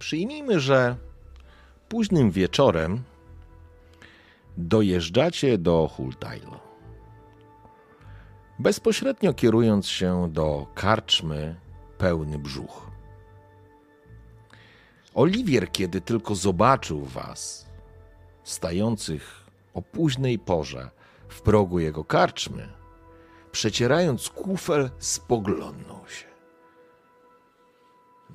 Przyjmijmy, że późnym wieczorem dojeżdżacie do Hultailo. Bezpośrednio kierując się do karczmy pełny brzuch. Oliwier, kiedy tylko zobaczył was, stających o późnej porze w progu jego karczmy, przecierając kufel, spoglądnął się.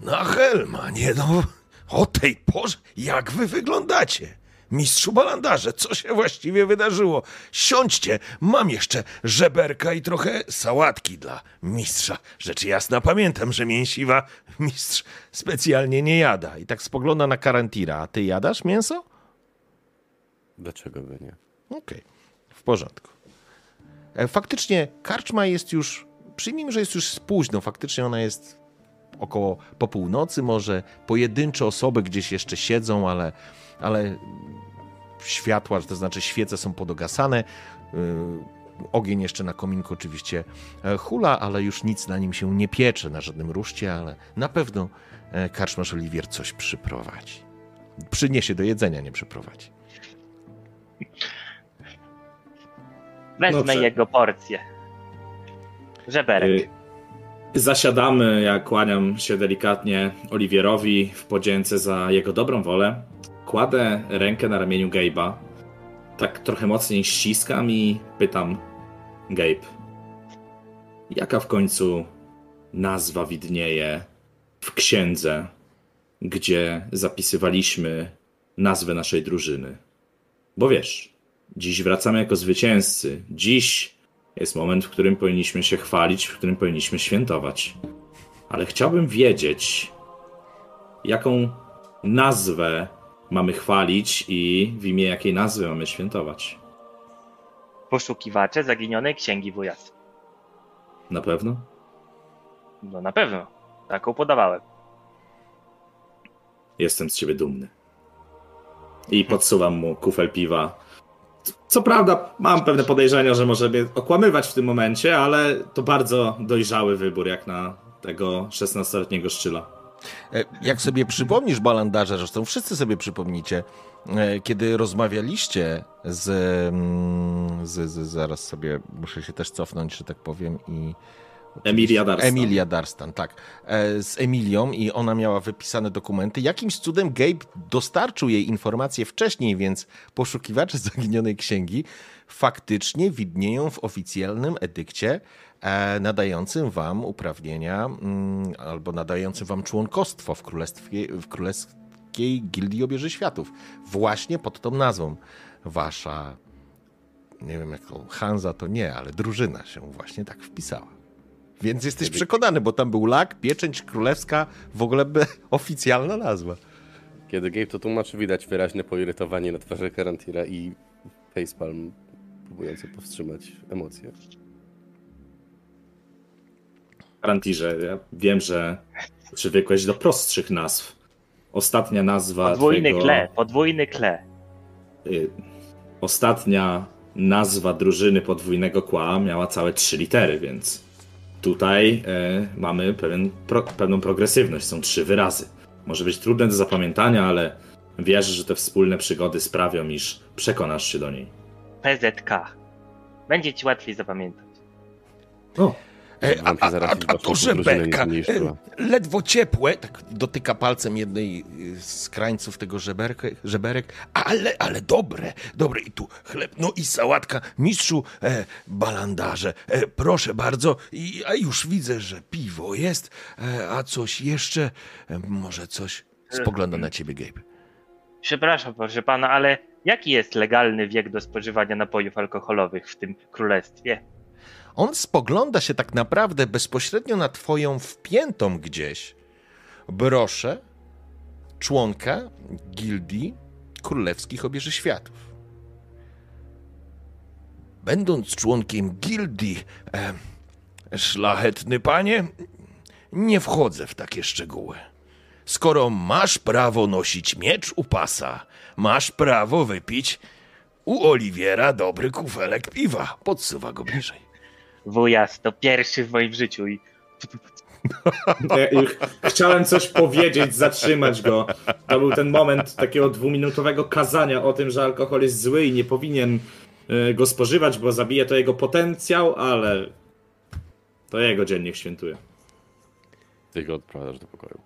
Na Helma, nie no, o tej porze, jak wy wyglądacie? Mistrzu Balandarze, co się właściwie wydarzyło? Siądźcie, mam jeszcze żeberka i trochę sałatki dla mistrza. Rzecz jasna, pamiętam, że mięsiwa mistrz specjalnie nie jada. I tak spogląda na Karantira. A ty jadasz mięso? Dlaczego by nie? Okej, okay. w porządku. E, faktycznie karczma jest już, przyjmijmy, że jest już późno, faktycznie ona jest około po północy może, pojedyncze osoby gdzieś jeszcze siedzą, ale, ale światła, to znaczy świece są podogasane, y, ogień jeszcze na kominku oczywiście e, hula, ale już nic na nim się nie piecze, na żadnym ruszcie, ale na pewno e, karczmarz Oliwier coś przyprowadzi. Przyniesie do jedzenia, nie przyprowadzi. Wezmę no, jego porcję. Żeberek. Zasiadamy, ja kłaniam się delikatnie Oliwierowi w podzięce za jego dobrą wolę. Kładę rękę na ramieniu Gabe'a. Tak trochę mocniej ściskam i pytam Gabe, jaka w końcu nazwa widnieje w księdze, gdzie zapisywaliśmy nazwę naszej drużyny? Bo wiesz, dziś wracamy jako zwycięzcy. Dziś jest moment, w którym powinniśmy się chwalić, w którym powinniśmy świętować. Ale chciałbym wiedzieć, jaką nazwę mamy chwalić i w imię jakiej nazwy mamy świętować. Poszukiwacze zaginionej księgi wujas. Na pewno? No na pewno. Taką podawałem. Jestem z ciebie dumny. I podsuwam mu kufel piwa co prawda, mam pewne podejrzenia, że może mnie okłamywać w tym momencie, ale to bardzo dojrzały wybór, jak na tego 16-letniego szczyla. E, jak sobie przypomnisz, balandarze, zresztą wszyscy sobie przypomnicie, e, kiedy rozmawialiście z, mm, z, z, zaraz sobie muszę się też cofnąć, że tak powiem, i Emilia Darstan. Emilia Darstan, tak. E, z Emilią i ona miała wypisane dokumenty. Jakimś cudem Gabe dostarczył jej informacje wcześniej, więc poszukiwacze zaginionej księgi faktycznie widnieją w oficjalnym edykcie e, nadającym wam uprawnienia mm, albo nadającym wam członkostwo w królestwie, w królewskiej gildii obieży światów. Właśnie pod tą nazwą. Wasza, nie wiem jaką, Hanza to nie, ale drużyna się właśnie tak wpisała. Więc jesteś przekonany, bo tam był lak, pieczęć królewska, w ogóle by oficjalna nazwa. Kiedy Gabe to tłumaczy, widać wyraźne poirytowanie na twarzy Karantira i facepalm próbujący powstrzymać emocje. Karantirze, ja wiem, że przywykłeś do prostszych nazw. Ostatnia nazwa Podwójny twojego... kle, podwójny kle. Y, ostatnia nazwa drużyny podwójnego kła miała całe trzy litery, więc Tutaj e, mamy pewien, pro, pewną progresywność, są trzy wyrazy. Może być trudne do zapamiętania, ale wierzę, że te wspólne przygody sprawią, iż przekonasz się do niej. PZK. Będzie ci łatwiej zapamiętać. O, a, a, a, a to żeberka, e, ledwo ciepłe, tak dotyka palcem jednej e, z krańców tego żeberka, żeberek, ale, ale dobre, dobre. I tu chleb, no i sałatka. Mistrzu, e, balandarze, e, proszę bardzo. I, a już widzę, że piwo jest, e, a coś jeszcze, może coś. Spogląda na ciebie, Gabe. Przepraszam, proszę pana, ale jaki jest legalny wiek do spożywania napojów alkoholowych w tym królestwie? On spogląda się tak naprawdę bezpośrednio na twoją wpiętą gdzieś broszę członka gildii królewskich obieży światów. Będąc członkiem gildii, e, szlachetny panie, nie wchodzę w takie szczegóły. Skoro masz prawo nosić miecz u pasa, masz prawo wypić u Oliwiera dobry kufelek piwa. Podsuwa go bliżej. Wujas, to pierwszy w moim życiu i Chciałem coś powiedzieć, zatrzymać go. To był ten moment takiego dwuminutowego kazania o tym, że alkohol jest zły i nie powinien y, go spożywać, bo zabije to jego potencjał, ale to jego dzień niech świętuje. Ty go odprowadzasz do pokoju.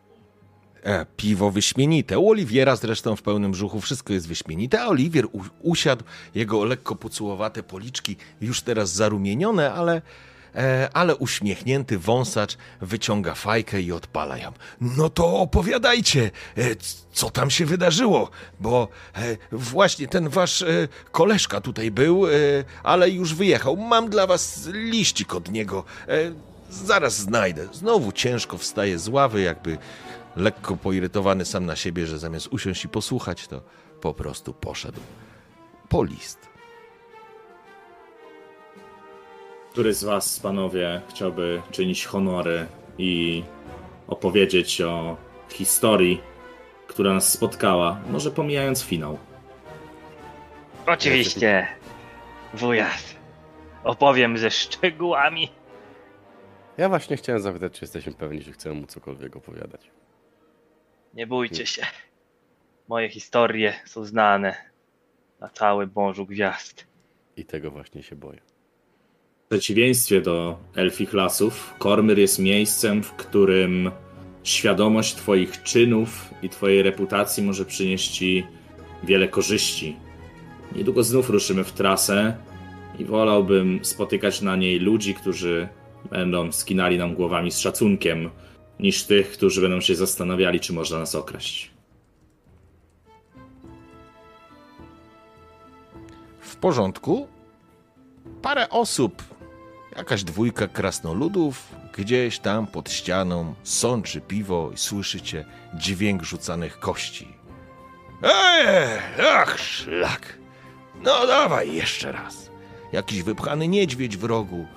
E, piwo wyśmienite. U Oliwiera zresztą w pełnym brzuchu wszystko jest wyśmienite, a Oliwier u, usiadł, jego lekko pucułowate policzki już teraz zarumienione, ale, e, ale uśmiechnięty wąsacz wyciąga fajkę i odpala ją. No to opowiadajcie, e, co tam się wydarzyło, bo e, właśnie ten wasz e, koleżka tutaj był, e, ale już wyjechał. Mam dla was liścik od niego. Zaraz znajdę. Znowu ciężko wstaje z ławy, jakby lekko poirytowany sam na siebie, że zamiast usiąść i posłuchać, to po prostu poszedł po list. Który z was, panowie, chciałby czynić honory i opowiedzieć o historii, która nas spotkała, może pomijając finał? oczywiście wujas. Opowiem ze szczegółami. Ja właśnie chciałem zapytać, czy jesteśmy pewni, że chcemy mu cokolwiek opowiadać. Nie bójcie się. Moje historie są znane na całym morzu gwiazd. I tego właśnie się boję. W przeciwieństwie do elfich lasów, Kormyr jest miejscem, w którym świadomość Twoich czynów i Twojej reputacji może przynieść Ci wiele korzyści. Niedługo znów ruszymy w trasę i wolałbym spotykać na niej ludzi, którzy będą skinali nam głowami z szacunkiem, niż tych, którzy będą się zastanawiali, czy można nas okraść. W porządku? Parę osób, jakaś dwójka krasnoludów, gdzieś tam pod ścianą sączy piwo i słyszycie dźwięk rzucanych kości. Eee, ach, szlak. No dawaj jeszcze raz. Jakiś wypchany niedźwiedź w rogu.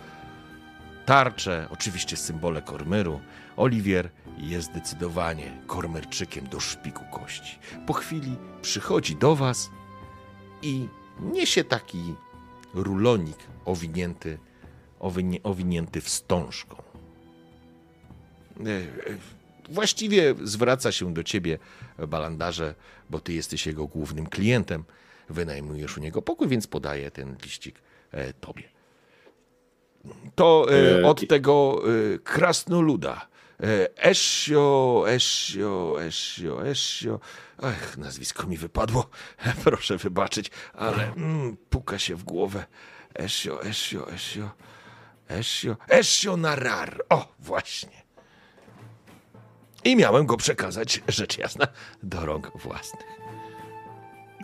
Tarcze, oczywiście symbole Kormyru. Oliwier jest zdecydowanie Kormyrczykiem do szpiku kości. Po chwili przychodzi do was i niesie taki rulonik owinięty, owinie, owinięty wstążką. E, Właściwie zwraca się do ciebie, balandarze, bo ty jesteś jego głównym klientem. Wynajmujesz u niego pokój, więc podaje ten liścik e, tobie. To e, od tego krasnoluda. Esio, Esio, Esio, Esio. Ech, nazwisko mi wypadło. Proszę wybaczyć, ale mm, puka się w głowę. Esio, Esio, Esio, Esio, Esio Narar. O, właśnie. I miałem go przekazać, rzecz jasna, do rąk własnych.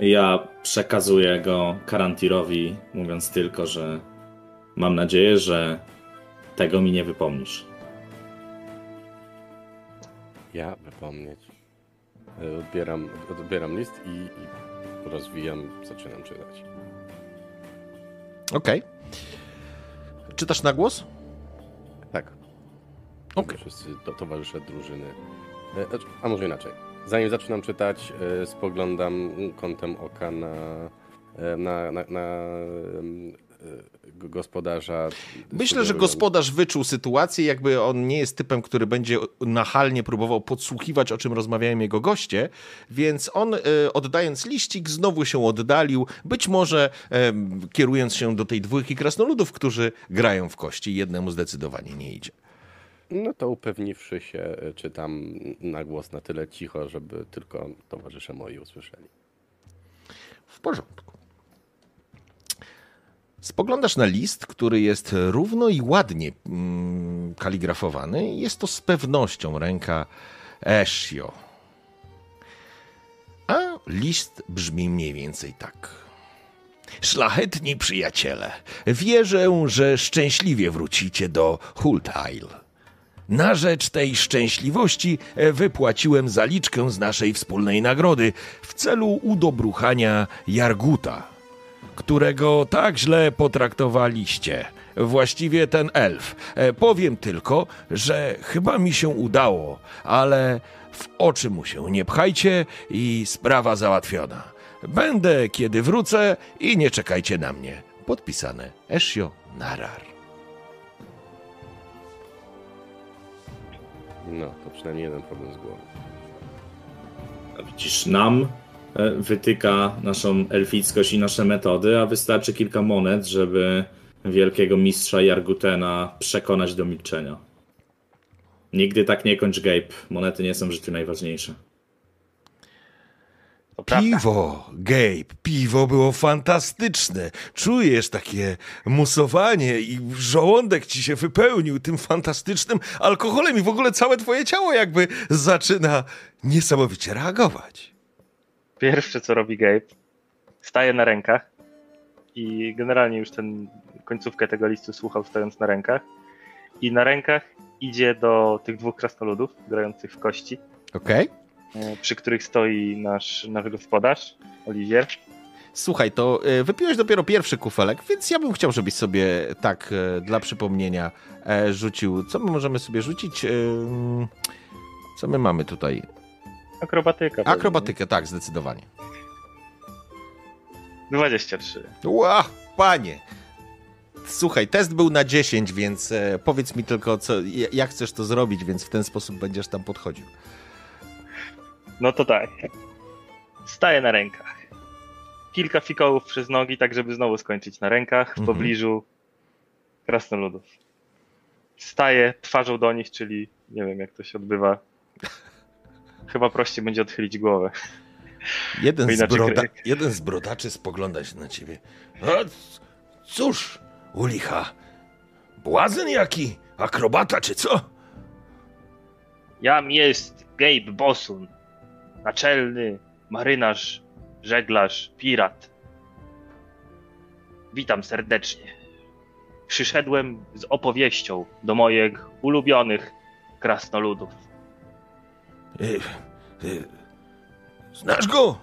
Ja przekazuję go Karantirowi, mówiąc tylko, że mam nadzieję, że tego mi nie wypomnisz. Ja wypomnieć. E, Odbieram, odbieram list i, i rozwijam, zaczynam czytać. Okej. Czytasz na głos? Tak. Okej. Wszyscy to, towarzysze drużyny. E, A może inaczej. Zanim zaczynam czytać, e, spoglądam kątem oka na, na, na, na gospodarza. Myślę, że gospodarz wyczuł sytuację, jakby on nie jest typem, który będzie nachalnie próbował podsłuchiwać, o czym rozmawiają jego goście, więc on e, oddając liścik znowu się oddalił, być może kierując się do tej dwójki krasnoludów, którzy grają w kości. Jednemu zdecydowanie nie idzie. No to upewniwszy się, e, czytam na głos na tyle cicho, żeby tylko towarzysze moi usłyszeli. W porządku. Spoglądasz na list, który jest równo i ładnie mm, kaligrafowany. Jest to z pewnością ręka Esio. A list brzmi mniej więcej tak. Szlachetni przyjaciele, wierzę, że szczęśliwie wrócicie do Hultail. Na rzecz tej szczęśliwości wypłaciłem zaliczkę z naszej wspólnej nagrody w celu udobruchania Jarguta, którego tak źle potraktowaliście. Właściwie ten elf. E, Powiem tylko, że chyba mi się udało, ale w oczy mu się nie pchajcie i sprawa załatwiona. Będę, kiedy wrócę i nie czekajcie na mnie. Podpisane Eshio Narar. No, to przynajmniej jeden problem z głową. A widzisz, nam wytyka naszą elfickość i nasze metody, a wystarczy kilka monet, żeby wielkiego mistrza Jargutena przekonać do milczenia. Nigdy tak nie kończ, Gabe. Monety nie są w życiu najważniejsze. Piwo, Gabe, piwo było fantastyczne. Czujesz takie musowanie i żołądek ci się wypełnił tym fantastycznym alkoholem i w ogóle całe twoje ciało jakby zaczyna niesamowicie reagować. Pierwsze co robi Gabe, staje na rękach i generalnie już ten końcówkę tego listu słuchał stojąc na rękach i na rękach idzie do tych dwóch krasnoludów grających w kości, Okej. e, przy których stoi nasz, nasz gospodarz, Oliwier. Słuchaj, to e, wypiłeś dopiero pierwszy kufelek, więc ja bym chciał, żebyś sobie tak e, dla przypomnienia rzucił. Co my możemy sobie rzucić? Co my mamy tutaj? Akrobatyka. pewnie. Akrobatykę, tak, zdecydowanie. 23. Ła, panie! Słuchaj, test był na 10, więc e, powiedz mi tylko, co, jak chcesz to zrobić, więc w ten sposób będziesz tam podchodził. No to tak. Staje na rękach. Kilka fikołów przez nogi, tak żeby znowu skończyć na rękach, w Mhm. pobliżu krasnoludów. Staje twarzą do nich, czyli nie wiem jak to się odbywa. Chyba prościej będzie odchylić głowę. Jeden z, broda, jeden z brodaczy spogląda się na ciebie. A c- cóż, u licha, błazen jaki, akrobata czy co? Jam jest Gabe Bosun, naczelny marynarz, żeglarz, pirat. Witam serdecznie. Przyszedłem z opowieścią do moich ulubionych krasnoludów. Y, y, znasz go?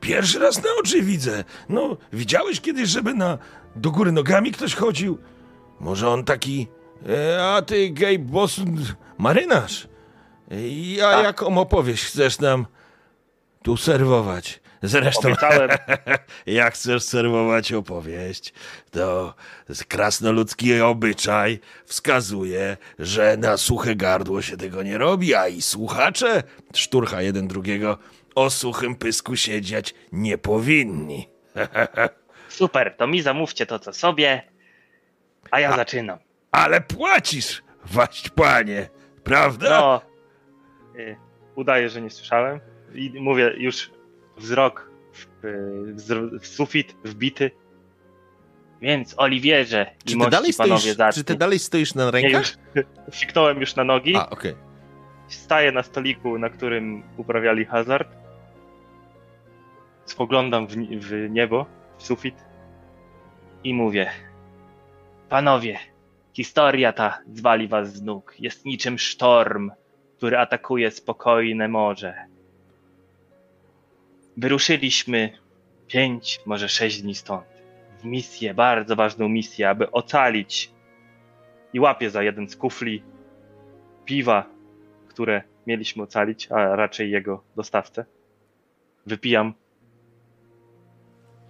Pierwszy raz na oczy widzę. No, widziałeś kiedyś, żeby na do góry nogami ktoś chodził? Może on taki, e, a ty gej boss marynarz? I A Tak. jaką opowieść chcesz nam tu serwować? Zresztą, Obiecałem, jak chcesz serwować opowieść, to krasnoludzki obyczaj wskazuje, że na suche gardło się tego nie robi, a i słuchacze, szturcha jeden drugiego, o suchym pysku siedzieć nie powinni. super, to mi zamówcie to co sobie, a ja zaczynam. Ale płacisz, waść panie, prawda? No, y, udaję, że nie słyszałem i mówię już wzrok w, wzro- w sufit wbity. Więc Oliwierze i Czy ty, mości dalej panowie stoisz, zacni. czy ty dalej stoisz na Nie, rękach? już fiknąłem już na nogi, A, okej. staję na stoliku, na którym uprawiali hazard. Spoglądam w, w niebo, w sufit i mówię: Panowie, historia ta zwali was z nóg. Jest niczym sztorm, który atakuje spokojne morze. Wyruszyliśmy pięć, może sześć dni stąd. W misję, bardzo ważną misję, aby ocalić. I łapię za jeden z kufli piwa, które mieliśmy ocalić, a raczej jego dostawcę. Wypijam.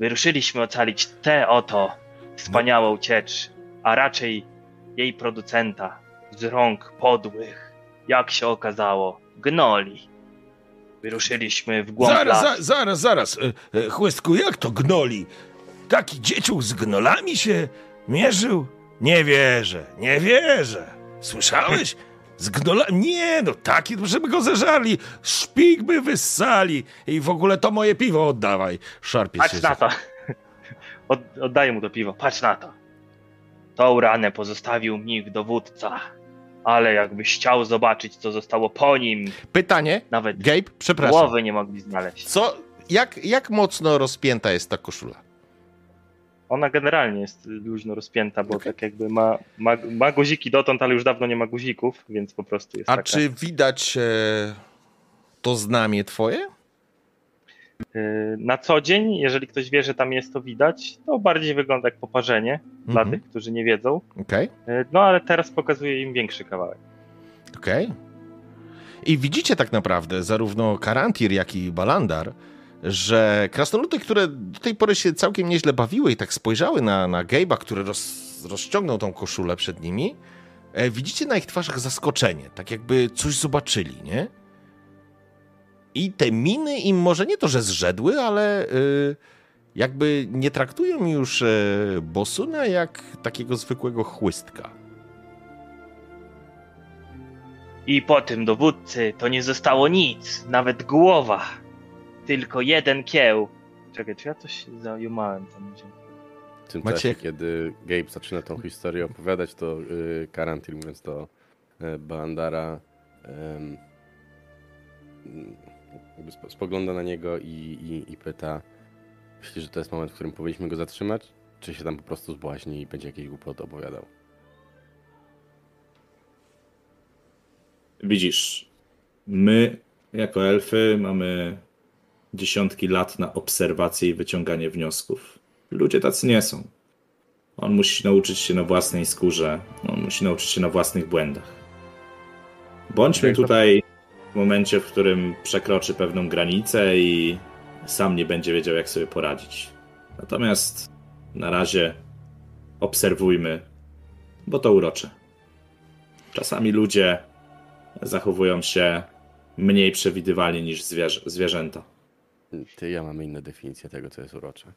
Wyruszyliśmy ocalić tę oto wspaniałą ciecz, a raczej jej producenta z rąk podłych, jak się okazało, gnoli. Wyruszyliśmy w głąb Zaraz, za, zaraz, zaraz, e, e, chłystku, jak to gnoli? Taki dzieciuch z gnolami się mierzył? Nie wierzę, nie wierzę. Słyszałeś? Z gnolami? Nie, no taki, żeby go zeżarli. Szpik by wyssali. I w ogóle to moje piwo oddawaj. Szarpie się. Patrz na to. Od, oddaję mu to piwo. Patrz na to. Tą ranę pozostawił mnich dowódca. Ale jakbyś chciał zobaczyć, co zostało po nim, Pytanie, nawet Gabe, przepraszam. głowy nie mogli znaleźć. Co, jak, jak mocno rozpięta jest ta koszula? Ona generalnie jest luźno rozpięta, bo Okej. tak jakby ma, ma, ma guziki dotąd, ale już dawno nie ma guzików, więc po prostu jest A taka. czy widać e, to znamie twoje? Y, Na co dzień, jeżeli ktoś wie, że tam jest, to widać. To bardziej wygląda jak poparzenie dla Mhm. tych, którzy nie wiedzą. Okej, Y, No ale teraz pokazuję im większy kawałek. okej. I widzicie tak naprawdę zarówno Karantir, jak i Balandar, że krasnoludy, które do tej pory się całkiem nieźle bawiły i tak spojrzały na, na Gabe'a, który roz, rozciągnął tą koszulę przed nimi, e, widzicie na ich twarzach zaskoczenie, tak jakby coś zobaczyli, nie? I te miny im może nie to, że zrzedły, ale y, jakby nie traktują już e, Bosuna jak takiego zwykłego chłystka. I po tym dowódcy to nie zostało nic, nawet głowa. Tylko jeden kieł. Czekaj, czy ja coś zajumałem tam gdzie? W tym Macie- czasie, kiedy Gabe zaczyna tą historię opowiadać, to yy, Karantil, mówiąc do y, jakby spo, spogląda na niego i, i, i pyta, myślisz, że to jest moment, w którym powinniśmy go zatrzymać? Czy się tam po prostu zbłaźni i będzie jakieś głupoty opowiadał? Widzisz, my jako elfy mamy dziesiątki lat na obserwację i wyciąganie wniosków. Ludzie tacy nie są. On musi nauczyć się na własnej skórze, on musi nauczyć się na własnych błędach. Bądźmy tutaj w momencie, w którym przekroczy pewną granicę i sam nie będzie wiedział, jak sobie poradzić. Natomiast na razie obserwujmy, bo to urocze. Czasami ludzie zachowują się mniej przewidywalnie niż zwierzę, zwierzęta. Ty i ja mamy inne definicje tego, co jest urocze.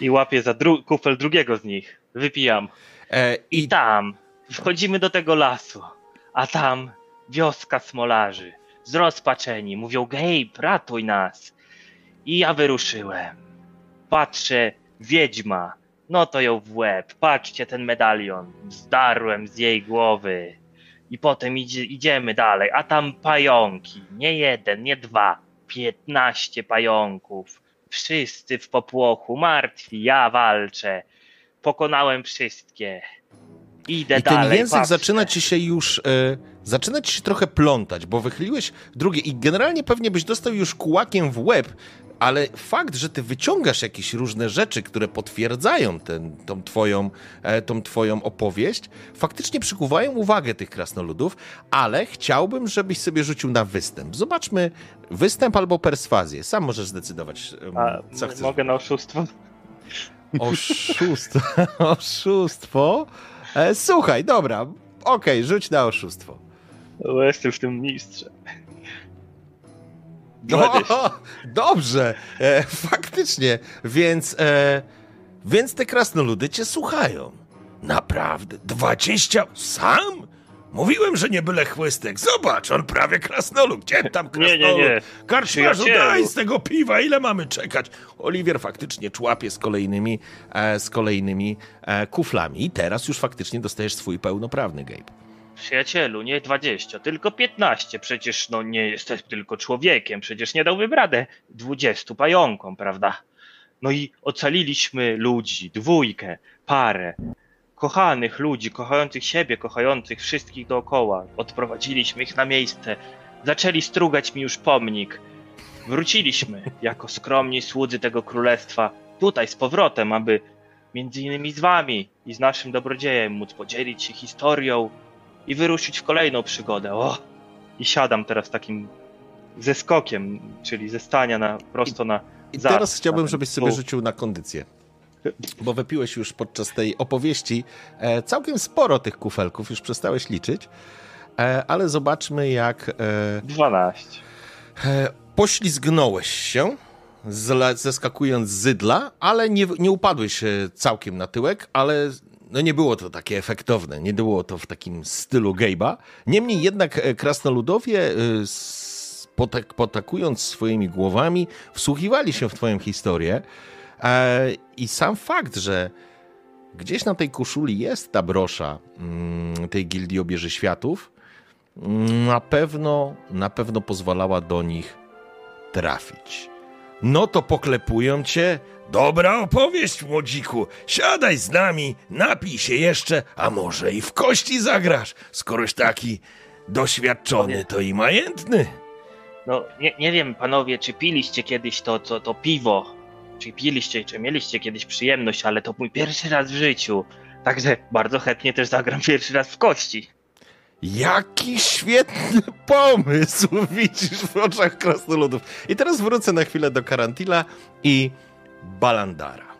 I łapię za dru- kufel drugiego z nich. Wypijam. E, I tam wchodzimy do tego lasu, a tam wioska smolarzy. Zrozpaczeni, mówią: Gabe, ratuj nas. I ja wyruszyłem. Patrzę, wiedźma. No to ją w łeb. Patrzcie ten medalion. Zdarłem z jej głowy. I potem idzie, idziemy dalej, a tam pająki. Nie jeden, nie dwa. Piętnaście pająków. Wszyscy w popłochu, martwi, ja walczę. Pokonałem wszystkie. Idę I ten dalej. język patrzę. zaczyna ci się już, e, zaczyna ci się trochę plątać, bo wychyliłeś drugie i generalnie pewnie byś dostał już kułakiem w łeb, ale fakt, że ty wyciągasz jakieś różne rzeczy, które potwierdzają ten, tą, twoją, e, tą twoją opowieść, faktycznie przykuwają uwagę tych krasnoludów, ale chciałbym, żebyś sobie rzucił na występ. Zobaczmy występ albo perswazję. Sam możesz zdecydować, A, co chcesz. mogę na oszustwo? Oszustwo. Oszustwo. E, słuchaj, dobra. Okej, rzuć na oszustwo. Bo jestem w tym mistrzem. 20. O, dobrze, e, faktycznie. Więc, e, więc te krasnoludy cię słuchają. Naprawdę? Dwadzieścia? Sam? Mówiłem, że nie byle chłystek. Zobacz, on prawie krasnolud. Gdzie tam Nie, krasnolud? nie, nie. Karczmarzu, Przyjacielu. daj z tego piwa, ile mamy czekać? Oliwier faktycznie człapie z kolejnymi, e, z kolejnymi e, kuflami. I teraz już faktycznie dostajesz swój pełnoprawny Gabe. Przyjacielu, nie 20, tylko 15. Przecież no nie jesteś tylko człowiekiem. Przecież nie dałbym radę 20 pająkom, prawda? No i ocaliliśmy ludzi, dwójkę, parę. Kochanych ludzi, kochających siebie, kochających wszystkich dookoła. Odprowadziliśmy ich na miejsce. Zaczęli strugać mi już pomnik. Wróciliśmy jako skromni słudzy tego królestwa tutaj z powrotem, aby między innymi z wami i z naszym dobrodziejem móc podzielić się historią i wyruszyć w kolejną przygodę. O! I siadam teraz takim ze skokiem, czyli ze stania na, prosto na. I teraz chciałbym, żebyś sobie stół. rzucił na kondycję. Bo wypiłeś już podczas tej opowieści e, całkiem sporo tych kufelków, już przestałeś liczyć. E, ale zobaczmy, jak e, 12. E, Poślizgnąłeś się, zeskakując z zydla, ale nie, nie upadłeś całkiem na tyłek, ale no nie było to takie efektowne, nie było to w takim stylu Gabe'a. Niemniej jednak e, krasnoludowie, e, potakując swoimi głowami, wsłuchiwali się w twoją historię e, i sam fakt, że gdzieś na tej koszuli jest ta brosza mm, tej gildii obieży światów, na pewno, na pewno pozwalała do nich trafić. No to poklepują cię. Dobra opowieść, młodziku. Siadaj z nami, napij się jeszcze, a może i w kości zagrasz, skoroś taki doświadczony to i majętny. No, nie, nie wiem, panowie, czy piliście kiedyś to, to, to piwo, czy piliście, czy mieliście kiedyś przyjemność, ale to mój pierwszy raz w życiu. Także bardzo chętnie też zagram pierwszy raz w kości. Jaki świetny pomysł widzisz w oczach krasnoludów. I teraz wrócę na chwilę do Karantila i Balandara.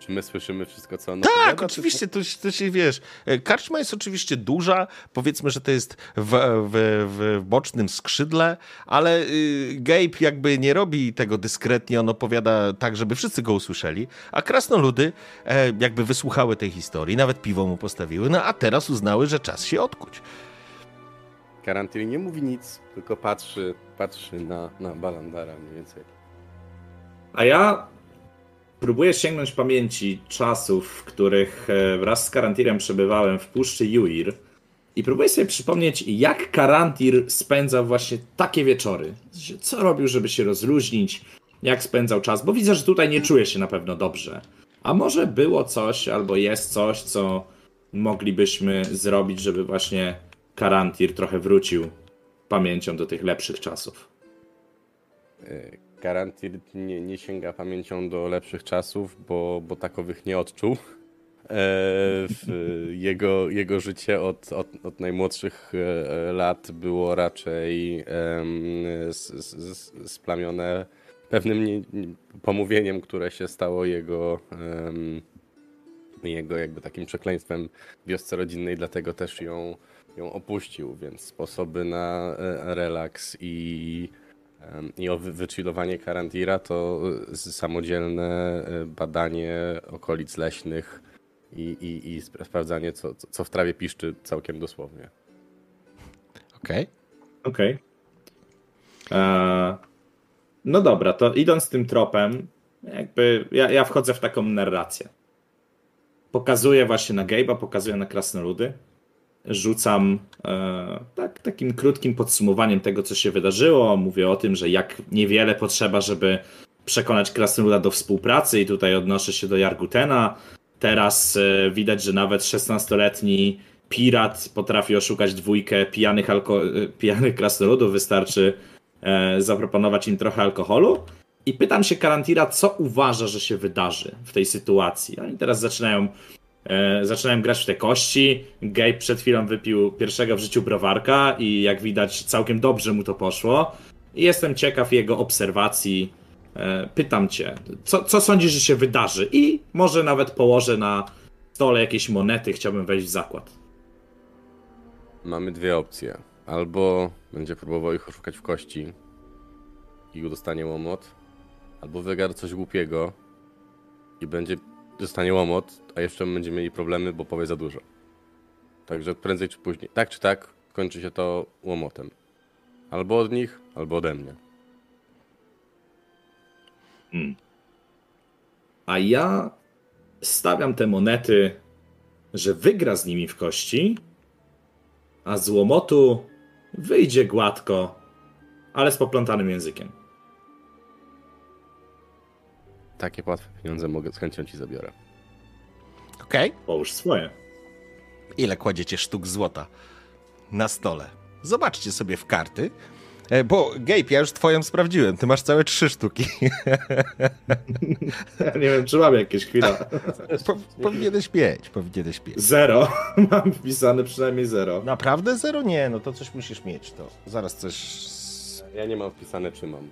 Czy my słyszymy wszystko, co on Tak, opowiada, oczywiście, to, to się wiesz. e, Karczma jest oczywiście duża, powiedzmy, że to jest w, w, w bocznym skrzydle, ale y, Gabe jakby nie robi tego dyskretnie, on opowiada tak, żeby wszyscy go usłyszeli, a krasnoludy e, jakby wysłuchały tej historii, nawet piwo mu postawiły, no a teraz uznały, że czas się odkuć. Karantyl nie mówi nic, tylko patrzy, patrzy na, na Balandara mniej więcej. A ja próbuję sięgnąć pamięci czasów, w których e, wraz z Karantirem przebywałem w puszczy Juir i próbuję sobie przypomnieć, jak Karantir spędzał właśnie takie wieczory. Co robił, żeby się rozluźnić, jak spędzał czas, bo widzę, że tutaj nie czuje się na pewno dobrze. A może było coś, albo jest coś, co moglibyśmy zrobić, żeby właśnie Karantir trochę wrócił pamięcią do tych lepszych czasów. Karantir nie, nie sięga pamięcią do lepszych czasów, bo, bo takowych nie odczuł. E, jego, jego życie od, od, od najmłodszych e, lat było raczej splamione pewnym nie, nie, pomówieniem, które się stało jego, jego jakby takim przekleństwem wiosce rodzinnej, dlatego też ją, ją opuścił, więc sposoby na e, relaks i I wychillowanie Karantira to y, samodzielne y, badanie okolic leśnych i, i, i spra- sprawdzanie, co, co- w trawie piszczy całkiem dosłownie. Okej? Okej. Eee, No dobra, to idąc tym tropem, jakby ja, ja wchodzę w taką narrację. Pokazuję właśnie na Gabe'a, pokazuję na krasnoludy. Rzucam e, tak, takim krótkim podsumowaniem tego, co się wydarzyło. Mówię o tym, że jak niewiele potrzeba, żeby przekonać krasnoluda do współpracy i tutaj odnoszę się do Jargutena. Teraz e, widać, że nawet 16-letni pirat potrafi oszukać dwójkę pijanych, alko- e, pijanych krasnoludów. Wystarczy e, zaproponować im trochę alkoholu. I pytam się Karantira, co uważa, że się wydarzy w tej sytuacji. Oni teraz zaczynają, e, zaczynają grać w te kości. Gabe przed chwilą wypił pierwszego w życiu browarka i jak widać całkiem dobrze mu to poszło. Jestem ciekaw jego obserwacji. E, pytam cię, co, co sądzisz, że się wydarzy? I może nawet położę na stole jakieś monety, chciałbym wejść w zakład. Mamy dwie opcje. Albo będzie próbował ich oszukać w kości i dostanie łomot, albo wygra coś głupiego i będzie dostanie łomot, a jeszcze będziemy mieli problemy, bo powie za dużo. Także prędzej czy później, tak czy tak, kończy się to łomotem. Albo od nich, albo ode mnie. A ja stawiam te monety, że wygra z nimi w kości, a z łomotu wyjdzie gładko, ale z poplątanym językiem. Takie łatwe pieniądze mogę z chęcią ci zabiorę. Okej? Połóż swoje. Ile kładziecie sztuk złota na stole? Zobaczcie sobie w karty. E, Bo Gabe, ja już twoją sprawdziłem. Ty masz całe trzy sztuki. Ja nie wiem, czy mam jakieś chwila. Po, powinieneś mieć, powinieneś mieć. Zero. Mam wpisane przynajmniej zero. Naprawdę zero? Nie, no to coś musisz mieć. To zaraz coś... Ja nie mam wpisane, czy mam.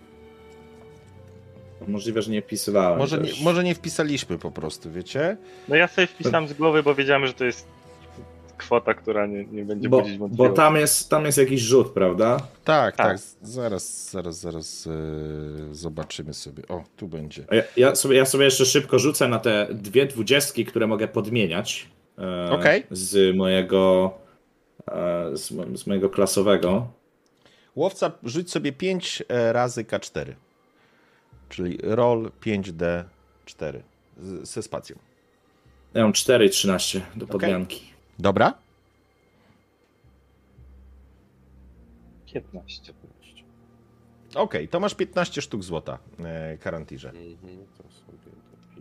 Możliwe, że nie wpisywałem. Może nie, może nie wpisaliśmy po prostu, wiecie? No ja sobie wpisałem z głowy, bo wiedziałem, że to jest kwota, która nie, nie będzie Bo, budzić bo wątpliwości. tam, jest, tam jest jakiś rzut, prawda? Tak, tak. Tak. Zaraz, zaraz, zaraz e, zobaczymy sobie. O, tu będzie. Ja, ja, sobie, ja sobie jeszcze szybko rzucę na te dwie dwudziestki, które mogę podmieniać. E, Okej. Z mojego. E, z, z mojego klasowego. Łowca, rzuć sobie 5 razy K4. Czyli roll 5D4 z, ze spacją. Ja mam 4 i 13 do podmianki. Dobra? 15. Okej, to masz 15 sztuk złota, e, Karantirze. Mhm, to sobie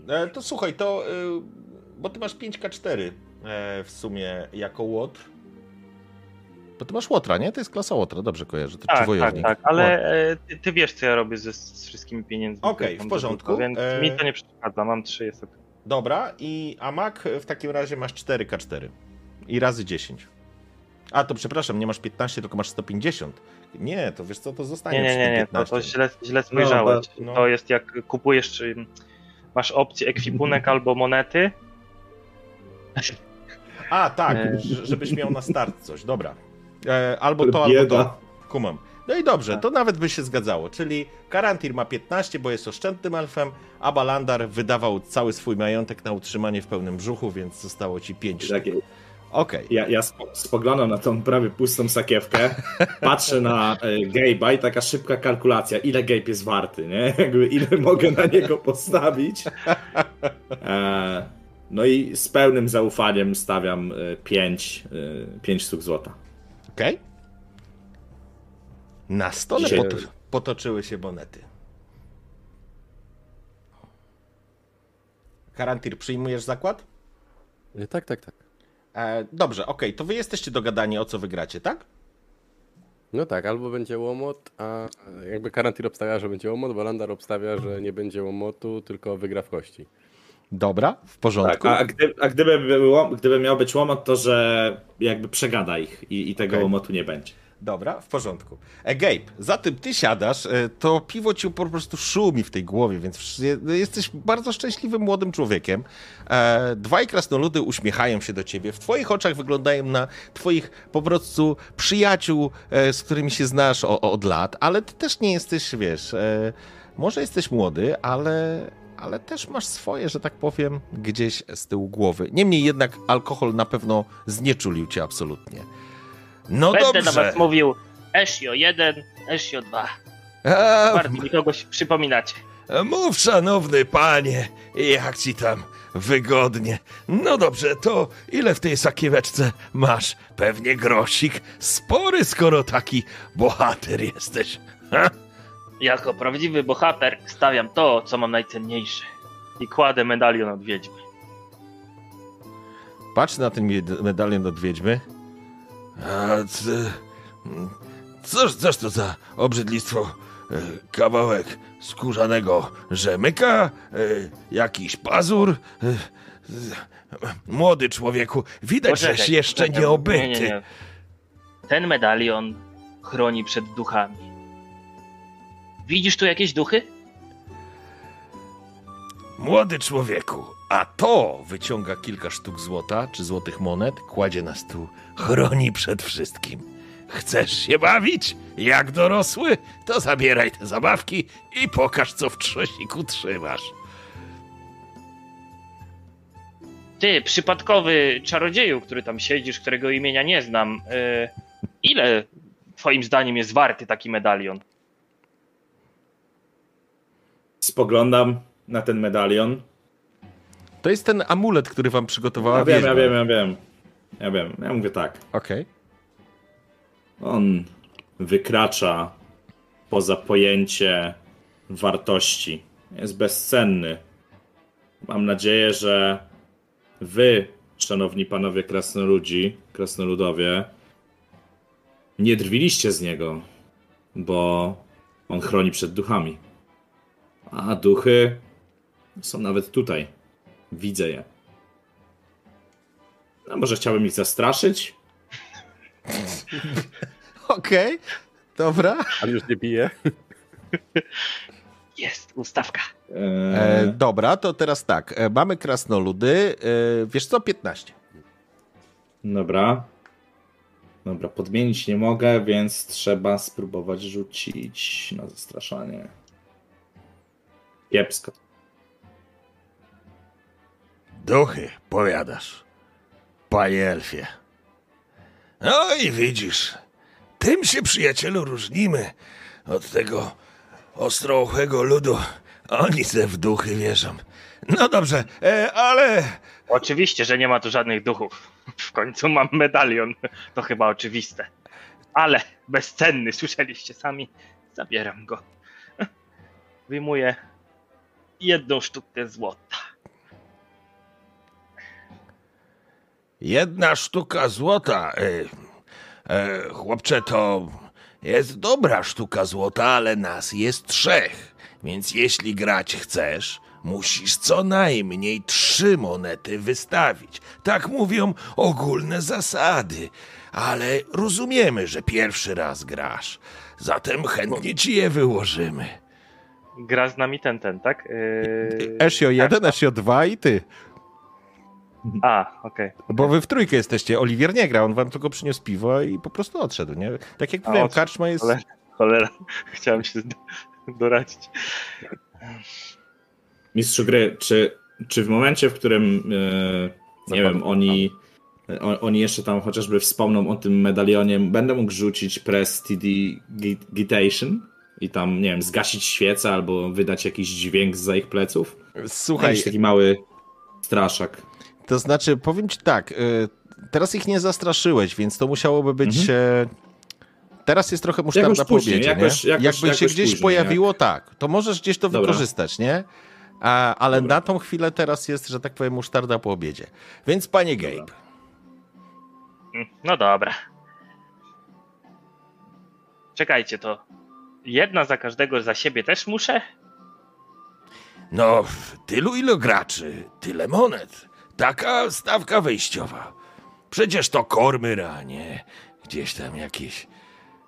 E, to słuchaj, to. Y, bo ty masz 5K4 e, w sumie jako łot. Bo ty masz łotra, nie? To jest klasa łotra, dobrze kojarzę. To czy Tak, tak, wojownik? tak, Łot. ale e, ty, ty wiesz, co ja robię ze, z wszystkimi pieniędzmi. Okej, tam w porządku. Więc E, mi to nie przeszkadza, mam trzy, jest ok. Dobra, i a Mac w takim razie masz 4K4 i razy 10. A to przepraszam, nie masz 15, tylko masz 150. Nie, to wiesz co, to zostanie Nie, nie, przy nie, nie, to, 15. to źle, źle spojrzałeś. No, no. To jest jak kupujesz, czy masz opcję ekwipunek albo monety. A, tak, E. żebyś miał na start coś, dobra. E, albo to, albo to. Kumam. No i dobrze, Tak. to nawet by się zgadzało. Czyli Karantir ma 15, bo jest oszczędnym elfem, a Balandar wydawał cały swój majątek na utrzymanie w pełnym brzuchu, więc zostało ci 5 sztuk. Tak, Okej. ja, ja spo, spoglądam na tą prawie pustą sakiewkę, patrzę na e, Gabe'a i taka szybka kalkulacja, ile Gabe jest warty, nie? Jakby ile mogę na niego postawić. E, no i z pełnym zaufaniem stawiam 5 pięć sztuk złota. Okej. Na stole Dzisiaj- poto potoczyły się monety. Karantir, przyjmujesz zakład? E, Tak, tak, tak. E, dobrze, okej, to wy jesteście dogadani o co wygracie, tak? No tak, albo będzie łomot, a jakby Karantir obstawia, że będzie łomot, Walandar obstawia, że nie będzie łomotu, tylko wygra w kości. Dobra, w porządku. Tak, a, gdy, a gdyby, było, gdyby miał być łomot, to że jakby przegada ich i, i tego Okej. łomotu nie będzie. Dobra, w porządku. E, Gabe, za tym ty siadasz, e, to piwo ci po prostu szumi w tej głowie, więc jesteś bardzo szczęśliwym młodym człowiekiem. E, dwaj krasnoludy uśmiechają się do ciebie. W twoich oczach wyglądają na twoich po prostu przyjaciół, e, z którymi się znasz o, od lat, ale ty też nie jesteś, wiesz, e, może jesteś młody, ale, ale też masz swoje, że tak powiem, gdzieś z tyłu głowy. Niemniej jednak alkohol na pewno znieczulił cię absolutnie. No Będę dobrze. do was mówił Ezio 1, Ezio 2. A, Bardzo mi kogoś przypominacie. mów, szanowny panie, jak ci tam wygodnie. No dobrze, to ile w tej sakieweczce masz? Pewnie grosik. Spory, skoro taki bohater jesteś. Ha? Jako prawdziwy bohater stawiam to, co mam najcenniejsze. I kładę medalion od wiedźmy. Patrz na ten med- medalion od wiedźmy. A c... Cóż, cóż to za obrzydlistwo? E, Kawałek skórzanego rzemyka? E, Jakiś pazur? E, Młody człowieku, widać, żeś Poczekaj, jeszcze poczekaj, nie obyty. nie, nie, nie. Ten medalion chroni przed duchami. Widzisz tu jakieś duchy? Młody człowieku, A to wyciąga kilka sztuk złota czy złotych monet, kładzie na stół. chroni przed wszystkim. Chcesz się bawić? Jak dorosły? To zabieraj te zabawki i pokaż, co w trzosiku trzymasz. Ty, przypadkowy czarodzieju, który tam siedzisz, którego imienia nie znam. y, ile twoim zdaniem jest warty taki medalion? Spoglądam na ten medalion. To jest ten amulet, który wam przygotowała Ja wiem, wiedźma. ja wiem, ja wiem. Ja wiem, ja mówię tak. Okej. On wykracza poza pojęcie wartości. Jest bezcenny. Mam nadzieję, że wy, szanowni panowie krasnoludzi, krasnoludowie, nie drwiliście z niego, bo on chroni przed duchami. A duchy są nawet tutaj. Widzę je. A może chciałbym ich zastraszyć? Okej, dobra. Ale już nie pije. Jest, ustawka. E, Eee, dobra, to teraz tak. E, mamy krasnoludy. E, wiesz co? 15. Dobra. Dobra, podmienić nie mogę, więc trzeba spróbować rzucić na zastraszanie. Kiepsko. Duchy, powiadasz. Panie elfie. No i widzisz, tym się, przyjacielu, różnimy od tego ostrouchego ludu. Oni se w duchy wierzą. No dobrze, e, ale Oczywiście, że nie ma tu żadnych duchów. W końcu mam medalion. To chyba oczywiste. Ale bezcenny, słyszeliście sami. Zabieram go. Wyjmuję jedną sztukę złota. Jedna sztuka złota. E, e, chłopcze, to jest dobra sztuka złota, ale nas jest trzech. Więc jeśli grać chcesz, musisz co najmniej trzy monety wystawić. Tak mówią ogólne zasady. Ale rozumiemy, że pierwszy raz grasz. Zatem chętnie ci je wyłożymy. Gra z nami ten, ten, tak? Yy... Ezio 1, Ezio 2 i ty. A, okej. Bo wy w trójkę jesteście. Oliwier nie gra, on wam tylko przyniósł piwo i po prostu odszedł, nie? Tak jak powiedziałem, karczma jest... Ale- Cholera, chciałem się do- doradzić. Mistrzu gry, czy, czy w momencie, w którym e, nie Zapadł. wiem, oni, o, oni jeszcze tam chociażby wspomną o tym medalionie, będę mógł rzucić Prestidigitation i tam, nie wiem, zgasić świecę albo wydać jakiś dźwięk za ich pleców? Słuchaj, Jakiś taki mały straszak. to znaczy, powiem ci tak, y, teraz ich nie zastraszyłeś, więc to musiałoby być... e, Teraz jest trochę musztarda Mhm. Po obiedzie, jakoś- nie? jakoś- Jakby się jakoś gdzieś później, pojawiło, tak, to możesz gdzieś to Dobra. wykorzystać, nie? A, ale Dobra. na tą chwilę teraz jest, że tak powiem, musztarda po obiedzie. Więc panie Gabe, Mm, No dobra. Czekajcie, to jedna za każdego za siebie też muszę? No, tylu ilu graczy, tyle monet. Taka stawka wejściowa. Przecież to Kormyra, a nie gdzieś tam jakieś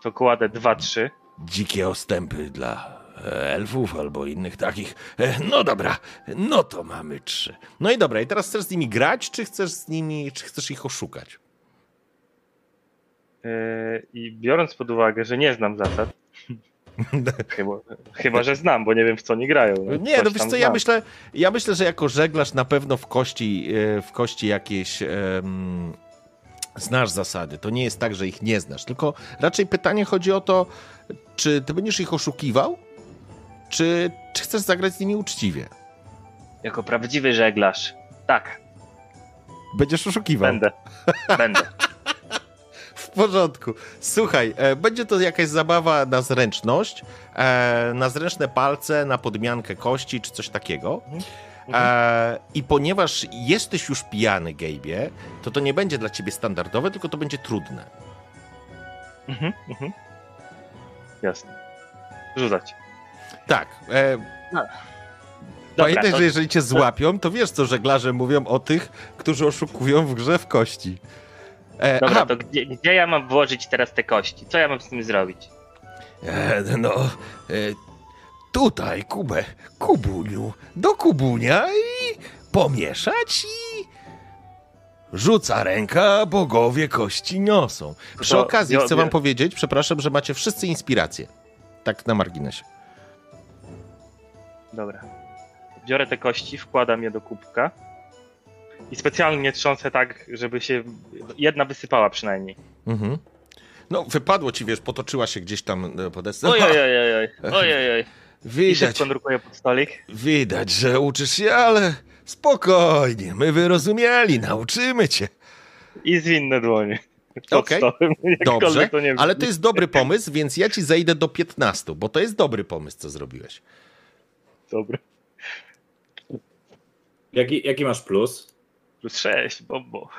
To kładę dwa, trzy. dzikie ostępy dla e, elfów albo innych takich. E, No dobra, no to mamy trzy. No i dobra, i teraz chcesz z nimi grać, czy chcesz z nimi, czy chcesz ich oszukać? Yy, I biorąc pod uwagę, że nie znam zasad, chyba, chyba że znam, bo nie wiem w co oni grają. Nie, no wiesz co, ja myślę, ja myślę, że jako żeglarz na pewno w kości, e, w kości jakieś em, znasz zasady. To nie jest tak, że ich nie znasz, tylko raczej pytanie chodzi o to, czy ty będziesz ich oszukiwał, czy, czy chcesz zagrać z nimi uczciwie? Jako prawdziwy żeglarz. Tak, Będziesz oszukiwał. będę. Będę. W porządku. Słuchaj, e, będzie to jakaś zabawa na zręczność, e, na zręczne palce, na podmiankę kości czy coś takiego. E, I ponieważ jesteś już pijany, Gabe'ie, to to nie będzie dla ciebie standardowe, tylko to będzie trudne. Mhm, mhm. Jasne. Rzucać. Tak. E, Dobra, pamiętaj, to- że jeżeli cię złapią, to wiesz, co żeglarze mówią o tych, którzy oszukują w grze w kości. E, Dobra, aha, to gdzie, gdzie ja mam włożyć teraz te kości? Co ja mam z tym zrobić? E, no, e, tutaj, Kubę, Kubuniu, do Kubunia i pomieszać i rzuca ręka, bogowie kości niosą. Przy To okazji chcę wam powiedzieć, przepraszam, że macie wszyscy inspirację. Tak na marginesie. Dobra. Biorę te kości, wkładam je do kubka i specjalnie trząsę tak, żeby się jedna wysypała przynajmniej. Mhm. No, wypadło ci, wiesz, potoczyła się gdzieś tam e, po desce. Oj, oj, oj, oj, oj, oj, oj. I Widać, drukuję pod stolik. widać, że uczysz się, ale spokojnie, my wyrozumieli, nauczymy cię. I zwinne dłonie. Okej. jakkolwiek Dobrze, to nie ale to jest dobry pomysł, więc ja ci zejdę do 15, bo to jest dobry pomysł, co zrobiłeś. Dobry. Jaki, jaki masz plus? Plus 6, bo, bo.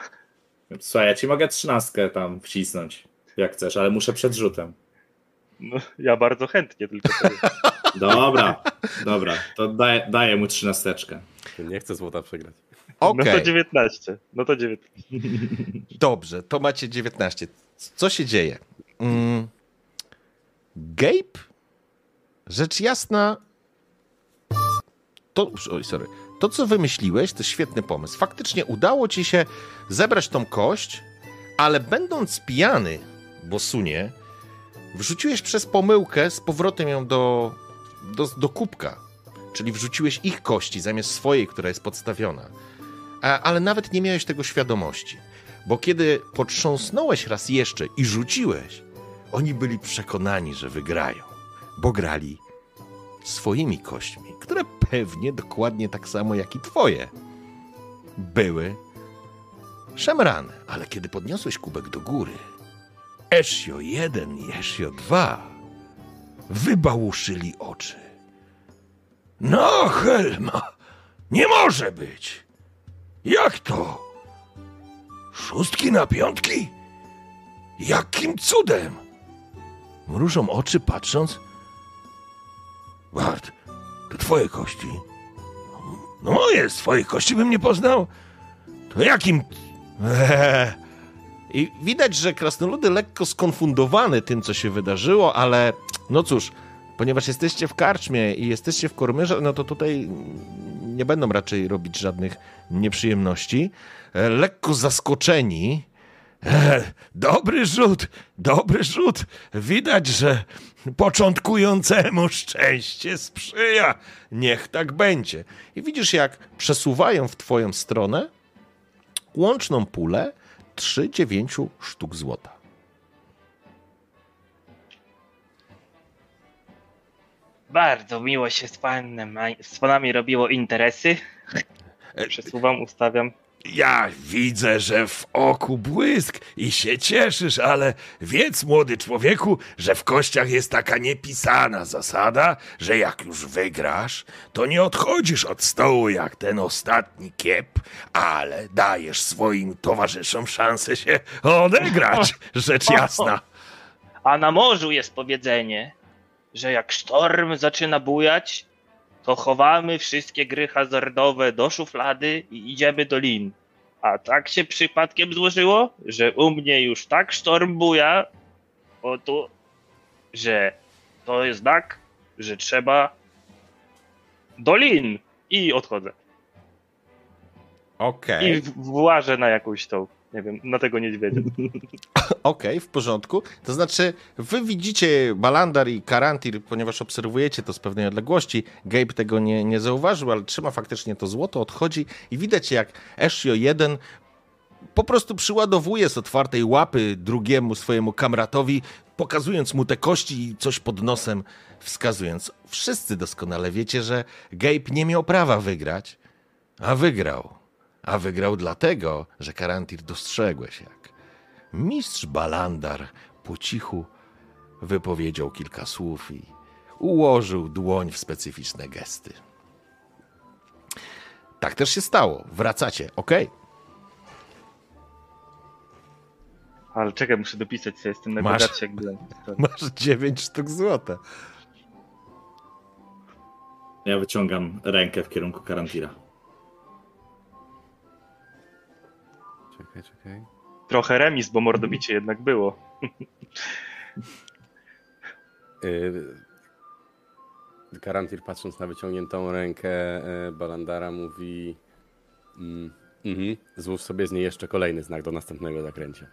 Słuchaj, ja ci mogę trzynastkę tam wcisnąć, jak chcesz, ale muszę przed rzutem. No, ja bardzo chętnie tylko. Dobra, dobra, to daję, daję mu trzynasteczkę. Nie chcę złota przegrać. Okej, No to 19. No to 19. dobrze, to macie 19. Co się dzieje? Mm. Gabe? Rzecz jasna... To, oj, sorry. To, co wymyśliłeś, to świetny pomysł. Faktycznie udało ci się zebrać tą kość, ale będąc pijany, bo sunie, wrzuciłeś przez pomyłkę z powrotem ją do, do, do kubka. Czyli wrzuciłeś ich kości zamiast swojej, która jest podstawiona. A, ale nawet nie miałeś tego świadomości. Bo kiedy potrząsnąłeś raz jeszcze i rzuciłeś, oni byli przekonani, że wygrają, bo grali swoimi kośćmi, które pewnie dokładnie tak samo jak i twoje były szemrane. Ale kiedy podniosłeś kubek do góry, Ezio 1 i Ezio 2 wybałuszyli oczy. No, Helma, nie może być. Jak to? Szóstki na piątki? Jakim cudem? Mrużą oczy patrząc. Bart, to twoje kości. No moje, z twoich kości bym nie poznał. To jakim... I widać, że krasnoludy lekko skonfundowane tym, co się wydarzyło, ale no cóż, ponieważ jesteście w karczmie i jesteście w kormyrze, no to tutaj nie będą raczej robić żadnych nieprzyjemności. E, Lekko zaskoczeni, E, dobry rzut, dobry rzut. Widać, że początkującemu szczęście sprzyja. niech tak będzie. I widzisz, jak przesuwają w twoją stronę łączną pulę 3 dziewięciu sztuk złota. Bardzo miło się z panem, z panami robiło interesy. Przesuwam, ustawiam. Ja widzę, że w oku błysk i się cieszysz, ale wiedz, młody człowieku, że w kościach jest taka niepisana zasada, że jak już wygrasz, to nie odchodzisz od stołu jak ten ostatni kiep, ale dajesz swoim towarzyszom szansę się odegrać, rzecz jasna. A na morzu jest powiedzenie, że jak sztorm zaczyna bujać, to chowamy wszystkie gry hazardowe do szuflady i idziemy do lin. A tak się przypadkiem złożyło, że u mnie już tak sztorm buja, o tu, że to jest znak, że trzeba do lin. I odchodzę. Okej. I w- włażę na jakąś tą, nie wiem, na tego niedźwiedzia. Okej, w porządku. To znaczy, wy widzicie Balandar i Karantir, ponieważ obserwujecie to z pewnej odległości. Gabe tego nie, nie zauważył, ale trzyma faktycznie to złoto, odchodzi i widać jak Ezio 1 po prostu przyładowuje z otwartej łapy drugiemu swojemu kamratowi, pokazując mu te kości i coś pod nosem wskazując. Wszyscy doskonale wiecie, że Gabe nie miał prawa wygrać, a wygrał. A wygrał dlatego, że Karantir dostrzegłeś jak Mistrz Balandar po cichu wypowiedział kilka słów i ułożył dłoń w specyficzne gesty. Tak też się stało. Wracacie, ok? Ale czekaj, muszę dopisać sobie, jestem Masz. najbogatszy jak byłem. Masz 9 sztuk złota. Ja wyciągam rękę w kierunku Karantira. Czekaj, czekaj. Trochę remis, bo mordobicie jednak było. Yy, Karantir patrząc na wyciągniętą rękę e, Balandara mówi mm, mhm, złóż sobie z niej jeszcze kolejny znak do następnego zakręcia.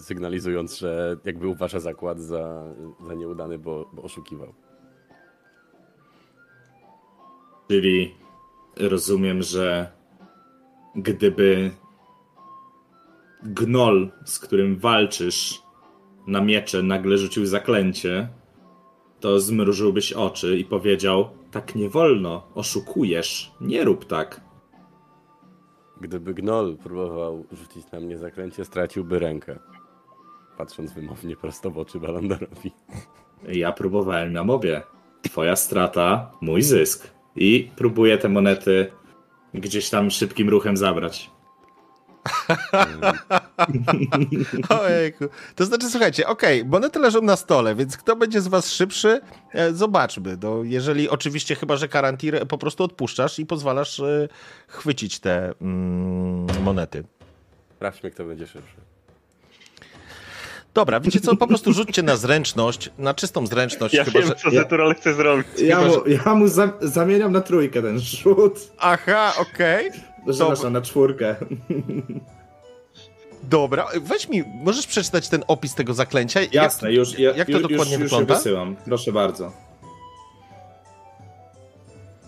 Sygnalizując, że jakby uważa zakład za, za nieudany, bo, bo oszukiwał. Czyli rozumiem, że gdyby gnol, z którym walczysz na miecze, nagle rzucił zaklęcie, to zmrużyłbyś oczy i powiedział: Tak nie wolno, oszukujesz, nie rób tak. Gdyby Gnoll próbował rzucić na mnie zaklęcie, straciłby rękę. Patrząc wymownie prosto w oczy Balandarowi. Ja próbowałem na mowie. Twoja strata, mój zysk. I próbuję te monety gdzieś tam szybkim ruchem zabrać. Ojejku. To znaczy, słuchajcie, okej, monety leżą na stole, więc kto będzie z was szybszy, e, zobaczmy. No, jeżeli oczywiście, chyba że karantir po prostu odpuszczasz i pozwalasz e, chwycić te mm, monety. Sprawdźmy, kto będzie szybszy. Dobra, wiecie co, po prostu rzućcie na zręczność, na czystą zręczność. Ja chyba, wiem, że... co Zetural chce zrobić. Ja Chyba, mu, ja mu za, zamieniam na trójkę ten rzut. Aha, okej. Przepraszam, na czwórkę. Dobra, weź mi, możesz przeczytać ten opis tego zaklęcia? Jak- Jasne, już, ja, jak to już, dokładnie już, już wygląda? wysyłam. Proszę bardzo.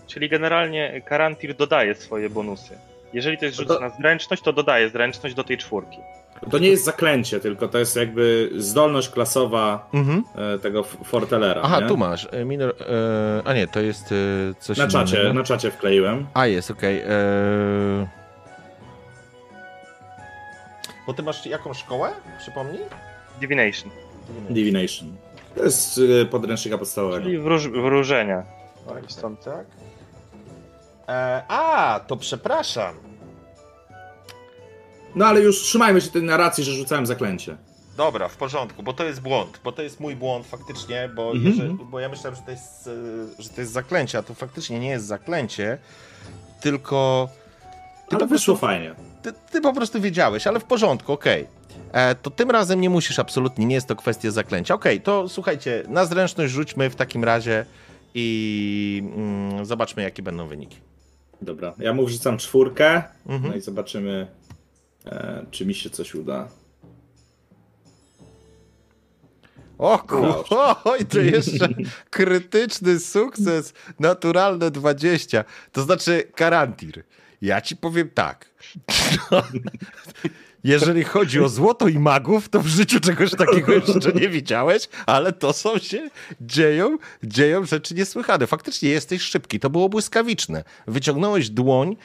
Czyli generalnie Karantir dodaje swoje bonusy. Jeżeli to jest rzut No to- na zręczność, to dodaje zręczność do tej czwórki. To nie jest zaklęcie, tylko to jest jakby zdolność klasowa Mhm. e, tego Fortelera. Aha, nie? tu masz. e, Minor, e, a nie, to jest e, coś Na czacie, innego. na czacie wkleiłem. A, jest, okej. e. Bo ty masz jaką szkołę? Przypomnij? Divination. Divination. To jest podręcznika podstawowego. Czyli wróż, wróżenia. Stąd tak? E, a, to przepraszam. No ale już trzymajmy się tej narracji, że rzucałem zaklęcie. Dobra, w porządku, bo to jest błąd, bo to jest mój błąd faktycznie, bo, Mhm. jeżeli, bo ja myślałem, że to, jest, e, że to jest zaklęcie, a to faktycznie nie jest zaklęcie, tylko ty, Ale wyszło prostu, fajnie. ty, ty po prostu wiedziałeś, ale w porządku, okej. E, To tym razem nie musisz absolutnie, nie jest to kwestia zaklęcia. Okej, to słuchajcie, na zręczność rzućmy w takim razie i mm, zobaczmy, jakie będą wyniki. Dobra, ja mu wrzucam czwórkę, Mhm. no i zobaczymy, e, czy mi się coś uda. O oj, to jeszcze krytyczny sukces, naturalne 20. To znaczy, Karantir, ja ci powiem tak. Jeżeli chodzi o złoto i magów, to w życiu czegoś takiego jeszcze nie widziałeś, ale to są się, dzieją, dzieją rzeczy niesłychane. Faktycznie jesteś szybki, to było błyskawiczne. Wyciągnąłeś dłoń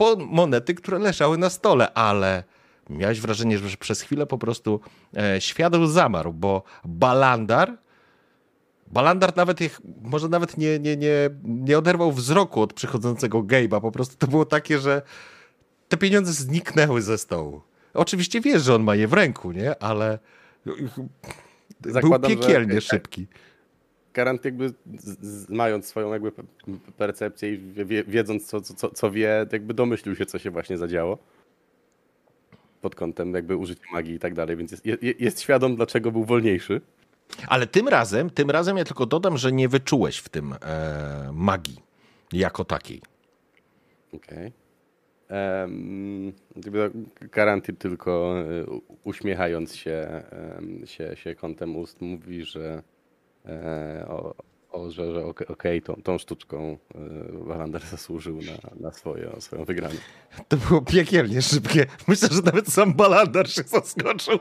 po monety, które leżały na stole, ale miałeś wrażenie, że przez chwilę po prostu e, świateł zamarł, bo Balandar Balandar nawet ich, może nawet nie, nie, nie, nie oderwał wzroku od przychodzącego Gabe'a, po prostu to było takie, że te pieniądze zniknęły ze stołu. Oczywiście wiesz, że on ma je w ręku, nie? Ale Zakładam, był że- piekielnie szybki. Garant jakby mając swoją jakby pe- percepcję i wie, wiedząc co, co, co wie, jakby domyślił się, co się właśnie zadziało. Pod kątem jakby użycia magii i tak dalej, więc jest, je, jest świadom, dlaczego był wolniejszy. Ale tym razem, tym razem ja tylko dodam, że nie wyczułeś w tym e, magii jako takiej. Okej. Em, jakby Garanty tylko e, uśmiechając się, się, się kątem ust mówi, że o, o, że, że okej, okej, tą, tą sztuczką e, Wallander zasłużył na, na swoje, swoją wygraną. To było piekielnie szybkie. Myślę, że nawet sam Balandar się zaskoczył,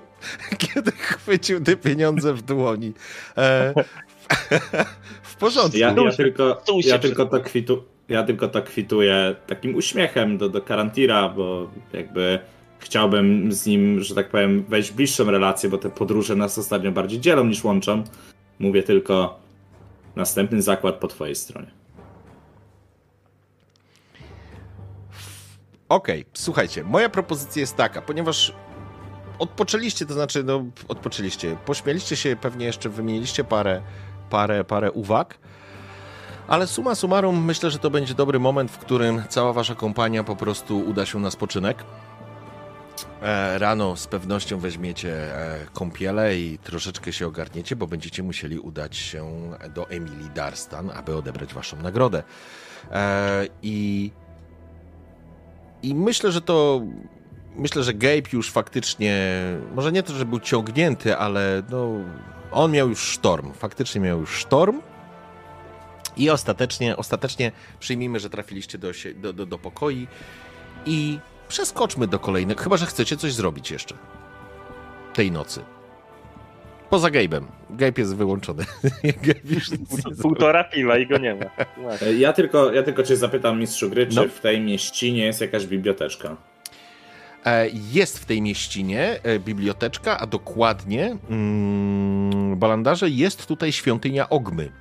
kiedy chwycił te pieniądze w dłoni. E, w porządku. Ja, ja, tylko, ja, tylko to kwitu, ja tylko to kwituję takim uśmiechem do, do Karantira, bo jakby chciałbym z nim, że tak powiem, wejść w bliższą relację, bo te podróże nas ostatnio bardziej dzielą niż łączą. Mówię tylko, następny zakład po twojej stronie. Okej, słuchajcie, moja propozycja jest taka, ponieważ odpoczęliście, to znaczy, no, odpoczęliście, pośmieliście się, pewnie jeszcze wymieniliście parę, parę, parę uwag, ale suma summarum myślę, że to będzie dobry moment, w którym cała wasza kompania po prostu uda się na spoczynek. E, rano z pewnością weźmiecie e, kąpiele i troszeczkę się ogarniecie, bo będziecie musieli udać się do Emilii Darstan, aby odebrać waszą nagrodę. E, I i myślę, że to. Myślę, że Gabe już faktycznie. Może nie to, że był ciągnięty, ale no. On miał już sztorm. Faktycznie miał już sztorm. I ostatecznie, ostatecznie przyjmijmy, że trafiliście do, do, do, do pokoi i przeskoczmy do kolejnego. Chyba, że chcecie coś zrobić jeszcze tej nocy. Poza Gabe'em. Gabe jest wyłączony. Gabe. Półtora piwa i go nie ma. Ja tylko, ja tylko cię zapytam, mistrzu gry, czy No. w tej mieścinie jest jakaś biblioteczka? E, Jest w tej mieścinie e, biblioteczka, a dokładnie mm, Balandarze jest tutaj świątynia Ogmy.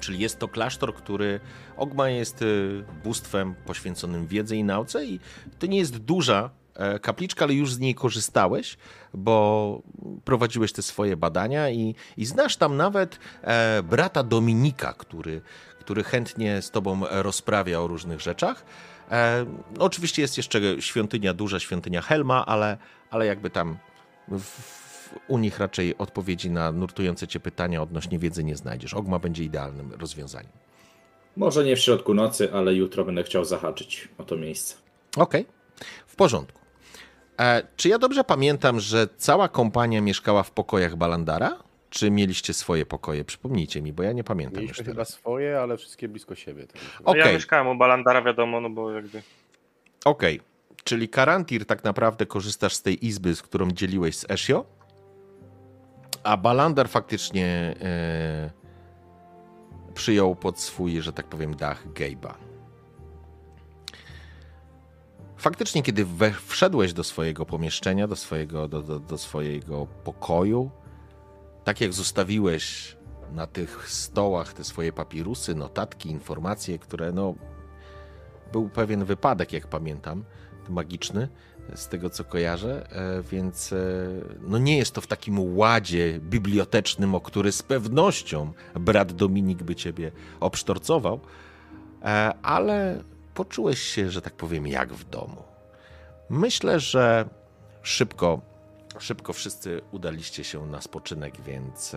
Czyli jest to klasztor, który. Ogma jest y, bóstwem poświęconym wiedzy i nauce, i to nie jest duża e, kapliczka, ale już z niej korzystałeś, bo prowadziłeś te swoje badania i, i znasz tam nawet e, brata Dominika, który, który chętnie z tobą rozprawia o różnych rzeczach. E, oczywiście jest jeszcze świątynia, duża świątynia Helma, ale, ale jakby tam w, u nich raczej odpowiedzi na nurtujące cię pytania odnośnie wiedzy nie znajdziesz. Ogma będzie idealnym rozwiązaniem. Może nie w środku nocy, ale jutro będę chciał zahaczyć o to miejsce. Okej, w porządku. E, czy ja dobrze pamiętam, że cała kompania mieszkała w pokojach Balandara? Czy mieliście swoje pokoje? Przypomnijcie mi, bo ja nie pamiętam już Mieliśmy chyba teraz. swoje, ale wszystkie blisko siebie. Tak. No Ja mieszkałem u Balandara, wiadomo, no bo jakby... Okej, czyli Karantir tak naprawdę korzystasz z tej izby, z którą dzieliłeś z Ezio, a Balandar faktycznie e, przyjął pod swój, że tak powiem, dach Gabe'a. Faktycznie, kiedy we, wszedłeś do swojego pomieszczenia, do swojego, do, do, do swojego pokoju, tak jak zostawiłeś na tych stołach te swoje papirusy, notatki, informacje, które no był pewien wypadek, jak pamiętam, magiczny, z tego co kojarzę, e, więc e, no nie jest to w takim ładzie bibliotecznym, o który z pewnością brat Dominik by ciebie obsztorcował, e, ale poczułeś się, że tak powiem, jak w domu. Myślę, że szybko, szybko wszyscy udaliście się na spoczynek, więc,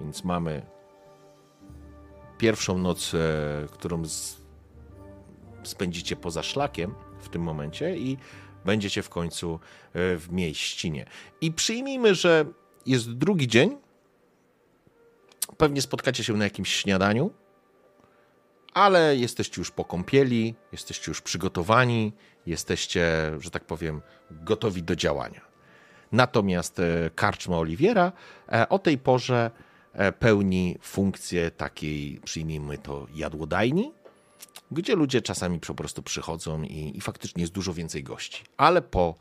więc mamy pierwszą noc, którą z, spędzicie poza szlakiem w tym momencie i będziecie w końcu e, w mieścinie. I przyjmijmy, że jest drugi dzień. Pewnie spotkacie się na jakimś śniadaniu, ale jesteście już po kąpieli, jesteście już przygotowani, jesteście, że tak powiem, gotowi do działania. Natomiast e, karczma Oliwiera e, o tej porze pełni funkcję takiej, przyjmijmy to, jadłodajni, gdzie ludzie czasami po prostu przychodzą i, i faktycznie jest dużo więcej gości. Ale po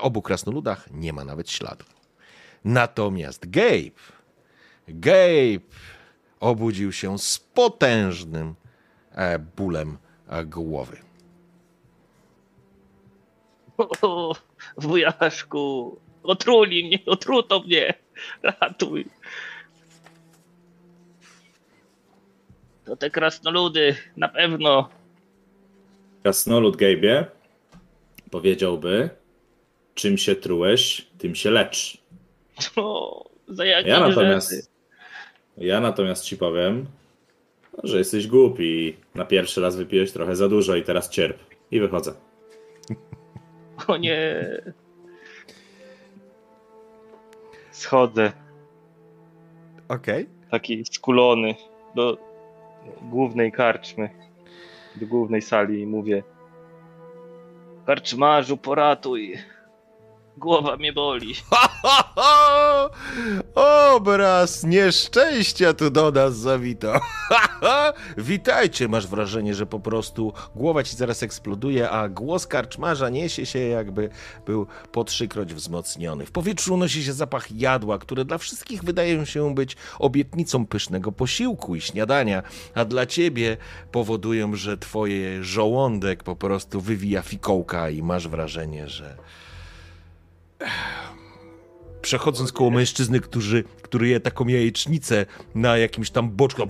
obu krasnoludach nie ma nawet śladu. Natomiast Gabe, Gabe obudził się z potężnym e, bólem e, głowy. O, wujaszku, otruli mnie, otruto mnie, ratuj. To te krasnoludy, na pewno. Krasnolud Gejbie powiedziałby, czym się trułeś, tym się lecz. O, za jakie ja natomiast, ja natomiast ci powiem, że jesteś głupi i na pierwszy raz wypiłeś trochę za dużo i teraz cierp. I wychodzę. O nie. Schodzę. Okej. Okay. Taki skulony do głównej karczmy, do głównej sali i mówię Karczmarzu, poratuj. Głowa mnie boli. Obraz nieszczęścia tu do nas zawito. Witajcie, masz wrażenie, że po prostu głowa ci zaraz eksploduje, a głos karczmarza niesie się jakby był po trzykroć wzmocniony. W powietrzu unosi się zapach jadła, które dla wszystkich wydaje się być obietnicą pysznego posiłku i śniadania, a dla ciebie powodują, że twoje żołądek po prostu wywija fikołka i masz wrażenie, że przechodząc koło mężczyzny, który, który je taką jajecznicę na jakimś tam boczku,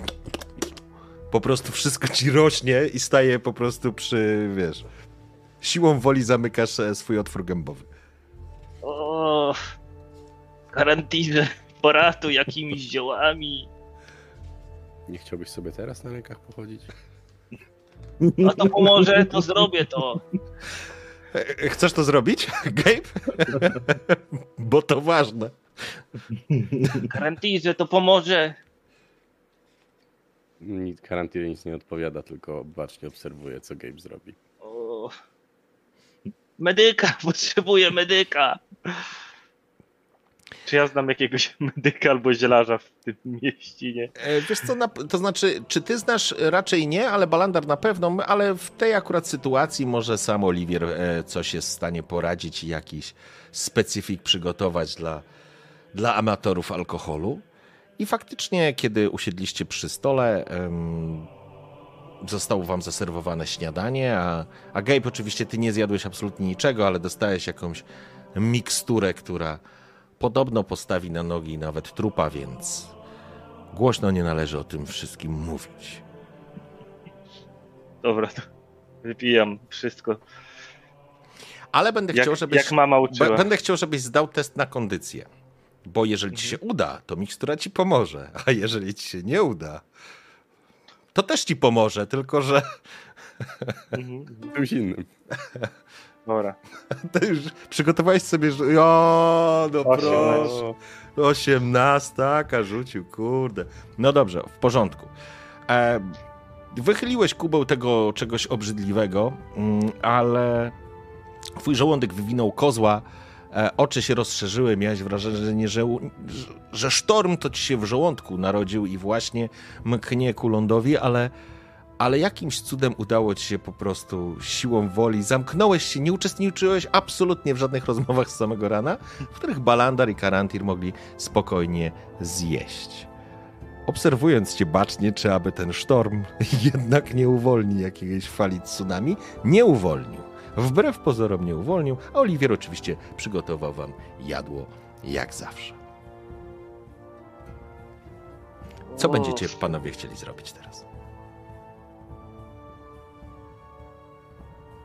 po prostu wszystko ci rośnie i staje po prostu przy, wiesz, siłą woli zamykasz e, swój otwór gębowy. O, karantinę, poratu jakimiś ziołami. Nie chciałbyś sobie teraz na rękach pochodzić? A to pomoże, to zrobię to. E, chcesz to zrobić, Gabe? Bo to ważne. Karantinze to pomoże. Nic, karantinie nic nie odpowiada, tylko bacznie obserwuje, co Gabe zrobi. O, medyka, potrzebuję medyka. Czy ja znam jakiegoś medyka albo zielarza w tym mieścinie? E, wiesz co, to znaczy, czy ty znasz raczej nie, ale Balandar na pewno, ale w tej akurat sytuacji może sam Oliwier e, coś jest w stanie poradzić i jakiś specyfik przygotować dla, dla amatorów alkoholu. I faktycznie, kiedy usiedliście przy stole, um, zostało wam zaserwowane śniadanie, a, a Gabe oczywiście ty nie zjadłeś absolutnie niczego, ale dostałeś jakąś miksturę, która podobno postawi na nogi nawet trupa, więc głośno nie należy o tym wszystkim mówić. Dobra, to wypijam wszystko. Ale będę jak, chciał, żebyś. Jak mama uczyła. Będę chciał, żebyś zdał test na kondycję. Bo jeżeli ci się mhm. uda, to mikstura ci pomoże. A jeżeli ci się nie uda, to też ci pomoże, tylko że. Mhm. Czymś innym. Dobra. To już przygotowałeś sobie, że. O, no proszę. Osiemnastka rzucił, kurde. No dobrze, w porządku. E, wychyliłeś kubeł tego czegoś obrzydliwego, mm, ale twój żołądek wywinął kozła, e, oczy się rozszerzyły, miałeś wrażenie, że, że, że sztorm to ci się w żołądku narodził i właśnie mknie ku lądowi, ale ale jakimś cudem udało ci się po prostu siłą woli, zamknąłeś się, nie uczestniczyłeś absolutnie w żadnych rozmowach z samego rana, w których Balandar i Karantir mogli spokojnie zjeść. Obserwując cię bacznie, czy aby ten sztorm jednak nie uwolni jakiejś fali tsunami, nie uwolnił. Wbrew pozorom nie uwolnił, a Oliwier oczywiście przygotował wam jadło jak zawsze. Co będziecie panowie chcieli zrobić teraz?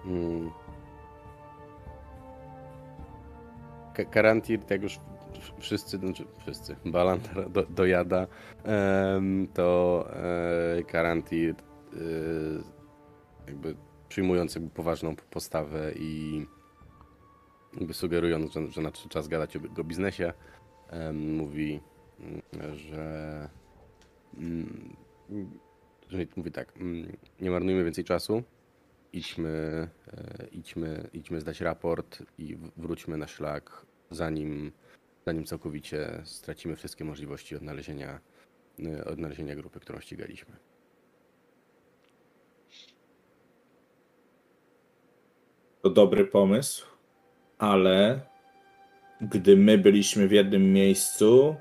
Mm. Ka- Karantir, jak już wszyscy, znaczy wszyscy, Balandar do, dojada, to e, Karantir e, jakby przyjmując jakby poważną postawę i jakby sugerując, że, że nadszedł czas gadać o biznesie, mówi, mm, że, mm, że mówi tak, mm, nie marnujmy więcej czasu, idźmy, e, idźmy, idźmy zdać raport i wróćmy na szlak, zanim, zanim całkowicie stracimy wszystkie możliwości odnalezienia, e, odnalezienia grupy, którą ścigaliśmy. To dobry pomysł, ale gdy my byliśmy w jednym miejscu,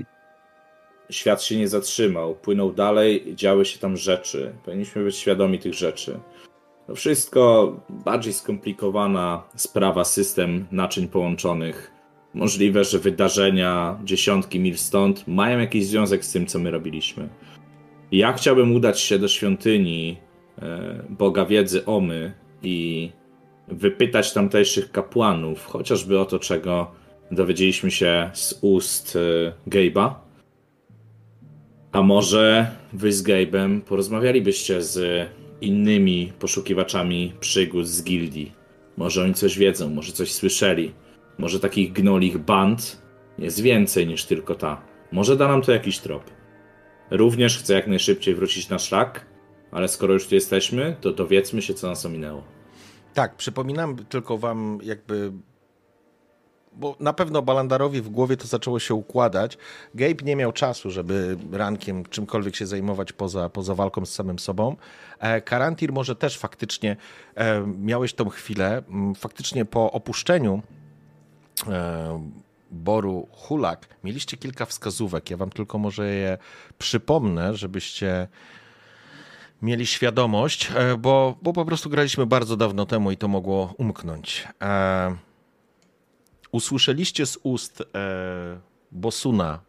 świat się nie zatrzymał. Płynął dalej, działy się tam rzeczy. Powinniśmy być świadomi tych rzeczy. To wszystko bardziej skomplikowana sprawa, system naczyń połączonych. Możliwe, że wydarzenia dziesiątki mil stąd mają jakiś związek z tym, co my robiliśmy. Ja chciałbym udać się do świątyni e, Boga Wiedzy Omy i wypytać tamtejszych kapłanów, chociażby o to, czego dowiedzieliśmy się z ust e, Gabe'a. A może wy z Gabe'em porozmawialibyście z innymi poszukiwaczami przygód z gildii? Może oni coś wiedzą, może coś słyszeli. Może takich gnolich band jest więcej niż tylko ta. Może da nam to jakiś trop. Również chcę jak najszybciej wrócić na szlak, ale skoro już tu jesteśmy, to dowiedzmy się, co nas ominęło. Tak, przypominam tylko wam jakby bo na pewno Balandarowi w głowie to zaczęło się układać. Gabe nie miał czasu, żeby rankiem czymkolwiek się zajmować poza, poza walką z samym sobą. E, Karantir może też faktycznie e, miałeś tą chwilę, m, faktycznie po opuszczeniu e, Boru Hulak mieliście kilka wskazówek. Ja wam tylko może je przypomnę, żebyście mieli świadomość, bo, bo po prostu graliśmy bardzo dawno temu i to mogło umknąć. Usłyszeliście z ust e, Bosuna,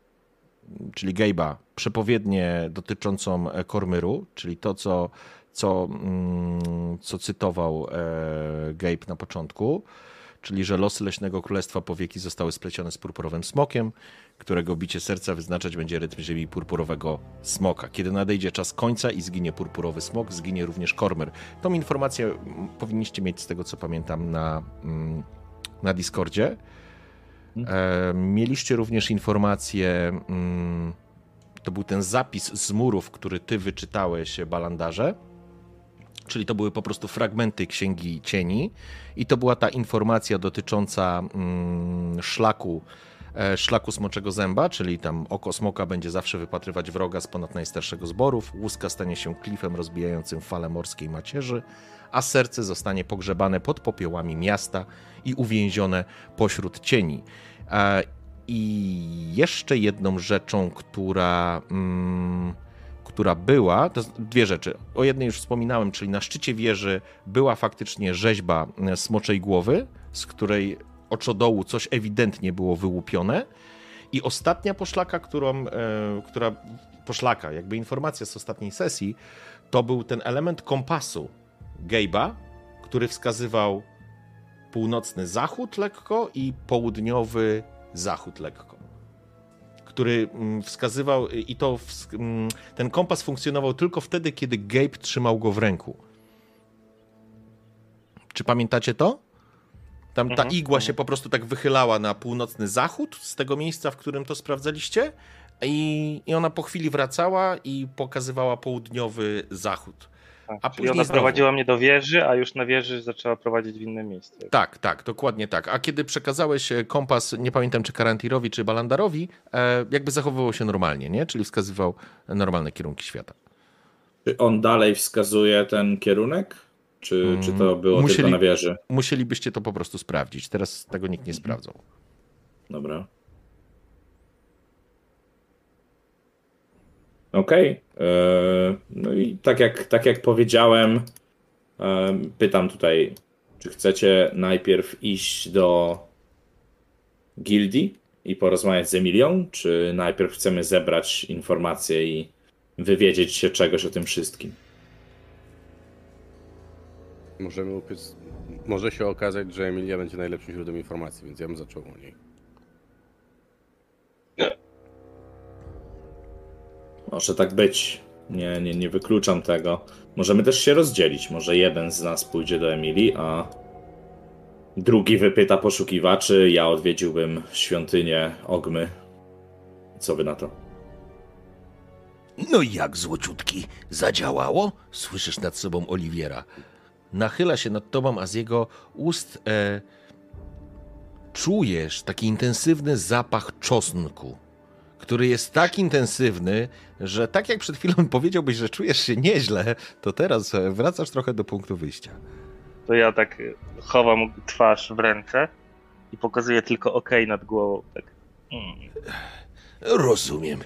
czyli Gabe'a, przepowiednię dotyczącą e, Kormyru, czyli to, co, co, mm, co cytował e, Gabe na początku, czyli że losy Leśnego Królestwa po wieki zostały splecione z purpurowym smokiem, którego bicie serca wyznaczać będzie rytm ziemi purpurowego smoka. Kiedy nadejdzie czas końca i zginie purpurowy smok, zginie również Kormyr. Tą informację mm, powinniście mieć z tego, co pamiętam, na, mm, na Discordzie. E, mieliście również informację, mm, to był ten zapis z murów, który ty wyczytałeś, Balandarze, czyli to były po prostu fragmenty Księgi Cieni i to była ta informacja dotycząca mm, szlaku, e, szlaku Smoczego Zęba, czyli tam oko smoka będzie zawsze wypatrywać wroga z ponad najstarszego zborów, łuska stanie się klifem rozbijającym fale morskiej macierzy, a serce zostanie pogrzebane pod popiołami miasta i uwięzione pośród cieni. E, I jeszcze jedną rzeczą, która, mm, która była, to dwie rzeczy. O jednej już wspominałem, czyli na szczycie wieży była faktycznie rzeźba e, smoczej głowy, z której oczodołu coś ewidentnie było wyłupione. I ostatnia poszlaka, którą, e, która poszlaka, jakby informacja z ostatniej sesji, to był ten element kompasu Gabe'a, który wskazywał północny zachód lekko i południowy zachód lekko. Który mm, wskazywał, i to mm, ten kompas funkcjonował tylko wtedy, kiedy Gabe trzymał go w ręku. Czy pamiętacie to? Tam ta Mhm, igła się po prostu tak wychylała na północny zachód z tego miejsca, w którym to sprawdzaliście, i, i ona po chwili wracała i pokazywała południowy zachód. Tak, A czyli później ona znowu. prowadziła mnie do wieży, a już na wieży zaczęła prowadzić w inne miejsce. Tak, tak, dokładnie tak. A kiedy przekazałeś e, kompas, nie pamiętam czy Karantirowi, czy Balandarowi, e, jakby zachowywał się normalnie, nie? Czyli wskazywał normalne kierunki świata. Czy on dalej wskazuje ten kierunek? Czy, czy to było Musieli- tylko na wieży? Musielibyście to po prostu sprawdzić. Teraz tego nikt nie sprawdzał. Dobra. Okej. Eee, No i tak jak, tak jak powiedziałem, em, pytam tutaj, czy chcecie najpierw iść do gildii i porozmawiać z Emilią, czy najpierw chcemy zebrać informacje i wywiedzieć się czegoś o tym wszystkim? Możemy upiec... Może się okazać, że Emilia będzie najlepszym źródłem informacji, więc ja bym zaczął o niej. Może tak być. Nie, nie, nie wykluczam tego. Możemy też się rozdzielić. Może jeden z nas pójdzie do Emilii, a drugi wypyta poszukiwaczy. Ja odwiedziłbym świątynię Ogmy. Co wy na to? No i jak, złociutki, zadziałało? Słyszysz nad sobą Oliwiera. Nachyla się nad tobą, a z jego ust e, czujesz taki intensywny zapach czosnku, który jest tak intensywny, że tak jak przed chwilą powiedziałbyś, że czujesz się nieźle, to teraz e, wracasz trochę do punktu wyjścia. To ja tak y, chowam twarz w ręce i pokazuję tylko OK nad głową. Tak. Mm. Rozumiem.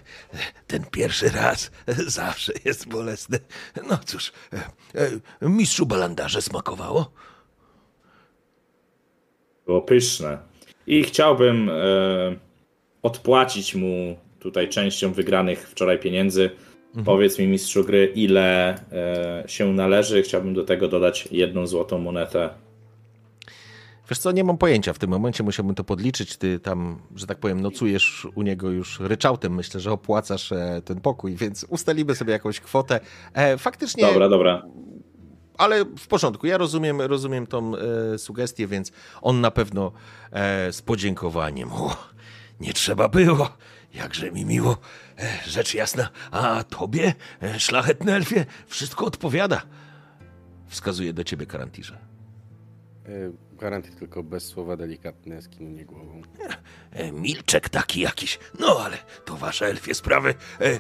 Ten pierwszy raz zawsze jest bolesny. No cóż, e, e, mistrzu Balandarze smakowało? Było pyszne. I chciałbym e, odpłacić mu tutaj częścią wygranych wczoraj pieniędzy. Powiedz mi, mistrzu gry, ile e, się należy. Chciałbym do tego dodać jedną złotą monetę. Wiesz co, nie mam pojęcia w tym momencie, musiałbym to podliczyć. Ty tam, że tak powiem, nocujesz u niego już ryczałtem. Myślę, że opłacasz e, ten pokój, więc ustalimy sobie jakąś kwotę. E, faktycznie, Dobra, dobra. ale w porządku. Ja rozumiem, rozumiem tą e, sugestię, więc on na pewno e, z podziękowaniem. Nie trzeba było. Jakże mi miło. E, Rzecz jasna. A tobie, e, szlachetny elfie, wszystko odpowiada. Wskazuje do ciebie Karantirze. E, Gwarantuję tylko bez słowa delikatne skinienie głową. Milczek taki jakiś. No ale to wasze elfie sprawy. E, e,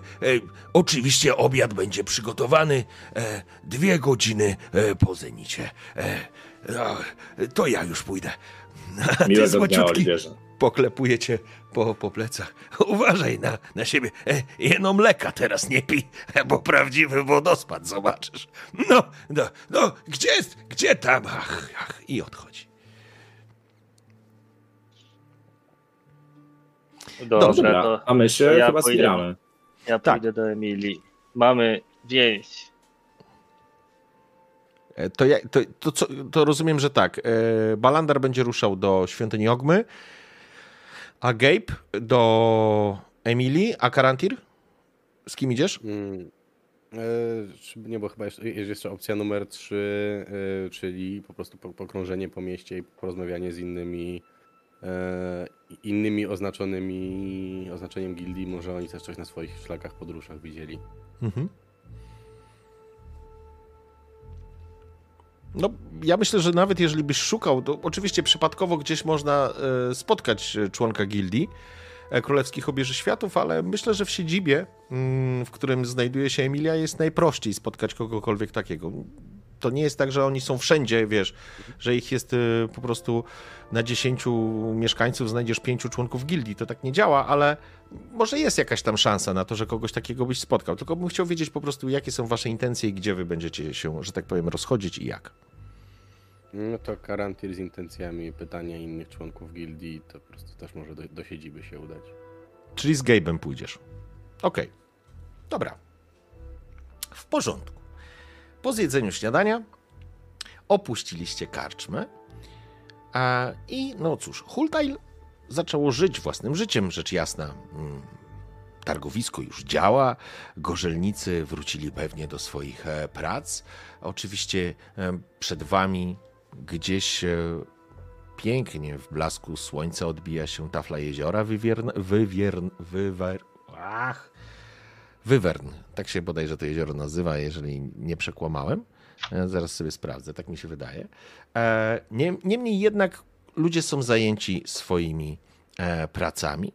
oczywiście obiad będzie przygotowany e, dwie godziny e, po zenicie. E, to ja już pójdę. A ty, Miłego dnia, Oliwierze. Poklepuje cię po, po plecach. uważaj na, na siebie. E, jeno mleka teraz nie pij, bo prawdziwy wodospad zobaczysz. No, no, no, gdzie jest, gdzie tam? Ach, ach, I odchodzi. Dobrze, Dobra, to a my się ja chyba pójdę. zbieramy. ja Tak. pójdę do Emilii. Mamy więź. E, To, ja, to, to, to rozumiem, że tak. E, Balandar będzie ruszał do świątyni Ogmy, a Gabe do Emilii, a Karantir? Z kim idziesz? Mm. E, nie, bo chyba jeszcze, jest jeszcze opcja numer 3, e, czyli po prostu po- pokrążenie po mieście i porozmawianie z innymi e, innymi oznaczonymi oznaczeniem gildii. Może oni też coś na swoich szlakach, podróżach widzieli. Mhm. No, ja myślę, że nawet jeżeli byś szukał, to oczywiście przypadkowo gdzieś można e, spotkać e, członka gildii e, Królewskich Obieży Światów, ale myślę, że w siedzibie, mm, w którym znajduje się Emilia, jest najprościej spotkać kogokolwiek takiego. To nie jest tak, że oni są wszędzie, wiesz, że ich jest po prostu na 10 mieszkańców znajdziesz pięciu członków gildii. To tak nie działa, ale może jest jakaś tam szansa na to, że kogoś takiego byś spotkał. Tylko bym chciał wiedzieć po prostu, jakie są wasze intencje i gdzie wy będziecie się, że tak powiem, rozchodzić i jak. No to Karantir z intencjami pytania innych członków gildii, to po prostu też może do, do siedziby się udać. Czyli z Gabe'em pójdziesz. Okej. Dobra. W porządku. Po zjedzeniu śniadania opuściliście karczmę a, i no cóż, Hultail zaczęło żyć własnym życiem, rzecz jasna. Mm, Targowisko już działa, gorzelnicy wrócili pewnie do swoich e, prac. Oczywiście e, przed wami gdzieś e, pięknie w blasku słońca odbija się tafla jeziora wywiern, wywiern, wywer, ach, Wywern, tak się bodajże to jezioro nazywa, jeżeli nie przekłamałem. Zaraz sobie sprawdzę, tak mi się wydaje. Nie- Niemniej jednak ludzie są zajęci swoimi e, pracami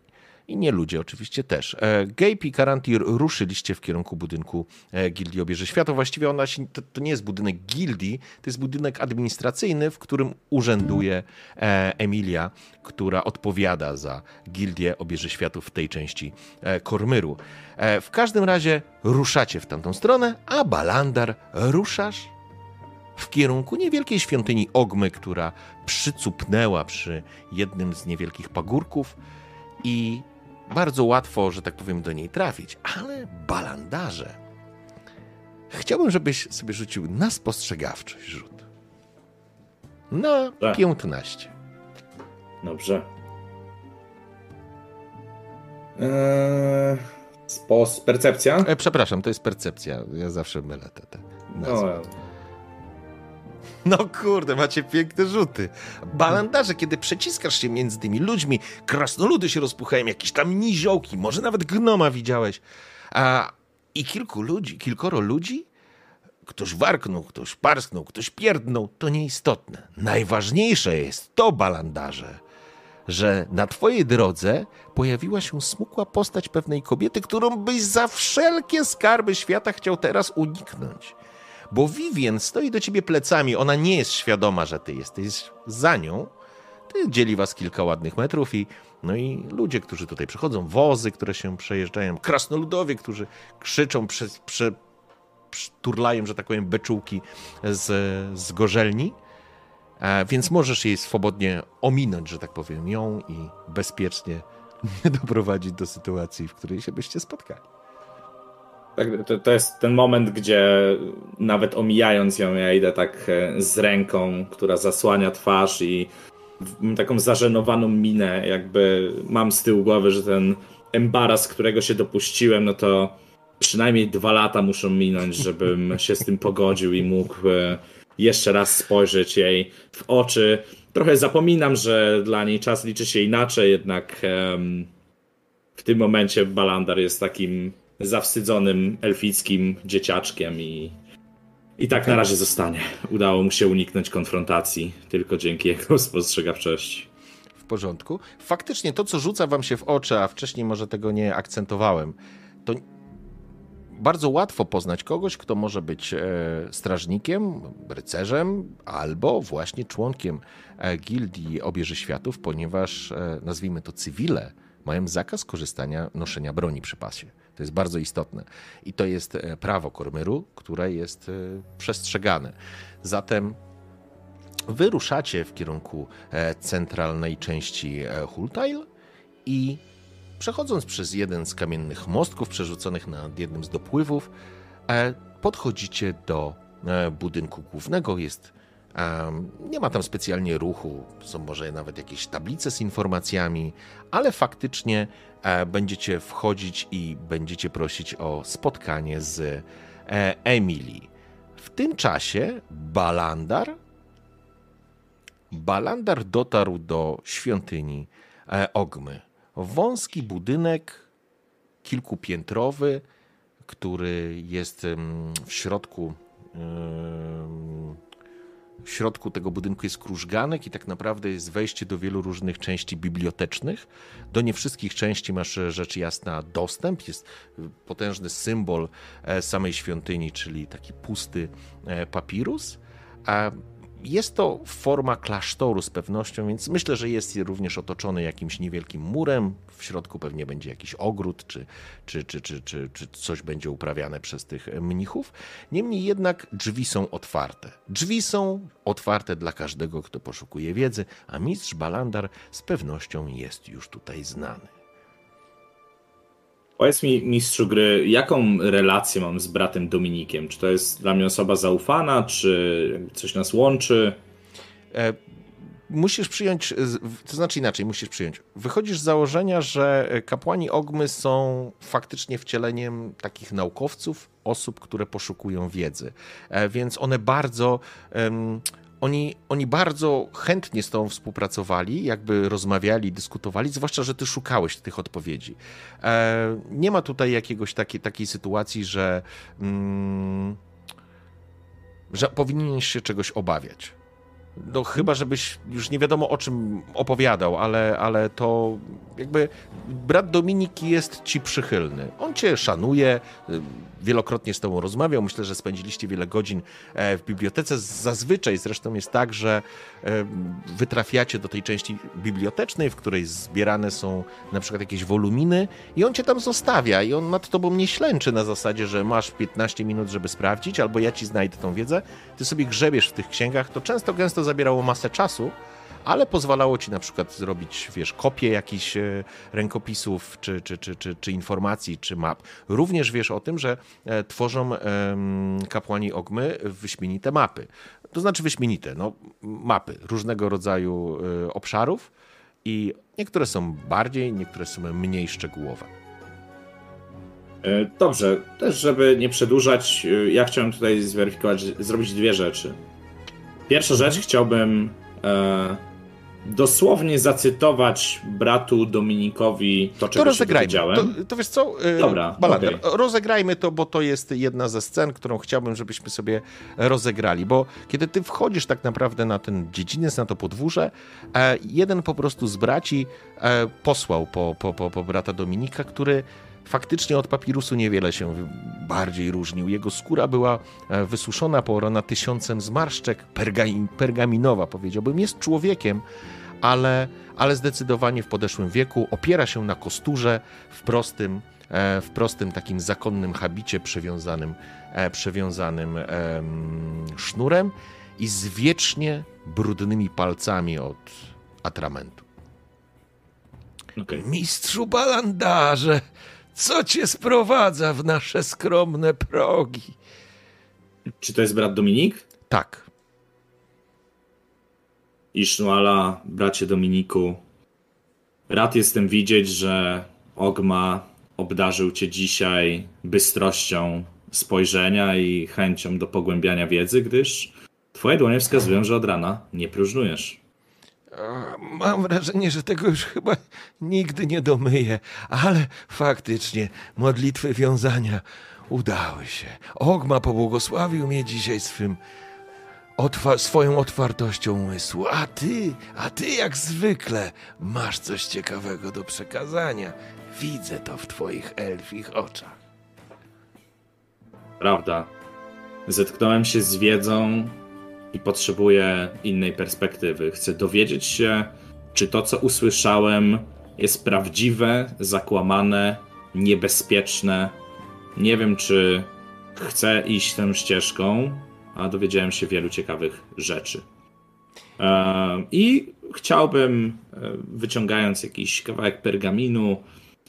i nie ludzie oczywiście też. E, Gabe i Karantir ruszyliście w kierunku budynku e, Gildii Obierze Światła. Właściwie ona się, to, to nie jest budynek gildii, to jest budynek administracyjny, w którym urzęduje Emilia, która odpowiada za Gildię Obierze Światów w tej części Kormyru. W każdym razie ruszacie w tamtą stronę, a Balandar ruszasz w kierunku niewielkiej świątyni Ogmy, która przycupnęła przy jednym z niewielkich pagórków i bardzo łatwo, że tak powiem, do niej trafić, ale balandarze. Chciałbym, żebyś sobie rzucił na spostrzegawczość rzut. Na tak. 15. Dobrze. Eee, spos, percepcja? E, przepraszam, to jest percepcja. Ja zawsze mylę te, te nazwy. No, no kurde, macie piękne rzuty. Balandarze, kiedy przeciskasz się między tymi ludźmi, krasnoludy się rozpuchają, jakieś tam niziołki, może nawet gnoma widziałeś. A, I kilku ludzi, kilkoro ludzi, ktoś warknął, ktoś parsknął, ktoś pierdnął, to nieistotne. Najważniejsze jest to, balandarze, że na twojej drodze pojawiła się smukła postać pewnej kobiety, którą byś za wszelkie skarby świata chciał teraz uniknąć. Bo Vivien stoi do ciebie plecami, ona nie jest świadoma, że ty jesteś za nią. Ty dzieli was kilka ładnych metrów i no i ludzie, którzy tutaj przychodzą, wozy, które się przejeżdżają, krasnoludowie, którzy krzyczą, prze, prze, turlają, że tak powiem, beczułki z, z gorzelni. E, więc możesz jej swobodnie ominąć, że tak powiem, ją i bezpiecznie doprowadzić do sytuacji, w której się byście spotkali. Tak, to, to, jest ten moment, gdzie nawet omijając ją, ja idę tak e, z ręką, która zasłania twarz i taką zażenowaną minę, jakby mam z tyłu głowy, że ten embaraz, którego się dopuściłem, no to przynajmniej dwa lata muszą minąć, żebym się z tym pogodził i mógł e, jeszcze raz spojrzeć jej w oczy. Trochę zapominam, że dla niej czas liczy się inaczej, jednak w tym momencie Balandar jest takim zawstydzonym elfickim dzieciaczkiem i, i tak na razie zostanie. Udało mu się uniknąć konfrontacji tylko dzięki jego spostrzegawczości. W porządku. Faktycznie to, co rzuca wam się w oczy, a wcześniej może tego nie akcentowałem, to bardzo łatwo poznać kogoś, kto może być e, strażnikiem, rycerzem albo właśnie członkiem e, gildii Obieży Światów, ponieważ e, nazwijmy to cywile mają zakaz korzystania, noszenia broni przy pasie. To jest bardzo istotne. I to jest e, prawo Kormyru, które jest e, przestrzegane. Zatem wyruszacie w kierunku e, centralnej części Hultail i przechodząc przez jeden z kamiennych mostków przerzuconych nad jednym z dopływów, podchodzicie do budynku głównego. Jest nie ma tam specjalnie ruchu, są może nawet jakieś tablice z informacjami, ale faktycznie e, będziecie wchodzić i będziecie prosić o spotkanie z e, Emilii. W tym czasie Balandar Balandar dotarł do świątyni e, Ogmy. Wąski budynek kilkupiętrowy, który jest w środku w środku tego budynku jest krużganek i tak naprawdę jest wejście do wielu różnych części bibliotecznych. Do nie wszystkich części masz e, rzecz jasna dostęp. Jest e, potężny symbol e, samej świątyni, czyli taki pusty papirus. A jest to forma klasztoru z pewnością, więc myślę, że jest również otoczony jakimś niewielkim murem. W środku pewnie będzie jakiś ogród, czy, czy, czy, czy, czy, czy coś będzie uprawiane przez tych mnichów. Niemniej jednak drzwi są otwarte. Drzwi są otwarte dla każdego, kto poszukuje wiedzy, a mistrz Balandar z pewnością jest już tutaj znany. Powiedz mi, mistrzu gry, jaką relację mam z bratem Dominikiem? Czy to jest dla mnie osoba zaufana, czy coś nas łączy? E, musisz przyjąć, to znaczy inaczej, musisz przyjąć. Wychodzisz z założenia, że kapłani Ogmy są faktycznie wcieleniem takich naukowców, osób, które poszukują wiedzy. E, więc one bardzo oni, oni bardzo chętnie z tobą współpracowali, jakby rozmawiali, dyskutowali, zwłaszcza, że ty szukałeś tych odpowiedzi. E, nie ma tutaj jakiegoś takiej, takiej sytuacji, że, mm, że powinieneś się czegoś obawiać. No chyba, żebyś już nie wiadomo o czym opowiadał, ale, ale to jakby brat Dominik jest ci przychylny. On cię szanuje, wielokrotnie z tobą rozmawiał. Myślę, że spędziliście wiele godzin e, w bibliotece. Zazwyczaj zresztą jest tak, że wytrafiacie do tej części bibliotecznej, w której zbierane są na przykład jakieś woluminy i on cię tam zostawia i on nad tobą nie ślęczy na zasadzie, że masz 15 minut, żeby sprawdzić, albo ja ci znajdę tą wiedzę. Ty sobie grzebiesz w tych księgach. To często gęsto zabierało masę czasu, ale pozwalało ci na przykład zrobić, wiesz, kopię jakichś e, rękopisów, czy, czy, czy, czy, czy informacji, czy map. Również wiesz o tym, że e, tworzą kapłani Ogmy wyśmienite mapy. To znaczy wyśmienite, no, mapy różnego rodzaju e, obszarów i niektóre są bardziej, niektóre są mniej szczegółowe. Dobrze, też żeby nie przedłużać, ja chciałem tutaj zweryfikować, zrobić dwie rzeczy. Pierwsza rzecz, chciałbym e, dosłownie zacytować bratu Dominikowi to, czego to rozegrajmy. To, to wiesz co, e, Dobra, okay. rozegrajmy to, bo to jest jedna ze scen, którą chciałbym, żebyśmy sobie rozegrali, bo kiedy ty wchodzisz tak naprawdę na ten dziedziniec, na to podwórze, e, jeden po prostu z braci e, posłał po, po, po, po brata Dominika, który faktycznie od papirusu niewiele się bardziej różnił. Jego skóra była e, wysuszona, porona tysiącem zmarszczek, pergaminowa powiedziałbym. Jest człowiekiem, ale, ale zdecydowanie w podeszłym wieku opiera się na kosturze w prostym, e, w prostym takim zakonnym habicie przewiązanym, e, przewiązanym sznurem i z wiecznie brudnymi palcami od atramentu. Okay. Mistrzu Balandarze, co cię sprowadza w nasze skromne progi? Czy to jest brat Dominik? Tak. Isznuala, bracie Dominiku, rad jestem widzieć, że Ogma obdarzył cię dzisiaj bystrością spojrzenia i chęcią do pogłębiania wiedzy, gdyż twoje dłonie wskazują, że od rana nie próżnujesz. Mam wrażenie, że tego już chyba nigdy nie domyję, ale faktycznie modlitwy wiązania udały się. Ogma pobłogosławił mnie dzisiaj swym otwa swoją otwartością umysłu, a ty, a ty jak zwykle masz coś ciekawego do przekazania. Widzę to w twoich elfich oczach. Prawda. Zetknąłem się z wiedzą, i potrzebuję innej perspektywy. Chcę dowiedzieć się, czy to, co usłyszałem, jest prawdziwe, zakłamane, niebezpieczne. Nie wiem, czy chcę iść tą ścieżką, a dowiedziałem się wielu ciekawych rzeczy. I chciałbym, e, wyciągając jakiś kawałek pergaminu,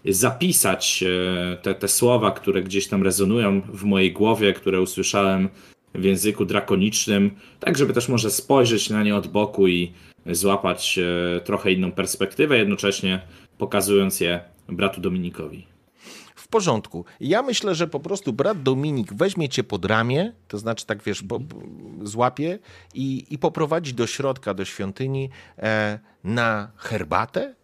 zapisać e, te, te słowa, które gdzieś tam rezonują w mojej głowie, które usłyszałem w języku drakonicznym, tak żeby też może spojrzeć na nie od boku i złapać e, trochę inną perspektywę, jednocześnie pokazując je bratu Dominikowi. W porządku. Ja myślę, że po prostu brat Dominik weźmie cię pod ramię, to znaczy tak wiesz, po, złapie i, i poprowadzi do środka, do świątyni e, na herbatę,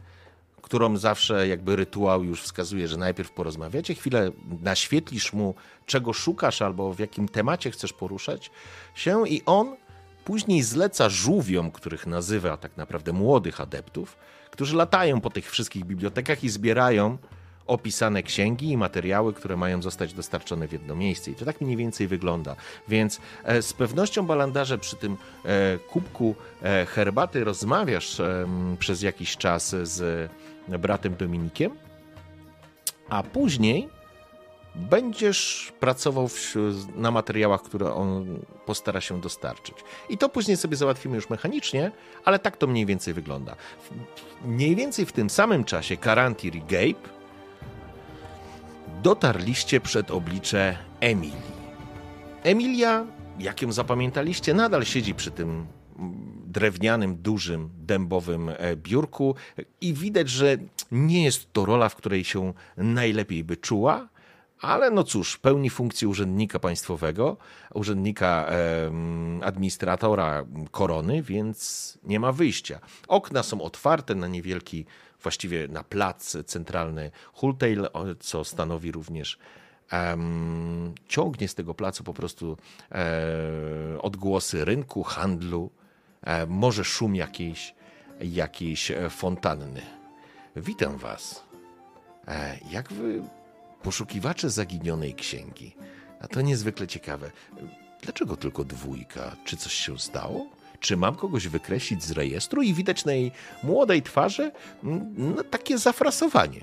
którą zawsze jakby rytuał już wskazuje, że najpierw porozmawiacie, chwilę naświetlisz mu, czego szukasz albo w jakim temacie chcesz poruszać się i on później zleca żółwiom, których nazywa tak naprawdę młodych adeptów, którzy latają po tych wszystkich bibliotekach i zbierają opisane księgi i materiały, które mają zostać dostarczone w jedno miejsce. I to tak mniej więcej wygląda. Więc e, z pewnością, Balandarze, przy tym e, kubku e, herbaty rozmawiasz przez jakiś czas z bratem Dominikiem, a później będziesz pracował w, na materiałach, które on postara się dostarczyć. I to później sobie załatwimy już mechanicznie, ale tak to mniej więcej wygląda. Mniej więcej w tym samym czasie Karantir i Gabe dotarliście przed oblicze Emilii. Emilia, jak ją zapamiętaliście, nadal siedzi przy tym drewnianym, dużym, dębowym e, biurku i widać, że nie jest to rola, w której się najlepiej by czuła, ale no cóż, pełni funkcję urzędnika państwowego, urzędnika administratora korony, więc nie ma wyjścia. Okna są otwarte na niewielki, właściwie na plac centralny Hultail, co stanowi również ciągnie z tego placu po prostu e, odgłosy rynku, handlu, może szum jakiejś, jakiejś e, fontanny. Witam was. E, jak wy, poszukiwacze zaginionej księgi? A to niezwykle ciekawe. Dlaczego tylko dwójka? Czy coś się stało? Czy mam kogoś wykreślić z rejestru i widać na jej młodej twarzy no, takie zafrasowanie?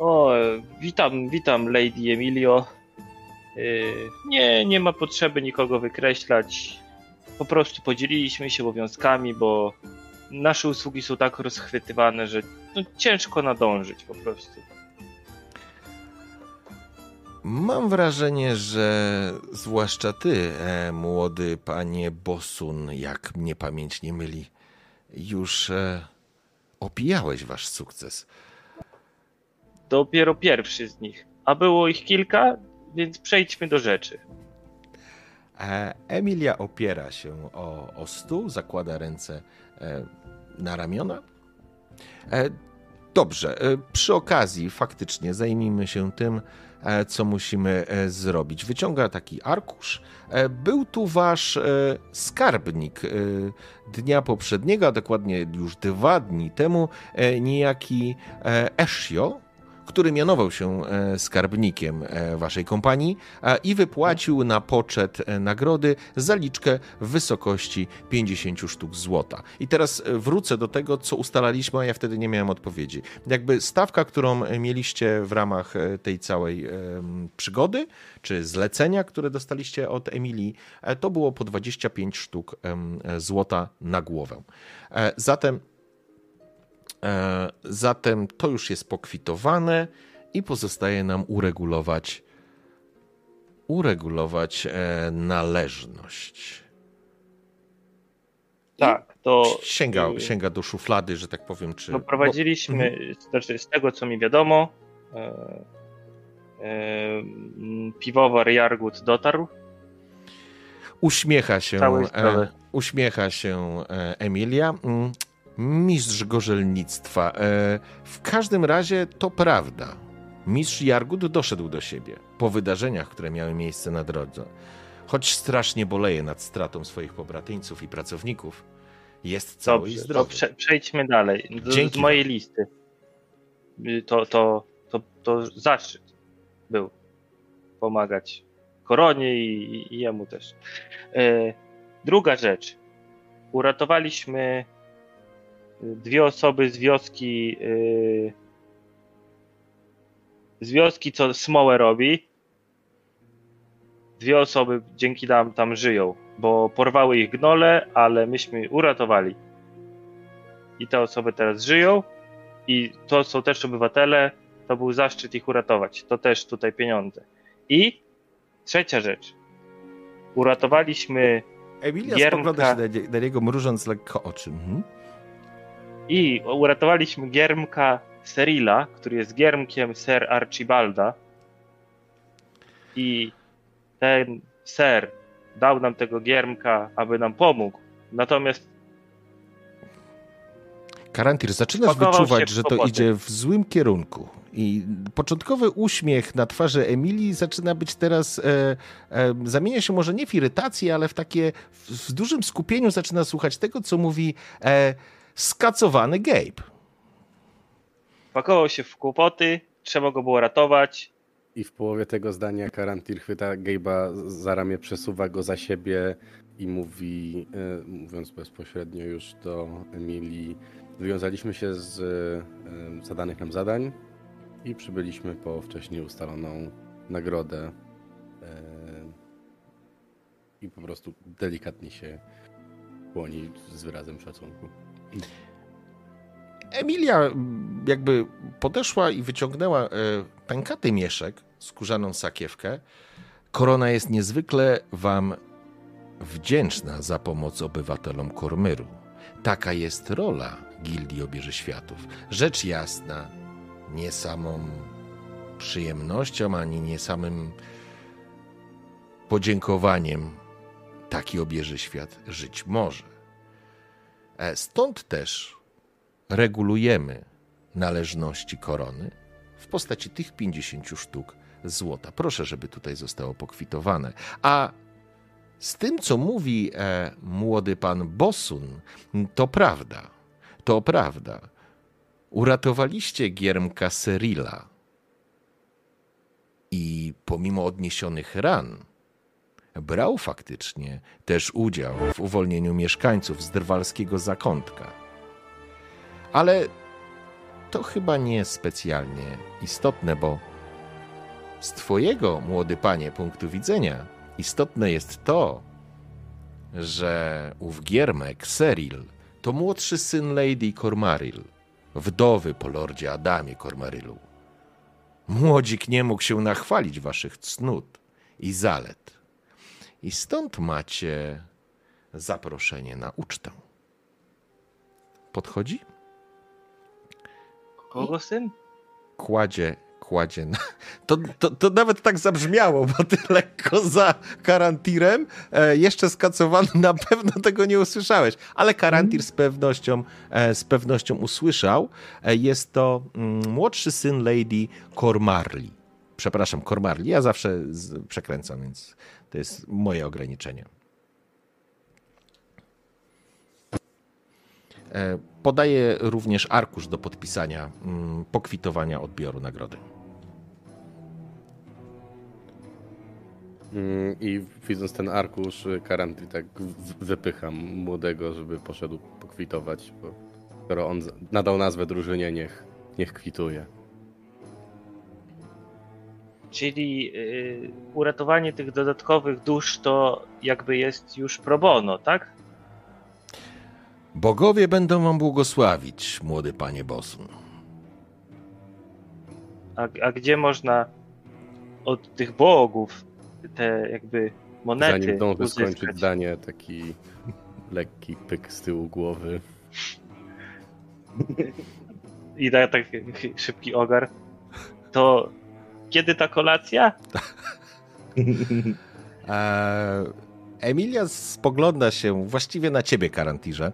O, witam, witam, Lady Emilio. Yy, nie, nie ma potrzeby nikogo wykreślać. Po prostu podzieliliśmy się obowiązkami, bo nasze usługi są tak rozchwytywane, że no, ciężko nadążyć po prostu. Mam wrażenie, że zwłaszcza ty, e, młody panie Bosun, jak mnie pamięć nie myli, już e, opijałeś wasz sukces. Dopiero pierwszy z nich. A było ich kilka, więc przejdźmy do rzeczy. E, Emilia opiera się o, o stół, zakłada ręce e, na ramiona. E, dobrze, przy okazji faktycznie zajmijmy się tym, co musimy zrobić. Wyciąga taki arkusz. Był tu wasz skarbnik dnia poprzedniego, a dokładnie już dwa dni temu, niejaki Eshio, który mianował się e, skarbnikiem e, waszej kompanii i wypłacił na poczet e, nagrody zaliczkę w wysokości 50 sztuk złota. I teraz wrócę do tego, co ustalaliśmy, a ja wtedy nie miałem odpowiedzi. Jakby stawka, którą mieliście w ramach tej całej przygody, czy zlecenia, które dostaliście od Emilii, to było po 25 sztuk złota na głowę. Zatem Zatem to już jest pokwitowane i pozostaje nam uregulować uregulować e, należność. Tak, to Sięga, y, sięga do szuflady, że tak powiem, czy Poprowadziliśmy, znaczy z tego co mi wiadomo, e, e, piwowar Jargut dotarł. Uśmiecha się, e, uśmiecha się e, Emilia. Mistrz gorzelnictwa. E, w każdym razie to prawda. Mistrz Jargut doszedł do siebie po wydarzeniach, które miały miejsce na drodze. Choć strasznie boleje nad stratą swoich pobratyńców i pracowników, jest cały i Dobrze, to zdrowy. prze, przejdźmy dalej. Z, Dzięki z mojej wam. listy. Y, To, to, to, to zaszczyt był pomagać koronie i, i jemu też. E, druga rzecz. Uratowaliśmy dwie osoby z wioski. y, Z wioski, co smołę robi. Dwie osoby dzięki nam tam żyją, bo porwały ich gnole, ale myśmy uratowali. I te osoby teraz żyją. I to są też obywatele. To był zaszczyt ich uratować. To też tutaj pieniądze. I trzecia rzecz. Uratowaliśmy Emilia Giermka- spogląda się na, nie- na niego, mrużąc lekko oczy. Mhm. I uratowaliśmy Giermka Serila, który jest Giermkiem Ser Archibalda. I ten ser dał nam tego Giermka, aby nam pomógł. Natomiast Karantir, zaczynasz wyczuwać, że to idzie w złym kierunku. I początkowy uśmiech na twarzy Emilii zaczyna być teraz, e, e, zamienia się może nie w irytację, ale w takie, w, w dużym skupieniu zaczyna słuchać tego, co mówi e, skacowany Gabe. pakował się w kłopoty, trzeba go było ratować. I w połowie tego zdania Karantir chwyta Gabe'a za ramię, przesuwa go za siebie i mówi, e, mówiąc bezpośrednio już do Emilii, wywiązaliśmy się z e, zadanych nam zadań i przybyliśmy po wcześniej ustaloną nagrodę e, i po prostu delikatnie się kłoni z wyrazem szacunku. Emilia mm, jakby podeszła i wyciągnęła e, pękaty mieszek, skórzaną sakiewkę. Korona jest niezwykle wam wdzięczna za pomoc obywatelom Kormyru. Taka jest rola Gildii Obieży Światów. Rzecz jasna, nie samą przyjemnością, ani nie samym podziękowaniem taki obieży świat żyć może. E, Stąd też regulujemy należności korony w postaci tych 50 sztuk złota. Proszę, żeby tutaj zostało pokwitowane. A z tym, co mówi e, młody pan Bosun, to prawda. To prawda. Uratowaliście Giermka Serila. I pomimo odniesionych ran, brał faktycznie też udział w uwolnieniu mieszkańców z drwalskiego zakątka. Ale to chyba nie specjalnie istotne, bo z Twojego, młody panie, punktu widzenia, istotne jest to, że ów Giermek, Seril, to młodszy syn Lady Cormaril, wdowy po lordzie Adamie Cormarilu. Młodzik nie mógł się nachwalić waszych cnót i zalet. I stąd macie zaproszenie na ucztę. Podchodzi? Kogo syn? Kładzie, kładzie. Na... To, to, to nawet tak zabrzmiało, bo ty lekko za karantirem, e, jeszcze skacowany, na pewno tego nie usłyszałeś, ale karantir z pewnością, e, z pewnością usłyszał. E, jest to mm, młodszy syn Lady Cormarli. Przepraszam, Cormarli. Ja zawsze z, przekręcam, więc to jest moje ograniczenie. E, Podaje również arkusz do podpisania, mm, pokwitowania odbioru nagrody. Mm, I widząc ten arkusz, Karantri tak w- wypycham młodego, żeby poszedł pokwitować, bo skoro on nadał nazwę drużynie, niech, niech kwituje. Czyli y, uratowanie tych dodatkowych dusz to jakby jest już pro bono, tak? Bogowie będą wam błogosławić, młody panie Bosun. A, a gdzie można od tych bogów te jakby monety Zanim zdąży uzyskać? skończyć zdanie, taki lekki pyk z tyłu głowy. I da tak szybki ogar. To kiedy ta kolacja? Eee, Emilia spogląda się właściwie na ciebie, Karantirze.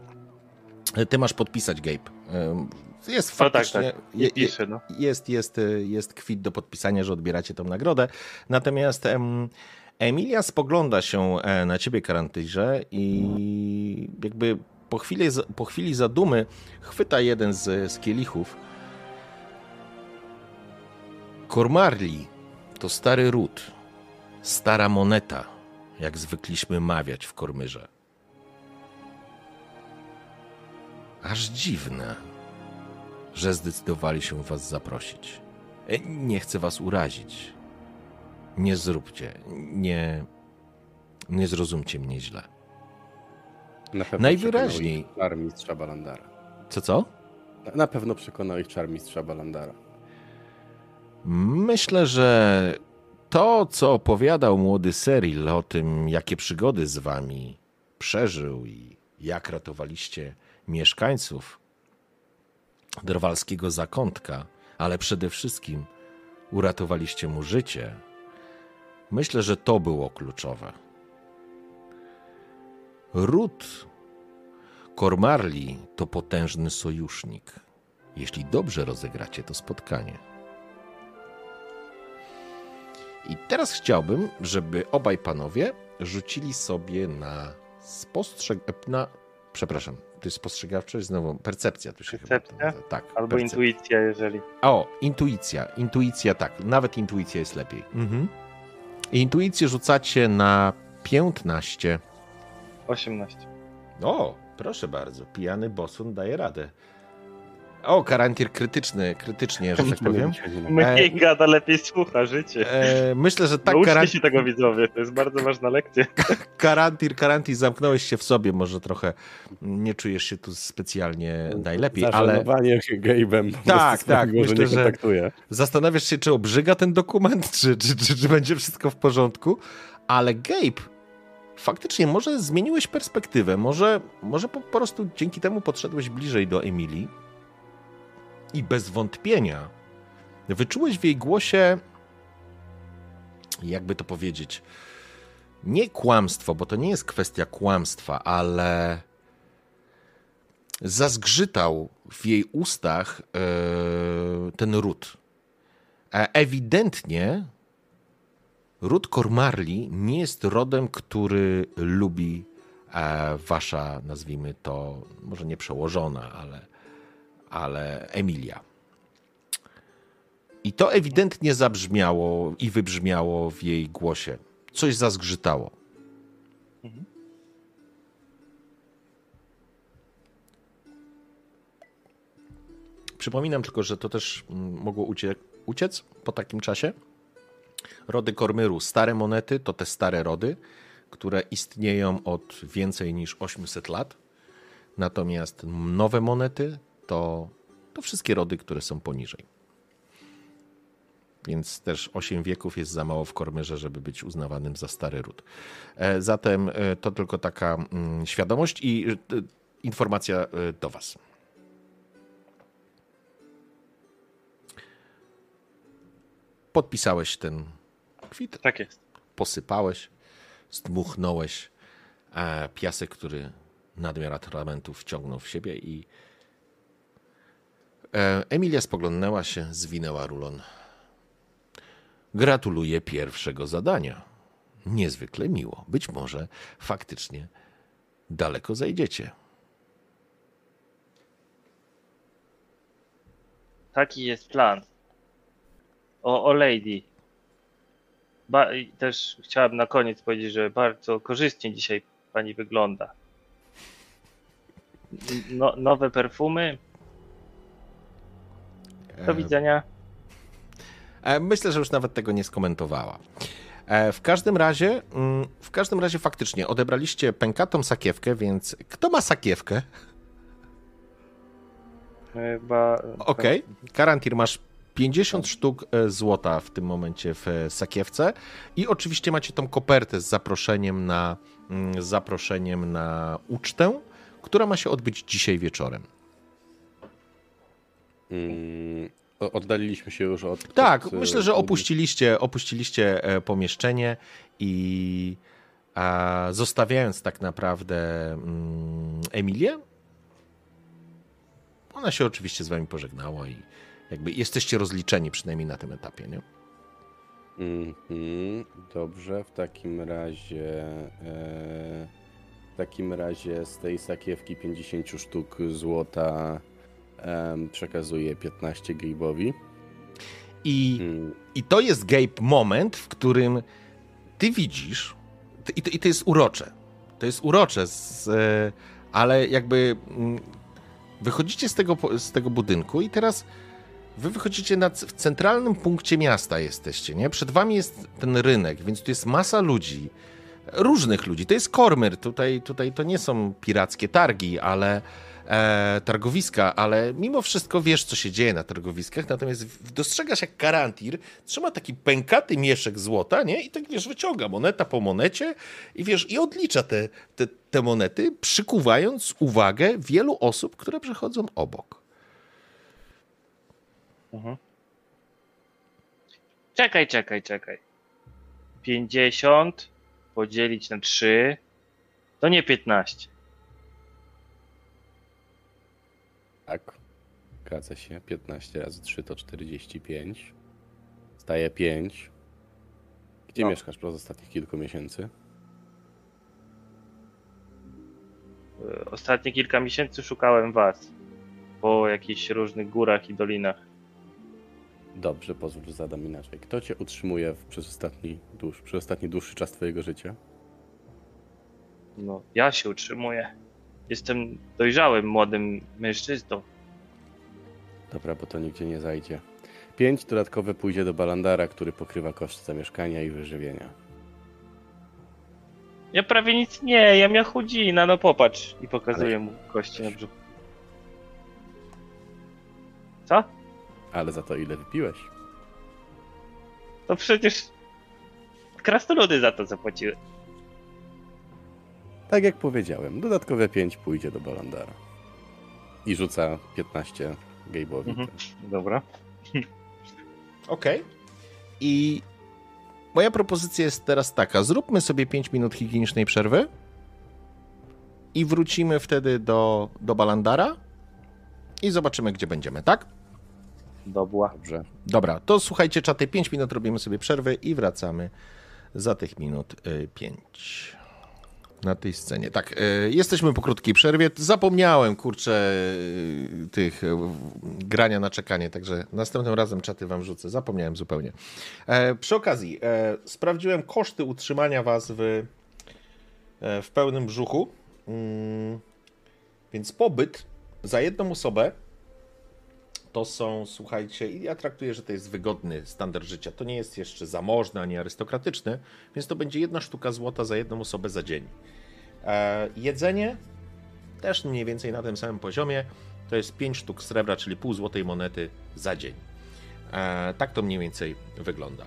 Ty masz podpisać, Gabe. Eee, Jest No tak, faktycznie... tak. je- no. jest, jest, jest kwit do podpisania, że odbieracie tą nagrodę. Natomiast em, Emilia spogląda się e, na ciebie, Karantyrze, i jakby po chwili, po chwili zadumy chwyta jeden z, z kielichów. Kormarli to stary ród, stara moneta, jak zwykliśmy mawiać w Kormyrze. Aż dziwne, że zdecydowali się was zaprosić. E, Nie chcę was urazić. Nie zróbcie, nie, nie zrozumcie mnie źle. Na pewno Najwyraźniej. Czar mistrza Balandara. Co, co? Na- Na pewno przekonał ich czar mistrza Balandara. Myślę, że to, co opowiadał młody Seril o tym, jakie przygody z wami przeżył i jak ratowaliście mieszkańców drwalskiego zakątka, ale przede wszystkim uratowaliście mu życie, myślę, że to było kluczowe. Ród Kormarli to potężny sojusznik, jeśli dobrze rozegracie to spotkanie. I teraz chciałbym, żeby obaj panowie rzucili sobie na spostrzeg... na... Przepraszam, to jest spostrzegawczość, znowu percepcja tu się chyba Percepcja? nazywa. Tak, Albo percepcja. intuicja, jeżeli. O, intuicja. Intuicja, tak. Nawet intuicja jest lepiej. Mhm. Intuicję rzucacie na 15. 18. O, proszę bardzo. Pijany bosun daje radę. O, karantir krytyczny, krytycznie, że tak powiem. Mniej gada, lepiej słucha, życie. E, myślę, że tak, Nauczcie karantir, się tego widzowie, to jest bardzo ważna lekcja. karantir, karantir, zamknąłeś się w sobie, może trochę nie czujesz się tu specjalnie najlepiej, ale Gabe'em. po Tak, tak, myślę, że zastanawiasz się, czy obrzyga ten dokument, czy, czy, czy, czy będzie wszystko w porządku, ale Gabe, faktycznie może zmieniłeś perspektywę, może, może po prostu dzięki temu podszedłeś bliżej do Emilii i bez wątpienia wyczułeś w jej głosie, jakby to powiedzieć, nie kłamstwo, bo to nie jest kwestia kłamstwa, ale zazgrzytał w jej ustach e, ten ród. Ewidentnie ród Kormarli nie jest rodem, który lubi e, wasza, nazwijmy to, może nie przełożona, ale, ale Emilia. I to ewidentnie zabrzmiało i wybrzmiało w jej głosie. Coś zazgrzytało. Przypominam tylko, że to też mogło ucie uciec po takim czasie. Rody Kormyru, stare monety to te stare rody, które istnieją od więcej niż 800 lat. Natomiast nowe monety to, to wszystkie rody, które są poniżej. Więc też 8 wieków jest za mało w Kormyrze, żeby być uznawanym za stary ród. E, Zatem e, to tylko taka mm, świadomość i e, informacja do Was. Podpisałeś ten kwit, Tak jest. posypałeś, zdmuchnąłeś piasek, który nadmiar atramentu wciągnął w siebie i Emilia spoglądnęła się, zwinęła rulon. Gratuluję pierwszego zadania. Niezwykle miło. Być może faktycznie daleko zajdziecie. Taki jest plan. O, o Lady. Ba też chciałem na koniec powiedzieć, że bardzo korzystnie dzisiaj pani wygląda. No, nowe perfumy. Do E, widzenia. E, Myślę, że już nawet tego nie skomentowała. E, W każdym razie, mm, w każdym razie faktycznie odebraliście pękatą sakiewkę, więc kto ma sakiewkę? Chyba. Okej. Karantir, masz 50 sztuk złota w tym momencie w sakiewce i oczywiście macie tą kopertę z zaproszeniem na, mm, z zaproszeniem na ucztę, która ma się odbyć dzisiaj wieczorem. Mm, oddaliliśmy się już od. Tak, od, myślę, e, że od- opuściliście, opuściliście e, pomieszczenie i a, zostawiając tak naprawdę mm, Emilię, ona się oczywiście z wami pożegnała i jakby jesteście rozliczeni przynajmniej na tym etapie, nie? Mhm, dobrze, w takim razie. E, w takim razie z tej sakiewki 50 sztuk złota em, przekazuję 15 Gabe'owi. I, Mm, I to jest Gabe moment, w którym ty widzisz, i to, i to jest urocze. To jest urocze, z, e, ale jakby mm, wychodzicie z tego, z tego budynku i teraz wy wychodzicie na, w centralnym punkcie miasta jesteście, nie? Przed wami jest ten rynek, więc tu jest masa ludzi, różnych ludzi. To jest Kormyr, tutaj, tutaj to nie są pirackie targi, ale e, targowiska, ale mimo wszystko wiesz, co się dzieje na targowiskach, natomiast dostrzegasz, jak Karantir trzyma taki pękaty mieszek złota, nie? I tak, wiesz, wyciąga moneta po monecie i wiesz, i odlicza te, te, te monety, przykuwając uwagę wielu osób, które przechodzą obok. Mhm. Czekaj, czekaj, czekaj. 50 podzielić na 3 to nie 15. tak, zgadza się. 15 razy 3 to 45. Staje 5. Gdzie No. mieszkasz przez ostatnich kilku miesięcy? Y, Ostatnie kilka miesięcy szukałem was po jakichś różnych górach i dolinach. Dobrze, pozwól, że zadam inaczej. Kto cię utrzymuje przez, ostatni dłuż, przez ostatni dłuższy czas twojego życia? No, ja się utrzymuję. Jestem dojrzałym młodym mężczyzną. Dobra, bo to nigdzie nie zajdzie. 5 dodatkowe pójdzie do Balandara, który pokrywa koszt zamieszkania i wyżywienia. Ja prawie nic nie, ja miał chudzina, no popatrz. I pokazuję mu kości na brzuchu. Co? Ale za to ile wypiłeś? To przecież krasnoludy za to zapłaciły. Tak jak powiedziałem, dodatkowe 5 pójdzie do Balandara. I rzuca 15 Gabe'owi. Mhm. Dobra. Okej. I moja propozycja jest teraz taka. Zróbmy sobie 5 minut higienicznej przerwy i wrócimy wtedy do, do Balandara i zobaczymy, gdzie będziemy, tak? Dobra. Dobrze. Dobra, to słuchajcie, czaty, 5 minut robimy sobie przerwy i wracamy za tych minut 5 na tej scenie. Tak, e, jesteśmy po krótkiej przerwie. Zapomniałem, kurczę, e, tych e, grania na czekanie, także następnym razem czaty wam rzucę. Zapomniałem zupełnie. Przy okazji, sprawdziłem koszty utrzymania was w, w pełnym brzuchu. Mm, więc pobyt za jedną osobę to są, słuchajcie, ja traktuję, że to jest wygodny standard życia. To nie jest jeszcze zamożny ani arystokratyczny, więc to będzie jedna sztuka złota za jedną osobę za dzień. E, jedzenie też mniej więcej na tym samym poziomie. To jest 5 sztuk srebra, czyli pół złotej monety za dzień. E, tak to mniej więcej wygląda.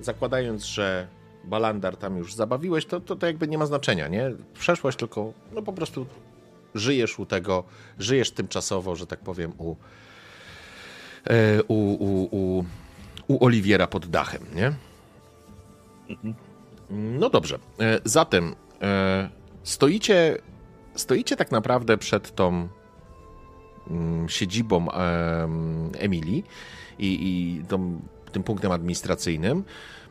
Zakładając, że Balandar tam już zabawiłeś, to, to, to jakby nie ma znaczenia, nie? Przeszłaś tylko, no po prostu żyjesz u tego, żyjesz tymczasowo, że tak powiem, u, u, u, u, u Oliwiera pod dachem, nie? No dobrze. Zatem stoicie, stoicie tak naprawdę przed tą mm, siedzibą Emilii i, i tą, tym punktem administracyjnym.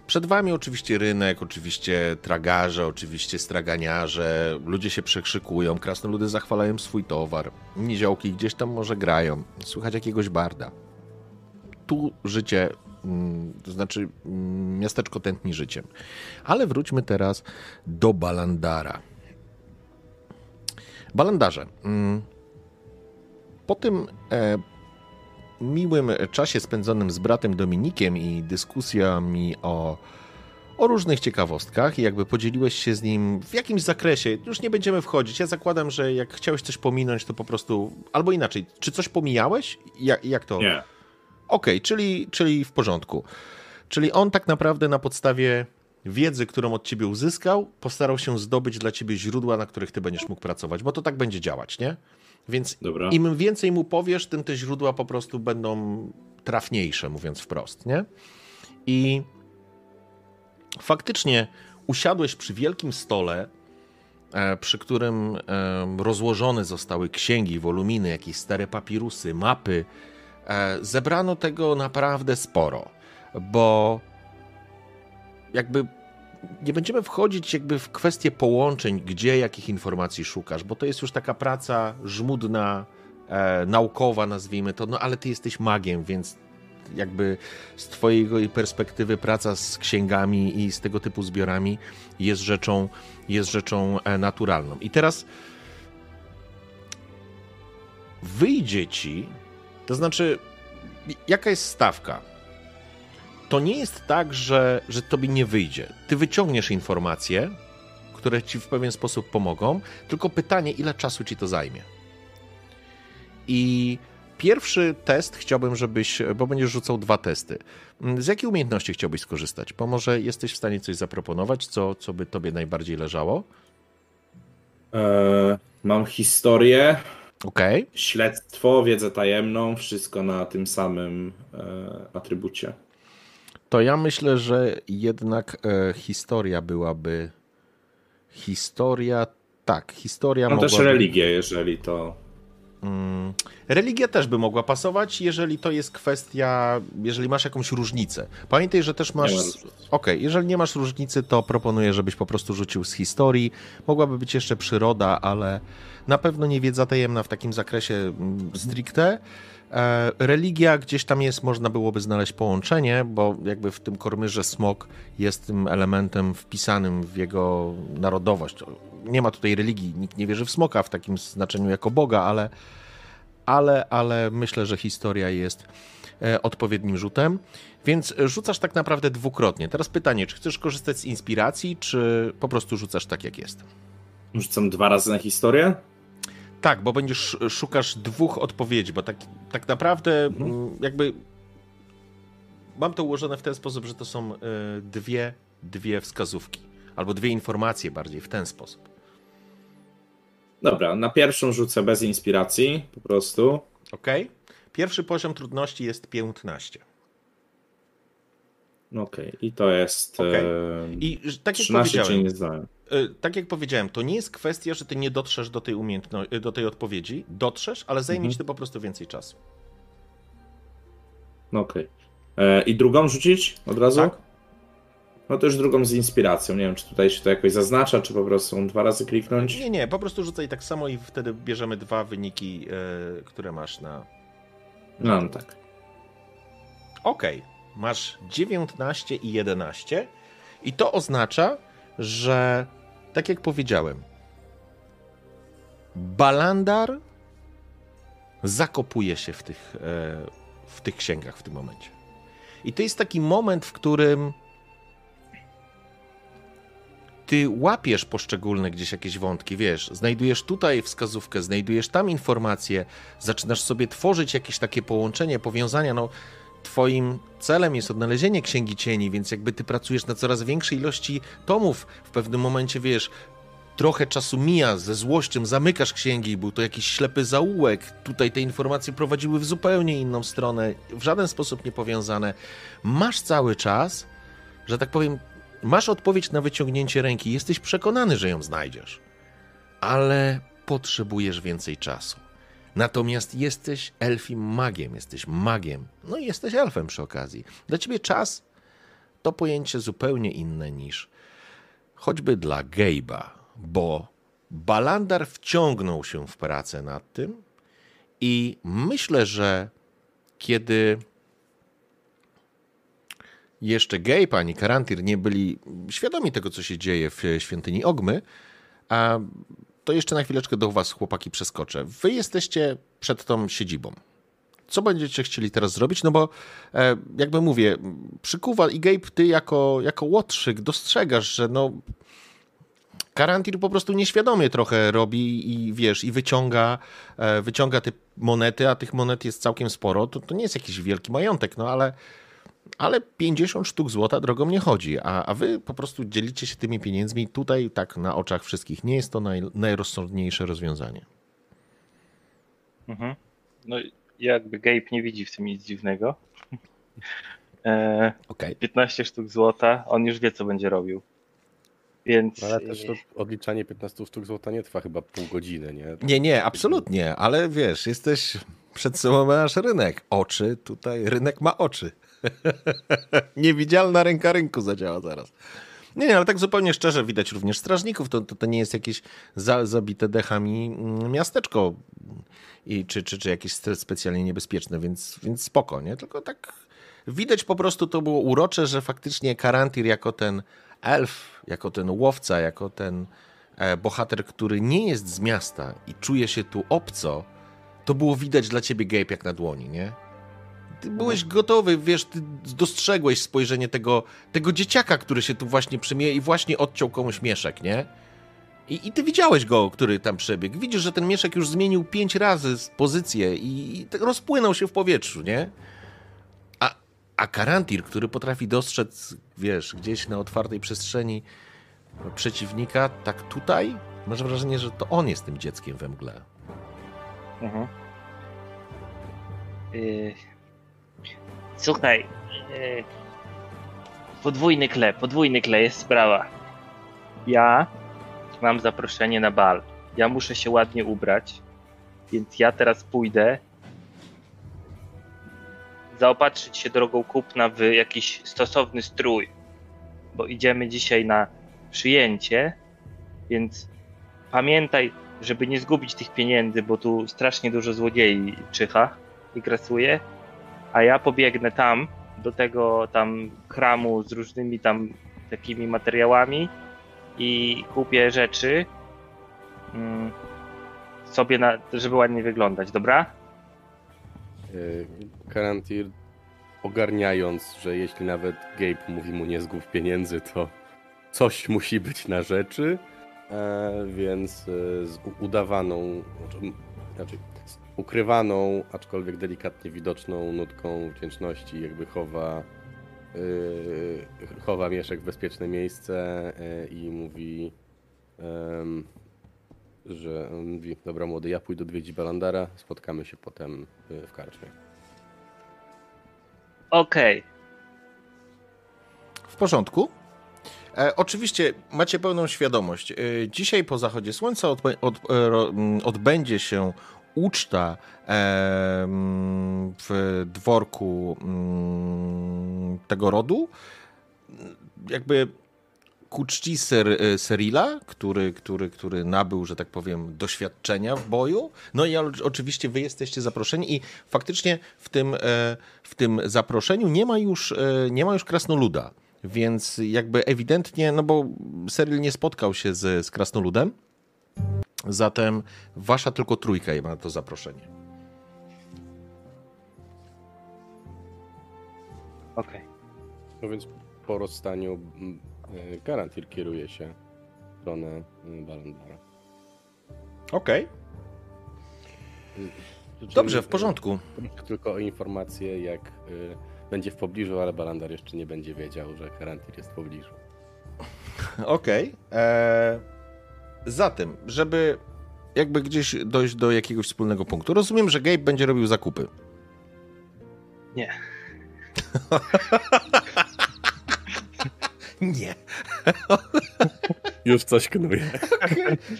Przed wami oczywiście rynek, oczywiście tragarze, oczywiście straganiarze, ludzie się przekrzykują, krasnoludy zachwalają swój towar, niziołki gdzieś tam może grają, słychać jakiegoś barda. Tu życie, mm, to znaczy mm, miasteczko tętni życiem. Ale wróćmy teraz do Balandara. Balandarze, mm, po tym e, miłym czasie spędzonym z bratem Dominikiem i dyskusjami o, o różnych ciekawostkach, jakby podzieliłeś się z nim w jakimś zakresie, już nie będziemy wchodzić. Ja zakładam, że jak chciałeś coś pominąć, to po prostu. Albo inaczej, czy coś pomijałeś? Jak, jak to? Okej, okay, czyli, czyli w porządku. Czyli on tak naprawdę na podstawie wiedzy, którą od ciebie uzyskał, postarał się zdobyć dla ciebie źródła, na których ty będziesz mógł pracować, bo to tak będzie działać, nie? Więc Dobra. im więcej mu powiesz, tym te źródła po prostu będą trafniejsze, mówiąc wprost, nie? I faktycznie usiadłeś przy wielkim stole, e, przy którym rozłożone zostały księgi, woluminy, jakieś stare papirusy, mapy. E, zebrano tego naprawdę sporo, bo jakby nie będziemy wchodzić jakby w kwestie połączeń, gdzie jakich informacji szukasz, bo to jest już taka praca żmudna, e, naukowa, nazwijmy to, no ale ty jesteś magiem, więc jakby z twojej perspektywy praca z księgami i z tego typu zbiorami jest rzeczą, jest rzeczą e, naturalną. I teraz wyjdzie ci, to znaczy, jaka jest stawka? to nie jest tak, że, że tobie nie wyjdzie. Ty wyciągniesz informacje, które ci w pewien sposób pomogą, tylko pytanie, ile czasu ci to zajmie. I pierwszy test chciałbym, żebyś, bo będziesz rzucał dwa testy. Z jakiej umiejętności chciałbyś skorzystać? Bo może jesteś w stanie coś zaproponować, co, co by tobie najbardziej leżało? Eee, mam historię. Okay. Śledztwo, wiedzę tajemną, wszystko na tym samym e, atrybucie to ja myślę, że jednak e, historia byłaby. Historia, tak, historia. Mogłaby... też religię, jeżeli to. Mm, religia też by mogła pasować, jeżeli to jest kwestia, jeżeli masz jakąś różnicę. Pamiętaj, że też masz. Okej, okay, jeżeli nie masz różnicy, to proponuję, żebyś po prostu rzucił z historii. Mogłaby być jeszcze przyroda, ale na pewno nie wiedza tajemna w takim zakresie mm, stricte. E, religia gdzieś tam jest, można byłoby znaleźć połączenie, bo jakby w tym kormyrze smok jest tym elementem wpisanym w jego narodowość. Nie ma tutaj religii, nikt nie wierzy w smoka w takim znaczeniu jako Boga, ale, ale, ale myślę, że historia jest e, odpowiednim rzutem. Więc rzucasz tak naprawdę dwukrotnie. Teraz pytanie, czy chcesz korzystać z inspiracji, czy po prostu rzucasz tak, jak jest? Rzucam dwa razy na historię? Tak, bo będziesz szukasz dwóch odpowiedzi, bo tak, tak naprawdę mhm. Mm, jakby mam to ułożone w ten sposób, że to są y, dwie, dwie wskazówki, albo dwie informacje bardziej w ten sposób. Dobra, na pierwszą rzucę bez inspiracji, po prostu. Ok. Pierwszy poziom trudności jest 15. Okej, okay. i to jest. Okay. I tak jak 13, powiedziałem. Nie znałem. E, tak jak powiedziałem, to nie jest kwestia, że ty nie dotrzesz do tej umiejętności, do tej odpowiedzi. Dotrzesz, ale zajmie mhm. ci to po prostu więcej czasu. Okej. Okay. E, I drugą rzucić od razu? Tak. No to już drugą z inspiracją. Nie wiem, czy tutaj się to jakoś zaznacza, czy po prostu dwa razy kliknąć. Nie, nie, po prostu rzucaj tak samo i wtedy bierzemy dwa wyniki, e, które masz na. No, no tak. Okej, okay. masz 19 i 11. I to oznacza, że tak jak powiedziałem, Balandar zakopuje się w tych, e, w tych księgach w tym momencie. I to jest taki moment, w którym ty łapiesz poszczególne gdzieś jakieś wątki, wiesz, znajdujesz tutaj wskazówkę, znajdujesz tam informację, zaczynasz sobie tworzyć jakieś takie połączenie, powiązania, no twoim celem jest odnalezienie Księgi Cieni, więc jakby ty pracujesz na coraz większej ilości tomów, w pewnym momencie, wiesz, trochę czasu mija ze złością, zamykasz księgi, był to jakiś ślepy zaułek, tutaj te informacje prowadziły w zupełnie inną stronę, w żaden sposób nie powiązane. Masz cały czas, że tak powiem, masz odpowiedź na wyciągnięcie ręki, jesteś przekonany, że ją znajdziesz, ale potrzebujesz więcej czasu. Natomiast jesteś elfim magiem, jesteś magiem, no i jesteś elfem przy okazji. Dla ciebie czas to pojęcie zupełnie inne niż choćby dla Gabe'a, bo Balandar wciągnął się w pracę nad tym i myślę, że kiedy jeszcze Gabe ani Karantir nie byli świadomi tego, co się dzieje w świątyni Ogmy, a to jeszcze na chwileczkę do was, chłopaki, przeskoczę. Wy jesteście przed tą siedzibą. Co będziecie chcieli teraz zrobić? No bo, e, jakby mówię, przykuwa i Gabe, ty jako, jako łotrzyk dostrzegasz, że no Karantir po prostu nieświadomie trochę robi i wiesz, i wyciąga, e, wyciąga te monety, a tych monet jest całkiem sporo. To, to nie jest jakiś wielki majątek, no ale, ale 50 sztuk złota drogą nie chodzi, a, a wy po prostu dzielicie się tymi pieniędzmi tutaj, tak na oczach wszystkich. Nie jest to naj, najrozsądniejsze rozwiązanie. Mhm. No jakby Gabe nie widzi w tym nic dziwnego. E, okay. 15 sztuk złota, on już wie, co będzie robił. Więc... Ale też to odliczanie 15 sztuk złota nie trwa chyba pół godziny, nie? Nie, nie, absolutnie, ale wiesz, jesteś przed sobą masz rynek. Oczy, tutaj rynek ma oczy. Niewidzialna ręka rynku zadziała zaraz. Nie, nie, ale tak zupełnie szczerze widać również strażników. To, to, to nie jest jakieś za, zabite dechami mm, miasteczko i, czy, czy, czy jakieś specjalnie niebezpieczne, więc, więc spoko, nie? Tylko tak widać po prostu to było urocze, że faktycznie Karantir jako ten elf, jako ten łowca, jako ten e, bohater, który nie jest z miasta i czuje się tu obco, to było widać dla ciebie, Gabe, jak na dłoni, nie? Ty byłeś gotowy, wiesz, ty dostrzegłeś spojrzenie tego, tego dzieciaka, który się tu właśnie przymie i właśnie odciął komuś mieszek, nie? I, I ty widziałeś go, który tam przebiegł. Widzisz, że ten mieszek już zmienił pięć razy pozycję i, i rozpłynął się w powietrzu, nie? A Karantir, który potrafi dostrzec, wiesz, gdzieś na otwartej przestrzeni przeciwnika, tak tutaj masz wrażenie, że to on jest tym dzieckiem we mgle. Mhm. Yy... Słuchaj, yy... podwójny kle, podwójny kle jest sprawa. Ja mam zaproszenie na bal. Ja muszę się ładnie ubrać, więc ja teraz pójdę zaopatrzyć się drogą kupna w jakiś stosowny strój, bo idziemy dzisiaj na przyjęcie, więc pamiętaj, żeby nie zgubić tych pieniędzy, bo tu strasznie dużo złodziei czyha i grasuje, a ja pobiegnę tam, do tego tam kramu z różnymi tam takimi materiałami i kupię rzeczy mm, sobie, na, żeby ładnie wyglądać, dobra? Karantir ogarniając, że jeśli nawet Gabe mówi mu nie zgub pieniędzy, to coś musi być na rzeczy, e, więc e, z udawaną, znaczy, ukrywaną, aczkolwiek delikatnie widoczną nutką wdzięczności jakby chowa e, chowa mieszek w bezpieczne miejsce i mówi że on mówi, dobra młody, ja pójdę odwiedzić Balandara, spotkamy się potem w karczmie. Okej. Okay. W porządku. E, oczywiście macie pełną świadomość. E, dzisiaj po zachodzie słońca od, od, e, odbędzie się uczta w dworku m, tego rodu jakby ku czci Ser, Serila, który, który, który nabył, że tak powiem, doświadczenia w boju. No i oczywiście wy jesteście zaproszeni i faktycznie w tym, e, w tym zaproszeniu nie ma już, e, nie ma już krasnoluda. Więc jakby ewidentnie, no bo Seril nie spotkał się z, z krasnoludem, zatem wasza tylko trójka ma to zaproszenie. Okej. Okay. No więc po rozstaniu E, Garantir kieruje się w stronę e, Balandara. Okej. Okay. Dobrze, w porządku. Tylko o informację, jak y, będzie w pobliżu, ale Balandar jeszcze nie będzie wiedział, że Garantir jest w pobliżu. Okej. Okay. Zatem, żeby jakby gdzieś dojść do jakiegoś wspólnego punktu, rozumiem, że Gabe będzie robił zakupy. Nie. Nie. Już coś knuje.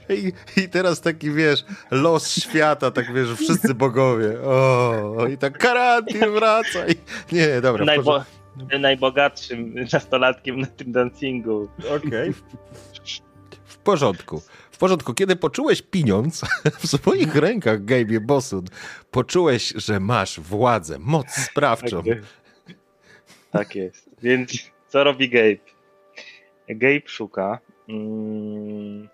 I, I, teraz taki, wiesz, los świata, tak wiesz, wszyscy bogowie. O, i tak karantin wraca. I... Nie, dobra. Najbo najbogatszym nastolatkiem na tym dancingu. Okej. Okay. W porządku. W porządku, kiedy poczułeś pieniądz w swoich rękach, Gabe Bosun, poczułeś, że masz władzę, moc sprawczą. Tak jest. Tak jest. Więc co robi Gabe? Gabe szuka. Mm,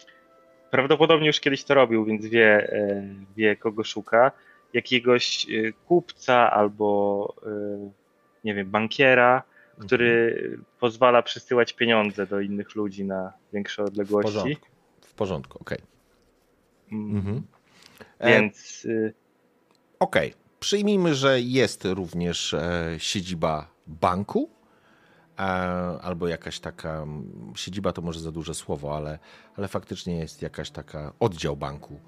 prawdopodobnie już kiedyś to robił, więc wie, e, wie kogo szuka. Jakiegoś e, kupca albo e, nie wiem, bankiera, który mhm. pozwala przesyłać pieniądze do innych ludzi na większe odległości. W porządku, w porządku, okej. Okay. Mm. Mhm. Więc. Okej. Okay. Przyjmijmy, że jest również siedziba banku albo jakaś taka siedziba to może za duże słowo, ale, ale faktycznie jest jakaś taka oddział banku,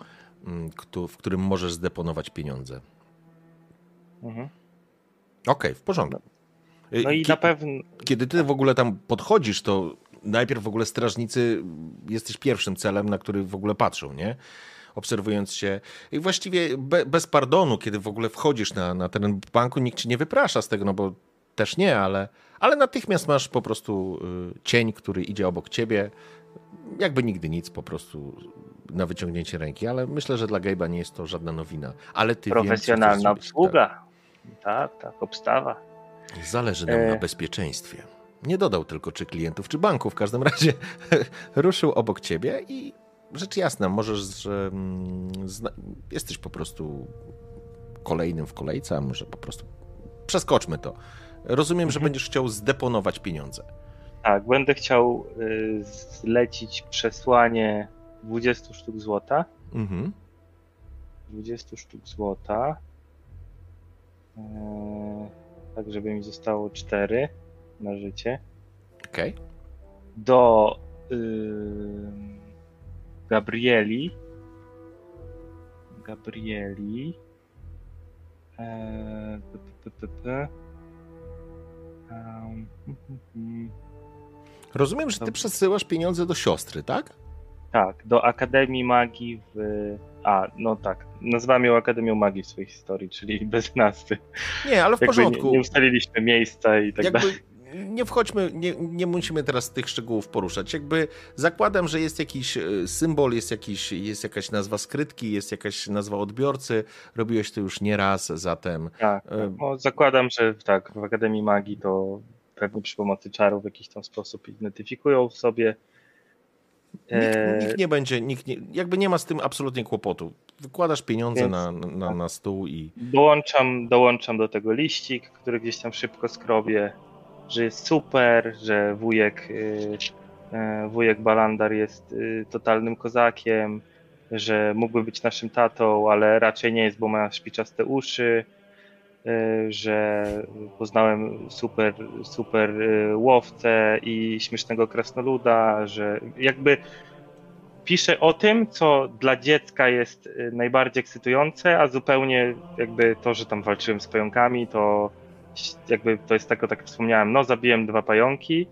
w którym możesz zdeponować pieniądze. Mhm. Okej, okay, w porządku. No i na pewno. Kiedy ty w ogóle tam podchodzisz, to najpierw w ogóle strażnicy jesteś pierwszym celem, na który w ogóle patrzą, nie? Obserwując się. I właściwie be, bez pardonu, kiedy w ogóle wchodzisz na, na teren banku, nikt ci nie wyprasza z tego, no bo też nie, ale, ale natychmiast masz po prostu y, cień, który idzie obok ciebie. Jakby nigdy nic, po prostu na wyciągnięcie ręki, ale myślę, że dla Gabe'a nie jest to żadna nowina. Ale ty Profesjonalna obsługa. Tak. tak, tak, obstawa. Zależy nam e... na bezpieczeństwie. Nie dodał tylko czy klientów, czy banku. W każdym razie ruszył obok ciebie i rzecz jasna, możesz, że mm, jesteś po prostu kolejnym w kolejce, a może po prostu przeskoczmy to. Rozumiem, że mhm. będziesz chciał zdeponować pieniądze. Tak, będę chciał y, zlecić przesłanie 20 sztuk złota. Mhm. 20 sztuk złota. E, tak, żeby mi zostało 4 na życie. Okej. Okay. Do y, Gabrieli. Gabrieli. E, p, p, p, Rozumiem, że ty przesyłasz pieniądze do siostry, tak? Tak, do Akademii Magii w. A, no tak. Nazywam ją Akademią Magii w swojej historii, czyli bez nazwy. Nie, ale w Jakby porządku. Nie, nie ustaliliśmy miejsca i tak Jakby dalej nie wchodźmy, nie, nie musimy teraz tych szczegółów poruszać. Jakby zakładam, że jest jakiś e, symbol, jest, jakiś, jest jakaś nazwa skrytki, jest jakaś nazwa odbiorcy. Robiłeś to już nie raz, zatem. Tak, e, no, zakładam, że tak, w Akademii Magii to pewnie przy pomocy czarów w jakiś tam sposób identyfikują sobie. Nikt, e, nikt, nie będzie, nikt nie, jakby nie ma z tym absolutnie kłopotu. Wykładasz pieniądze na, na, na stół i. Dołączam, dołączam do tego liścik, który gdzieś tam szybko skrobię że jest super, że wujek, y, y, wujek Balandar jest y, totalnym kozakiem, że mógłby być naszym tatą, ale raczej nie jest, bo ma szpiczaste uszy, że poznałem super, super łowcę i śmiesznego krasnoluda, że jakby pisze o tym, co dla dziecka jest najbardziej ekscytujące, a zupełnie jakby to, że tam walczyłem z pająkami, to jakby to jest tak jak wspomniałem, no zabiłem dwa pająki,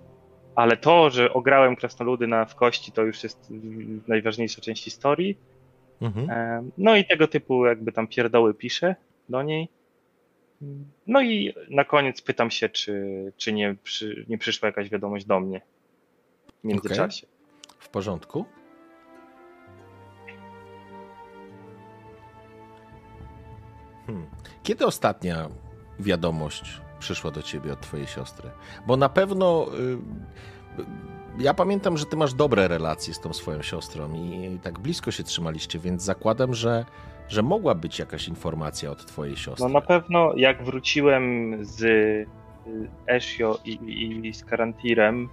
ale to, że ograłem krasnoludy na, w kości, to już jest najważniejsza część historii. Mhm. No i tego typu jakby tam pierdoły piszę do niej. No i na koniec pytam się, czy, czy nie, przy, nie przyszła jakaś wiadomość do mnie. w międzyczasie. Okay. W porządku. Hmm. Kiedy ostatnia wiadomość przyszła do ciebie od twojej siostry? Bo na pewno y, ja pamiętam, że ty masz dobre relacje z tą swoją siostrą i, i tak blisko się trzymaliście, więc zakładam, że, że mogła być jakaś informacja od twojej siostry. No na pewno jak wróciłem z Ezio i, i, i z Karantirem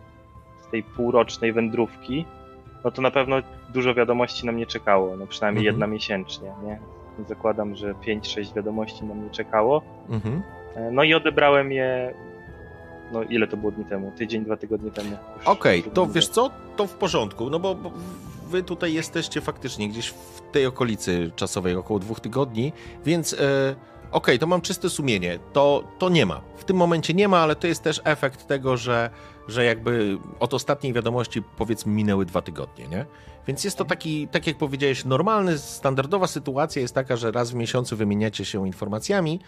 z tej półrocznej wędrówki, no to na pewno dużo wiadomości na mnie czekało, no przynajmniej mhm. jedna miesięcznie, nie? Zakładam, że 5-6 wiadomości na mnie czekało. Mhm. E, no i odebrałem je no ile to było dni temu? Tydzień, dwa tygodnie temu. Okej, okay, to wiesz co? To w porządku, no bo wy tutaj jesteście faktycznie gdzieś w tej okolicy czasowej, około dwóch tygodni, więc... E, okay, to mam czyste sumienie. To, to nie ma. W tym momencie nie ma, ale to jest też efekt tego, że, że jakby od ostatniej wiadomości powiedzmy minęły dwa tygodnie, nie? Więc jest to taki, tak jak powiedziałeś, normalny, standardowa sytuacja jest taka, że raz w miesiącu wymieniacie się informacjami,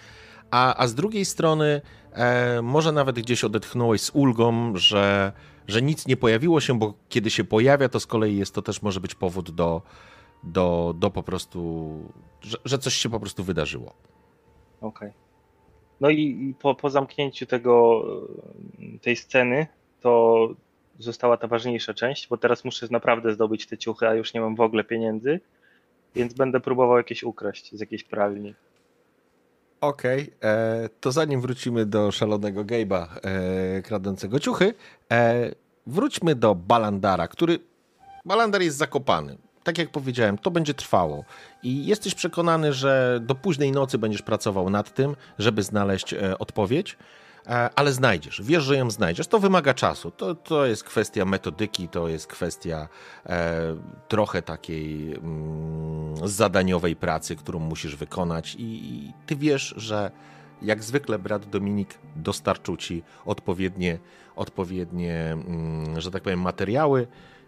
a, a z drugiej strony e, może nawet gdzieś odetchnąłeś z ulgą, że, że nic nie pojawiło się, bo kiedy się pojawia, to z kolei jest to też może być powód do, do, do po prostu, że, że coś się po prostu wydarzyło. Okej. Okay. No i, po, po zamknięciu tego, tej sceny, to została ta ważniejsza część, bo teraz muszę naprawdę zdobyć te ciuchy, a już nie mam w ogóle pieniędzy, więc będę próbował jakieś ukraść z jakiejś pralni. Okej, okay. E, to zanim wrócimy do szalonego Gabe'a e, kradącego ciuchy, e, wróćmy do Balandara, który... Balandar jest zakopany. Tak jak powiedziałem, to będzie trwało. I jesteś przekonany, że do późnej nocy będziesz pracował nad tym, żeby znaleźć e, odpowiedź. E, ale znajdziesz, wiesz, że ją znajdziesz. To wymaga czasu. To, to jest kwestia metodyki, to jest kwestia e, trochę takiej mm, zadaniowej pracy, którą musisz wykonać, i, i ty wiesz, że jak zwykle brat Dominik dostarczył ci odpowiednie, odpowiednie mm, że tak powiem, materiały.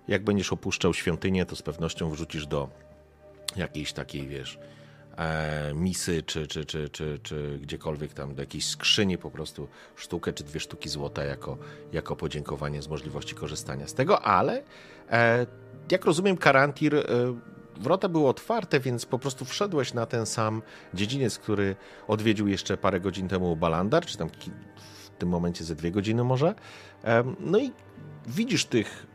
Jak będziesz opuszczał świątynię, to z pewnością wrzucisz do jakiejś takiej, wiesz, misy, czy, czy, czy, czy, czy gdziekolwiek tam do jakiejś skrzyni po prostu sztukę czy dwie sztuki złota jako, jako podziękowanie z możliwości korzystania z tego, ale e, jak rozumiem Karantir e, wrota były otwarte, więc po prostu wszedłeś na ten sam dziedziniec, który odwiedził jeszcze parę godzin temu Balandar, czy tam w tym momencie ze dwie godziny może. No i widzisz tych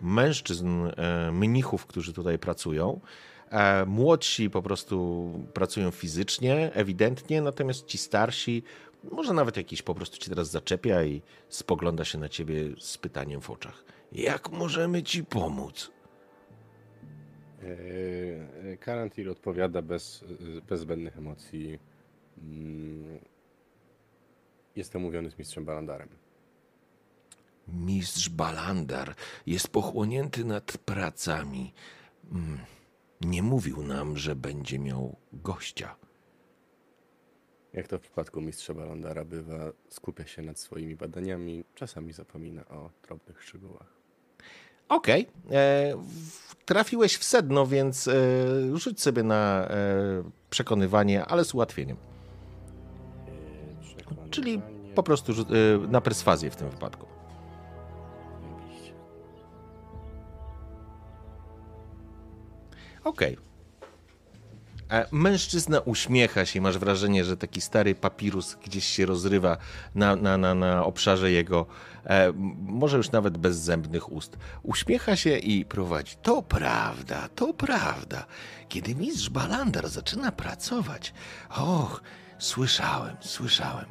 mężczyzn, e, mnichów, którzy tutaj pracują. E, młodsi po prostu pracują fizycznie, ewidentnie, natomiast ci starsi, może nawet jakiś po prostu ci teraz zaczepia i spogląda się na ciebie z pytaniem w oczach. Jak możemy ci pomóc? E, Karantir odpowiada bez, bez zbędnych emocji. Mm, jestem mówiony z mistrzem Balandarem. Mistrz Balandar jest pochłonięty nad pracami. Mm. Nie mówił nam, że będzie miał gościa. Jak to w przypadku mistrza Balandara bywa, skupia się nad swoimi badaniami, czasami zapomina o drobnych szczegółach. Okej. Okay. E, trafiłeś w sedno, więc e, rzuć sobie na e, przekonywanie, ale z ułatwieniem. E, Czyli po prostu e, na perswazję w tym wypadku. Okej. Okay. Mężczyzna uśmiecha się, masz wrażenie, że taki stary papirus gdzieś się rozrywa na, na, na, na obszarze jego, e, może już nawet bezzębnych ust. Uśmiecha się i prowadzi. To prawda, to prawda. Kiedy mistrz Balandar zaczyna pracować, och, słyszałem, słyszałem.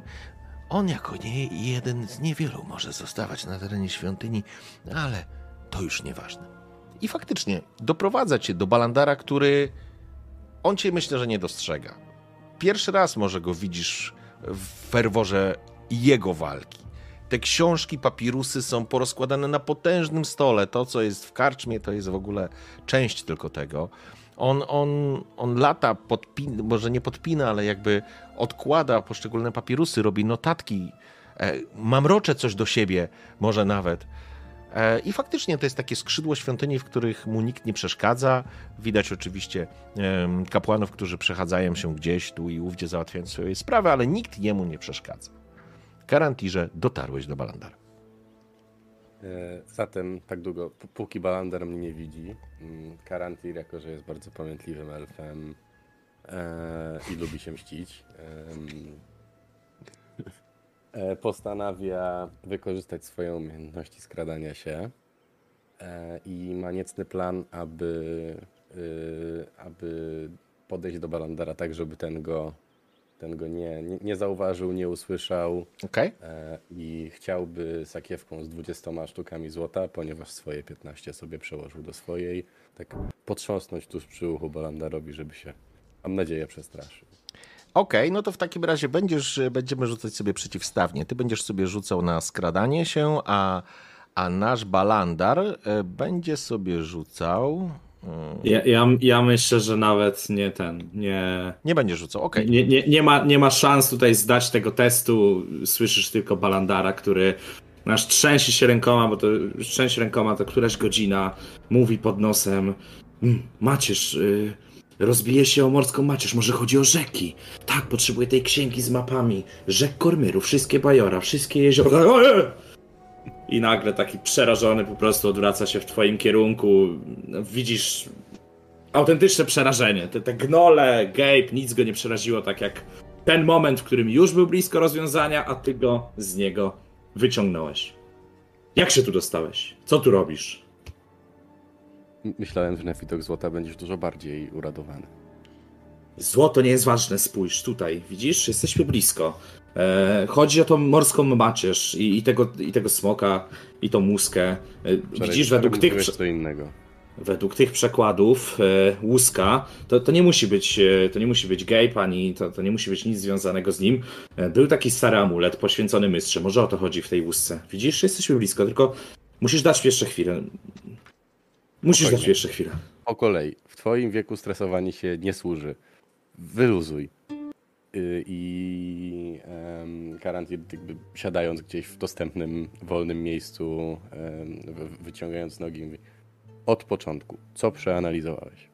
On jako nie jeden z niewielu może zostawać na terenie świątyni, ale to już nieważne. I faktycznie doprowadza cię do Balandara, który on cię myślę, że nie dostrzega. Pierwszy raz może go widzisz w ferworze jego walki. Te książki, papirusy są porozkładane na potężnym stole. To, co jest w karczmie, to jest w ogóle część tylko tego. On, on, on lata, podpina, może nie podpina, ale jakby odkłada poszczególne papirusy, robi notatki, e, mamrocze coś do siebie, może nawet. E, I faktycznie to jest takie skrzydło świątyni, w których mu nikt nie przeszkadza. Widać oczywiście kapłanów, którzy przechadzają się gdzieś tu i ówdzie załatwiając swoje sprawy, ale nikt jemu nie przeszkadza. Karantirze, dotarłeś do Balandara. E, Zatem tak długo, póki Balander mnie nie widzi, mm, Karantir, jako że jest bardzo pamiętliwym elfem e, i lubi się mścić, postanawia wykorzystać swoje umiejętności skradania się e, i ma niecny plan, aby, y, aby podejść do Balandera tak, żeby ten go, ten go nie, nie, nie zauważył, nie usłyszał? E, i chciałby sakiewką z 20 sztukami złota, ponieważ swoje 15 sobie przełożył do swojej, tak potrząsnąć tuż przy uchu Balandarowi, żeby się, mam nadzieję, przestraszył. Okej, no to w takim razie będziesz, będziemy rzucać sobie przeciwstawnie. Ty będziesz sobie rzucał na skradanie się, a, a nasz Balandar e, będzie sobie rzucał... mm, Ja, ja, ja myślę, że nawet nie ten, nie, Nie będzie rzucał, okej. nie, nie, nie, ma, nie ma szans tutaj zdać tego testu. Słyszysz tylko Balandara, który nasz trzęsie się rękoma, bo to trzęsie rękoma to któraś godzina, mówi pod nosem "Mm, Macierz, y, rozbije się o morską macierz, może chodzi o rzeki. Tak, potrzebuję tej księgi z mapami. Rzek Kormyru, wszystkie bajora, wszystkie jeziora. I nagle taki przerażony po prostu odwraca się w twoim kierunku. Widzisz autentyczne przerażenie. Te, te gnole, Gabe, nic go nie przeraziło, tak jak ten moment, w którym już był blisko rozwiązania, a ty go z niego wyciągnąłeś. Jak się tu dostałeś? Co tu robisz? Myślałem, że na widok złota będziesz dużo bardziej uradowany. Złoto nie jest ważne, spójrz tutaj, widzisz? Jesteśmy blisko. E, chodzi o tą morską macierz i, i, tego, i tego smoka, i tą muskę. E, widzisz, według tych, co innego. według tych przekładów e, łuska, to, to nie musi być e, to nie musi być Gabe, ani to, to nie musi być nic związanego z nim. E, był taki stary amulet poświęcony mystrze, może o to chodzi w tej łusce. Widzisz, jesteśmy blisko, tylko musisz dać jeszcze chwilę. Musisz Spokojnie. dać jeszcze chwilę. Po kolei. W twoim wieku stresowanie się nie służy. Wyluzuj. Y, I Karantin, jakby siadając gdzieś w dostępnym, wolnym miejscu, wyciągając nogi, mówi, od początku, co przeanalizowałeś?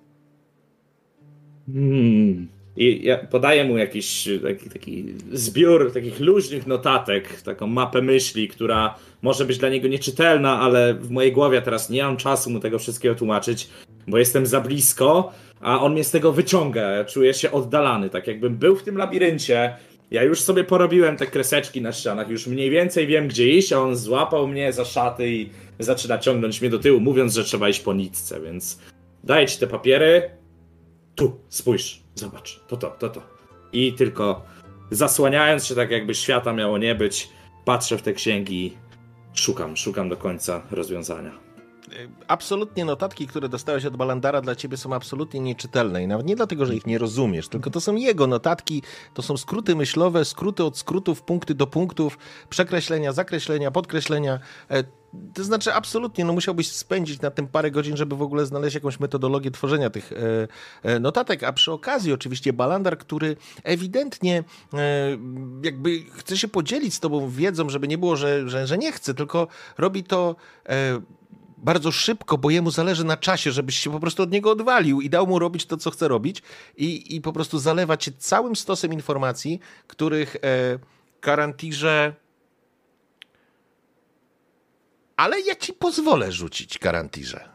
Hmm. I ja podaję mu jakiś taki, taki zbiór takich luźnych notatek, taką mapę myśli, która może być dla niego nieczytelna, ale w mojej głowie teraz nie mam czasu mu tego wszystkiego tłumaczyć, bo jestem za blisko, a on mnie z tego wyciąga. Czuję się oddalany, tak jakbym był w tym labiryncie. Ja już sobie porobiłem te kreseczki na ścianach, już mniej więcej wiem gdzie iść, a on złapał mnie za szaty i zaczyna ciągnąć mnie do tyłu, mówiąc, że trzeba iść po nitce, więc daję ci te papiery, tu, spójrz, zobacz, to to, to to. I tylko zasłaniając się tak, jakby świata miało nie być, patrzę w te księgi, szukam, szukam do końca rozwiązania. Absolutnie notatki, które dostałeś od Balandara dla ciebie są absolutnie nieczytelne i nawet nie dlatego, że ich nie rozumiesz, tylko to są jego notatki, to są skróty myślowe, skróty od skrótów, punkty do punktów, przekreślenia, zakreślenia, podkreślenia. E, To znaczy absolutnie, no musiałbyś spędzić na tym parę godzin, żeby w ogóle znaleźć jakąś metodologię tworzenia tych e, e, notatek, a przy okazji oczywiście Balandar, który ewidentnie jakby chce się podzielić z tobą wiedzą, żeby nie było, że, że, że nie chce, tylko robi to bardzo szybko, bo jemu zależy na czasie, żebyś się po prostu od niego odwalił i dał mu robić to, co chce robić i, i po prostu zalewa cię całym stosem informacji, których e, Karantirze... Ale ja ci pozwolę rzucić Karantirze.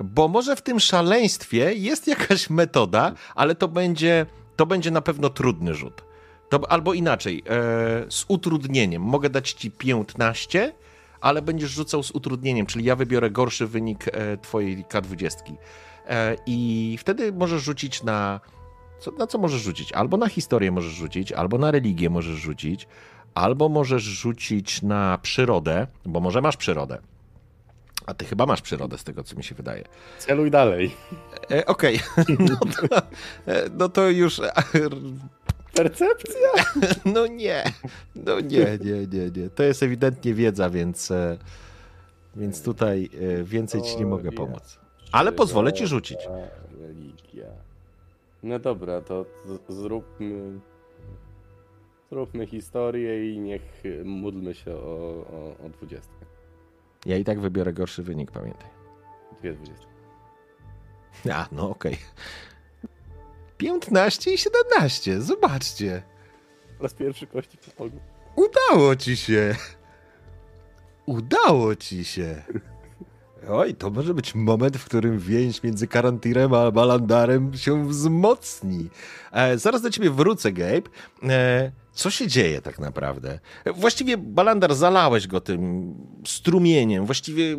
Bo może w tym szaleństwie jest jakaś metoda, ale to będzie, to będzie na pewno trudny rzut. To, albo inaczej, e, z utrudnieniem. Mogę dać ci 15, ale będziesz rzucał z utrudnieniem, czyli ja wybiorę gorszy wynik e, twojej K20. E, I wtedy możesz rzucić na. Co, na co możesz rzucić? Albo na historię możesz rzucić, albo na religię możesz rzucić, albo możesz rzucić na przyrodę, bo może masz przyrodę. A ty chyba masz przyrodę, z tego co mi się wydaje. Celuj dalej. E, Okej, no, to, e, no to już. Percepcja? No nie, no nie, nie, nie, nie. To jest ewidentnie wiedza, więc, e, więc tutaj e, więcej ci nie mogę pomóc. Ale pozwolę ci rzucić. Religia. No dobra, to zróbmy. Zróbmy historię i niech módlmy się o, o, o 20. Ja i tak wybiorę gorszy wynik, pamiętaj. Dwie 20. A, no okej. 15 i 17, zobaczcie. Po raz pierwszy kości pomogły. Udało ci się. Udało ci się. Oj, to może być moment, w którym więź między Karantirem a Balandarem się wzmocni. E, zaraz do ciebie wrócę, Gabe. E, co się dzieje tak naprawdę? Właściwie Balandar zalałeś go tym strumieniem. Właściwie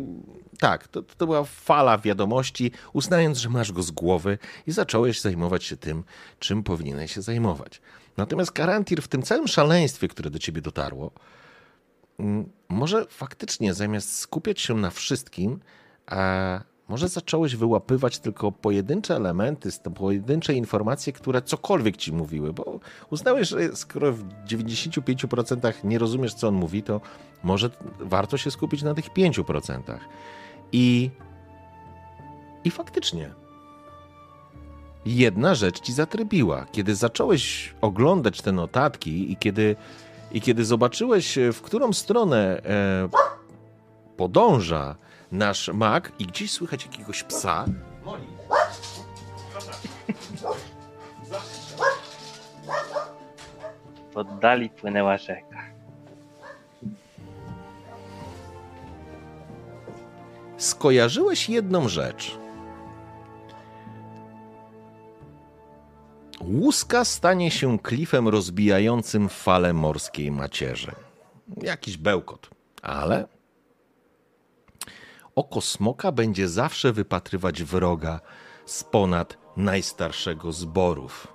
tak, to, to była fala wiadomości, uznając, że masz go z głowy i zacząłeś zajmować się tym, czym powinieneś się zajmować. Natomiast Karantir w tym całym szaleństwie, które do ciebie dotarło, mm, może faktycznie zamiast skupiać się na wszystkim, a może zacząłeś wyłapywać tylko pojedyncze elementy, pojedyncze informacje, które cokolwiek ci mówiły, bo uznałeś, że skoro w 95% nie rozumiesz, co on mówi, to może warto się skupić na tych 5%. I, i faktycznie jedna rzecz ci zatrybiła. Kiedy zacząłeś oglądać te notatki i kiedy, i kiedy zobaczyłeś, w którą stronę e, podąża nasz mak i gdzieś słychać jakiegoś psa. W oddali płynęła rzeka. Skojarzyłeś jedną rzecz. Łuska stanie się klifem rozbijającym fale morskiej macierzy. Jakiś bełkot, ale oko smoka będzie zawsze wypatrywać wroga z ponad najstarszego zborów.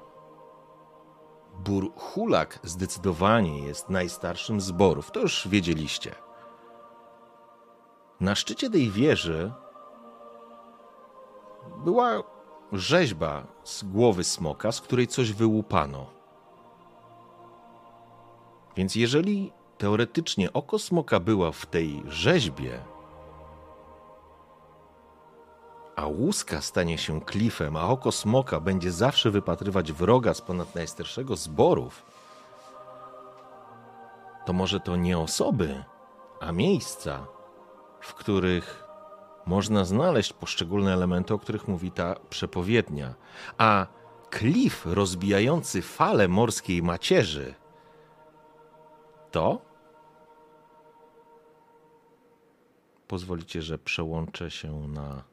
Bur Hulak zdecydowanie jest najstarszym zborów, to już wiedzieliście. Na szczycie tej wieży była rzeźba z głowy smoka, z której coś wyłupano. Więc jeżeli teoretycznie oko smoka była w tej rzeźbie, a łuska stanie się klifem, a oko smoka będzie zawsze wypatrywać wroga z ponad najstarszego zborów, to może to nie osoby, a miejsca, w których można znaleźć poszczególne elementy, o których mówi ta przepowiednia. A klif rozbijający fale morskiej macierzy to pozwolicie, że przełączę się na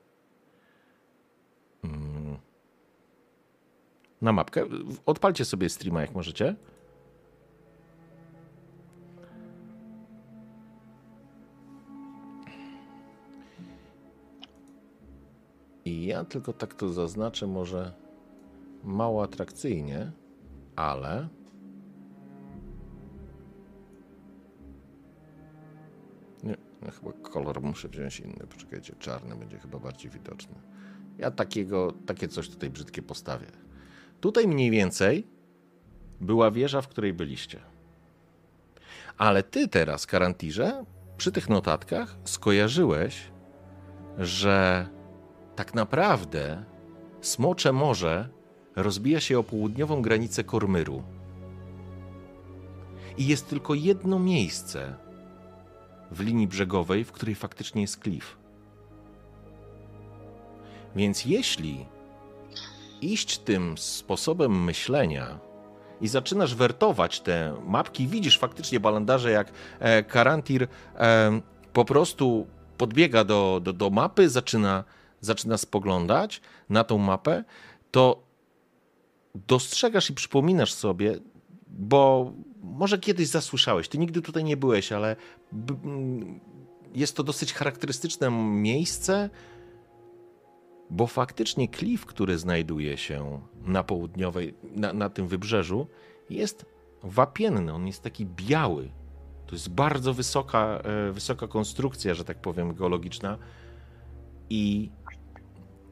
mm, na mapkę. Odpalcie sobie streama, jak możecie. I ja tylko tak to zaznaczę, może mało atrakcyjnie, ale. Nie, ja chyba kolor muszę wziąć inny. Poczekajcie, czarny będzie chyba bardziej widoczny. Ja takiego, takie coś tutaj brzydkie postawię. Tutaj mniej więcej była wieża, w której byliście. Ale ty teraz, Karantirze, przy tych notatkach skojarzyłeś, że tak naprawdę Smocze Morze rozbija się o południową granicę Kormyru. I jest tylko jedno miejsce w linii brzegowej, w której faktycznie jest klif. Więc jeśli iść tym sposobem myślenia i zaczynasz wertować te mapki, widzisz faktycznie balandarze, jak e, Karantir e, po prostu podbiega do, do, do mapy, zaczyna zaczyna spoglądać na tą mapę, to dostrzegasz i przypominasz sobie, bo może kiedyś zasłyszałeś, ty nigdy tutaj nie byłeś, ale jest to dosyć charakterystyczne miejsce, bo faktycznie klif, który znajduje się na południowej, na, na tym wybrzeżu, jest wapienny, on jest taki biały. To jest bardzo wysoka, e, wysoka konstrukcja, że tak powiem, geologiczna. I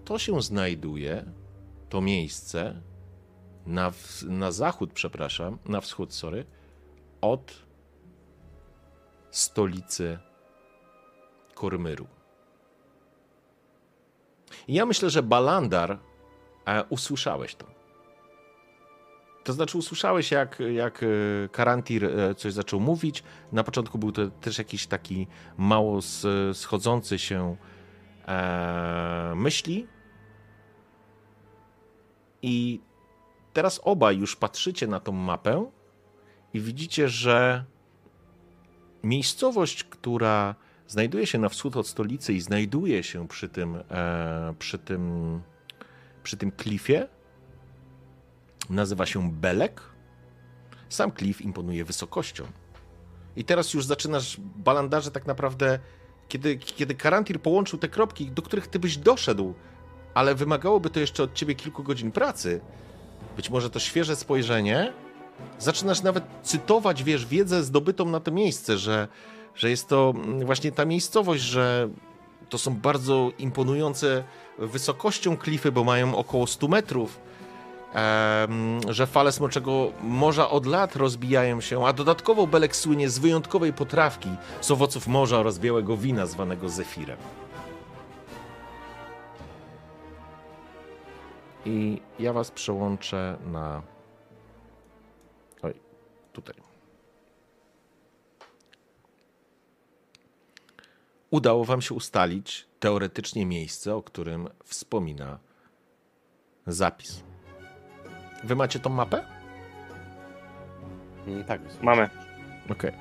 to się znajduje, to miejsce, na, na zachód, przepraszam, na wschód, sorry, od stolicy Kormyru. I ja myślę, że Balandar e, usłyszałeś to. To znaczy, usłyszałeś, jak, jak e, Karantir e, coś zaczął mówić. Na początku był to też jakiś taki mało schodzący się e, myśli, i teraz obaj już patrzycie na tą mapę i widzicie, że miejscowość, która znajduje się na wschód od stolicy i znajduje się przy tym, e, przy tym, przy tym klifie. Nazywa się Belek. Sam klif imponuje wysokością. I teraz już zaczynasz balandarze tak naprawdę, kiedy, kiedy Karantir połączył te kropki, do których ty byś doszedł, ale wymagałoby to jeszcze od ciebie kilku godzin pracy. Być może to świeże spojrzenie. Zaczynasz nawet cytować, wiesz, wiedzę zdobytą na to miejsce, że, że jest to właśnie ta miejscowość, że to są bardzo imponujące wysokością klify, bo mają około 100 metrów że fale Smoczego Morza od lat rozbijają się, a dodatkowo Belek słynie z wyjątkowej potrawki z owoców morza oraz białego wina zwanego zefirem. I ja was przełączę na... Oj, tutaj. Udało wam się ustalić teoretycznie miejsce, o którym wspomina zapis. Wy macie tą mapę? Mm, Tak, Mamy. Okej.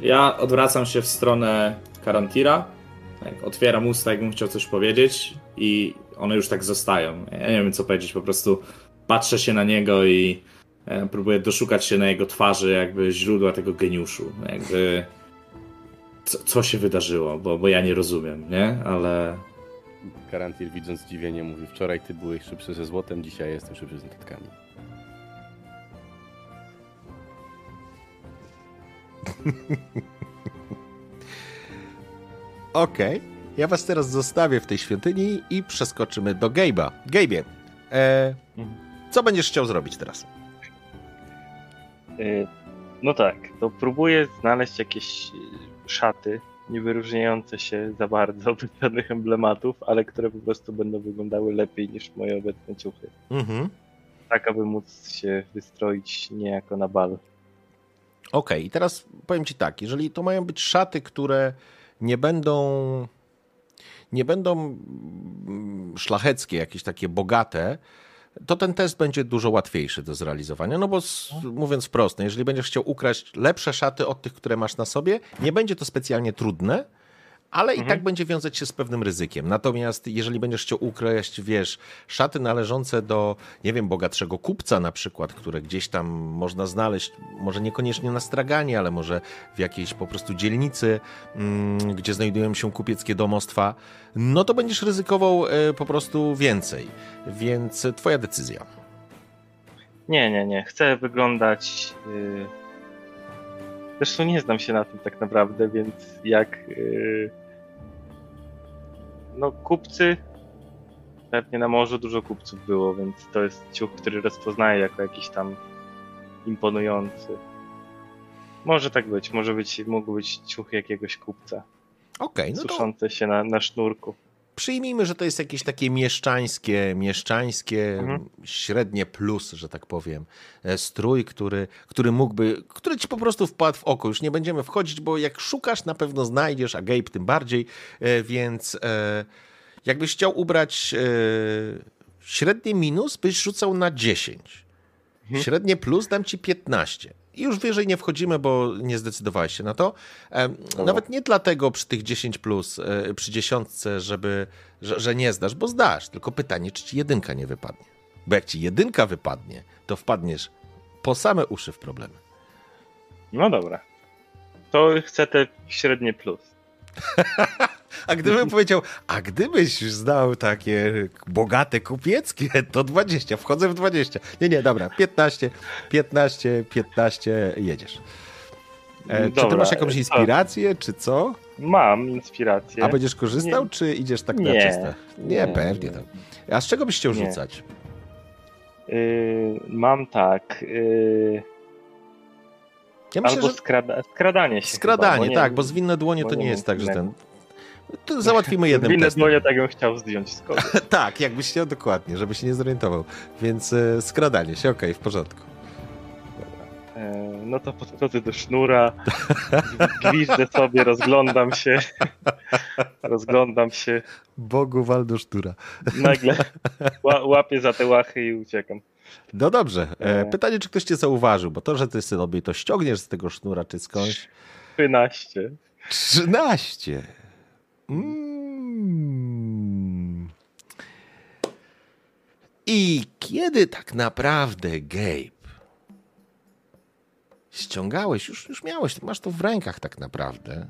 Ja odwracam się w stronę Karantira. Tak, otwieram usta, jakbym chciał coś powiedzieć, i one już tak zostają. Ja nie wiem, co powiedzieć, po prostu patrzę się na niego i e, próbuję doszukać się na jego twarzy, jakby źródła tego geniuszu. Jakby. Co, co się wydarzyło, bo, bo ja nie rozumiem, nie? Ale Karantir widząc zdziwienie mówi, wczoraj ty byłeś szybszy ze złotem, dzisiaj jestem szybszy z notatkami. Okej. Ja was teraz zostawię w tej świątyni i przeskoczymy do Gabe'a. Gabe'ie, e, co będziesz chciał zrobić teraz? Y, No tak, to próbuję znaleźć jakieś y, szaty, nie wyróżniające się za bardzo od żadnych emblematów, ale które po prostu będą wyglądały lepiej niż moje obecne ciuchy. Mhm. Tak, aby móc się wystroić niejako na bal. Okej, i teraz powiem ci tak, jeżeli to mają być szaty, które nie będą nie będą szlacheckie, jakieś takie bogate, to ten test będzie dużo łatwiejszy do zrealizowania. No bo s- mówiąc wprost, no jeżeli będziesz chciał ukraść lepsze szaty od tych, które masz na sobie, nie będzie to specjalnie trudne, ale i tak będzie wiązać się z pewnym ryzykiem. Natomiast jeżeli będziesz chciał ukraść, wiesz, szaty należące do, nie wiem, bogatszego kupca na przykład, które gdzieś tam można znaleźć, może niekoniecznie na straganie, ale może w jakiejś po prostu dzielnicy, mm, gdzie znajdują się kupieckie domostwa, no to będziesz ryzykował e, po prostu więcej. Więc twoja decyzja. Nie, nie, nie. Chcę wyglądać. Yy... Zresztą nie znam się na tym tak naprawdę, więc jak. Yy... No, kupcy. Pewnie na morzu dużo kupców było, więc to jest ciuch, który rozpoznaję jako jakiś tam imponujący. Może tak być, może być, mógł być ciuch jakiegoś kupca, Okej, no to suszące się na, na sznurku. Przyjmijmy, że to jest jakieś takie mieszczańskie, mieszczańskie, Mhm. średnie plus, że tak powiem, e, strój, który, który mógłby, który ci po prostu wpadł w oko. Już nie będziemy wchodzić, bo jak szukasz, na pewno znajdziesz, a Gabe tym bardziej, e, więc e, jakbyś chciał ubrać średnie minus, byś rzucał na 10. Mhm. Średnie plus dam ci 15. I już wyżej nie wchodzimy, bo nie zdecydowałeś się na to. E, Nawet nie dlatego przy tych 10 plus, e, przy dziesiątce, żeby, że, że nie zdasz, bo zdasz. Tylko pytanie, czy ci jedynka nie wypadnie. Bo jak ci jedynka wypadnie, to wpadniesz po same uszy w problemy. No dobra. To chcę te średnie plus. A gdybym powiedział, a gdybyś znał takie bogate kupieckie, to 20, wchodzę w 20. Nie, nie, dobra, 15, 15, 15, jedziesz. E, czy ty masz jakąś inspirację, czy co? Mam inspirację. A będziesz korzystał, Nie. czy idziesz tak na Nie. czyste? Nie, Nie. pewnie tak. A z czego byś chciał rzucać? Yy, mam tak. Yy, Ja myślę, albo skrada, skradanie się. skradanie, chyba, bo nie- tak, bo zwinne dłonie bo to nie nie jest tak, że ten... To załatwimy jednym Winne testem. dłonie tak bym chciał zdjąć z kogoś. Tak, jakbyś chciał dokładnie, żeby się nie zorientował. Więc e, skradanie się, okej, w porządku. Yy, no to podchodzę do sznura, gwiżdżę sobie, rozglądam się, rozglądam się, Bogu Waldo Sztura. nagle ła, łapię za te łachy i uciekam. No dobrze. E, E. pytanie, czy ktoś cię zauważył, bo to, że ty sobie to ściągniesz z tego sznura czy skądś. 13. 13. Mm. I kiedy tak naprawdę, Gabe, ściągałeś, już, już miałeś, masz to w rękach tak naprawdę,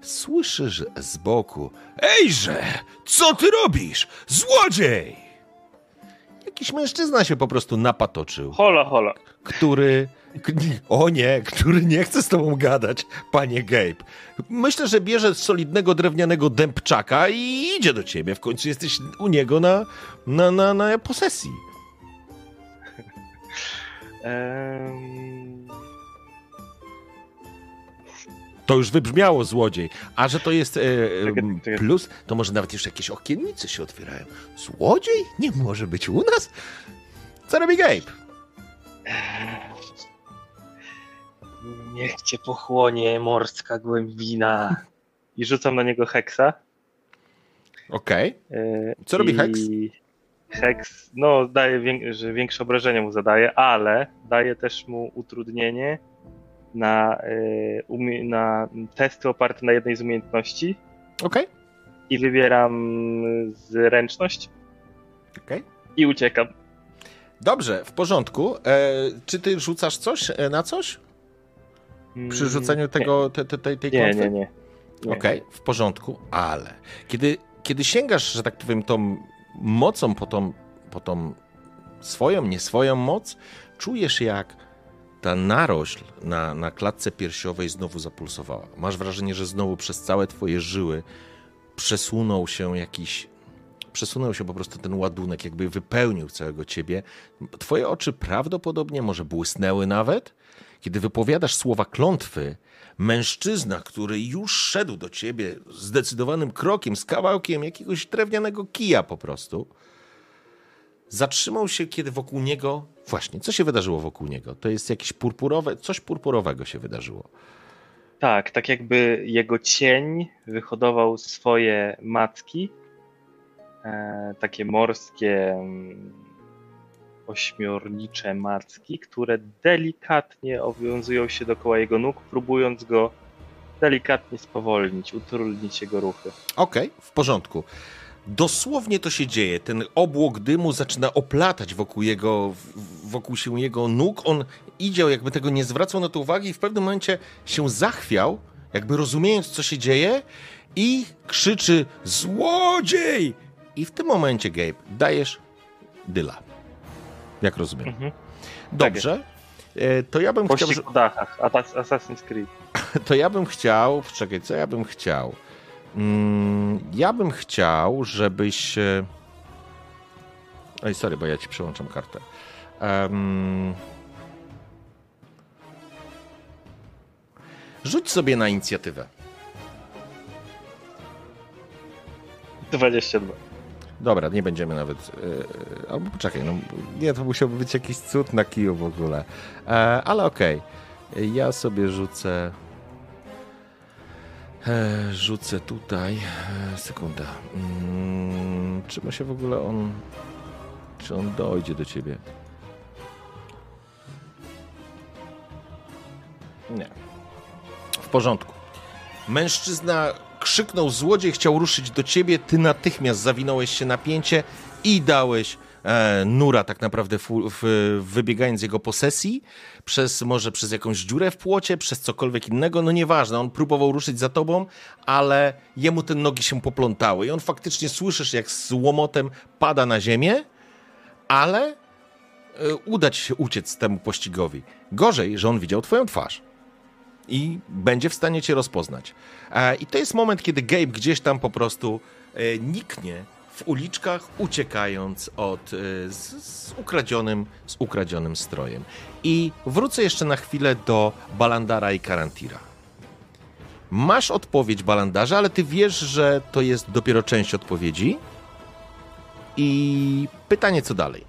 słyszysz z boku, Ejże, co ty robisz? Złodziej! jakiś mężczyzna się po prostu napatoczył. Hola, hola. który. O nie, który nie chce z tobą gadać, panie Gabe. Myślę, że bierze solidnego drewnianego dębczaka i idzie do ciebie. W końcu jesteś u niego na, na, na, na posesji. Ehm, To już wybrzmiało złodziej. A że to jest e, e, plus, to może nawet już jakieś okiennice się otwierają. Złodziej? Nie może być u nas? Co robi Gabe? Niech cię pochłonie morska głębina. I rzucam na niego heksa. Okej. E, Co robi i heks? Heks, no daje, wię- że większe obrażenia mu zadaje, ale daje też mu utrudnienie na, e, na testy oparte na jednej z umiejętności Okej. i wybieram zręczność Okej. i uciekam. Dobrze, w porządku. E, czy ty rzucasz coś e, na coś? Przy rzuceniu tego, te, te, tej, tej Nie, klątwy? nie, nie. nie. Okej, w porządku, ale kiedy, kiedy sięgasz, że tak powiem, tą mocą po tą, po tą swoją, nie swoją moc, czujesz jak ta narośl na, na klatce piersiowej znowu zapulsowała. Masz wrażenie, że znowu przez całe twoje żyły przesunął się jakiś. Przesunął się po prostu ten ładunek, jakby wypełnił całego ciebie. Twoje oczy prawdopodobnie może błysnęły nawet. Kiedy wypowiadasz słowa klątwy, mężczyzna, który już szedł do ciebie zdecydowanym krokiem, z kawałkiem jakiegoś drewnianego kija po prostu, zatrzymał się, kiedy wokół niego. Właśnie, co się wydarzyło wokół niego? To jest jakieś purpurowe, coś purpurowego się wydarzyło. Tak, tak jakby jego cień wyhodował swoje macki, e, takie morskie, mm, ośmiornicze macki, które delikatnie owiązują się dookoła jego nóg, próbując go delikatnie spowolnić, utrudnić jego ruchy. Okej, w porządku. Dosłownie to się dzieje. Ten obłok dymu zaczyna oplatać wokół jego, wokół się jego nóg. On idzie, jakby tego nie zwracał na to uwagi i w pewnym momencie się zachwiał, jakby rozumiejąc, co się dzieje i krzyczy złodziej! I w tym momencie, Gabe, dajesz dyla. Jak rozumiem. Mhm. Dobrze. E, To ja bym chciał... Pościg po dachach, Assassin's Creed. to ja bym chciał. Czekaj, co ja bym chciał? Mm, ja bym chciał, żebyś. e, Oj, sorry, bo ja ci przełączam kartę. Em, Rzuć sobie na inicjatywę. 22. Dobra, nie będziemy nawet. e, albo poczekaj, no, nie, to musiałby być jakiś cud na kiju w ogóle. E, ale okej. Ja sobie rzucę. E, rzucę tutaj. E, sekunda. Mm, czy ma się w ogóle on. Czy on dojdzie do ciebie? Nie. W porządku. Mężczyzna krzyknął złodziej, chciał ruszyć do ciebie, ty natychmiast zawinąłeś się napięcie i dałeś e, nura tak naprawdę w, w, wybiegając z jego posesji, przez może przez jakąś dziurę w płocie, przez cokolwiek innego, no nieważne, on próbował ruszyć za tobą, ale jemu te nogi się poplątały i on faktycznie słyszysz jak z łomotem pada na ziemię, ale e, uda ci się uciec temu pościgowi. Gorzej, że on widział twoją twarz i będzie w stanie cię rozpoznać. E, I to jest moment, kiedy Gabe gdzieś tam po prostu e, niknie w uliczkach, uciekając od, e, z, z, ukradzionym, z ukradzionym strojem. I wrócę jeszcze na chwilę do Balandara i Karantira. Masz odpowiedź, Balandarze, ale ty wiesz, że to jest dopiero część odpowiedzi. I pytanie, co dalej?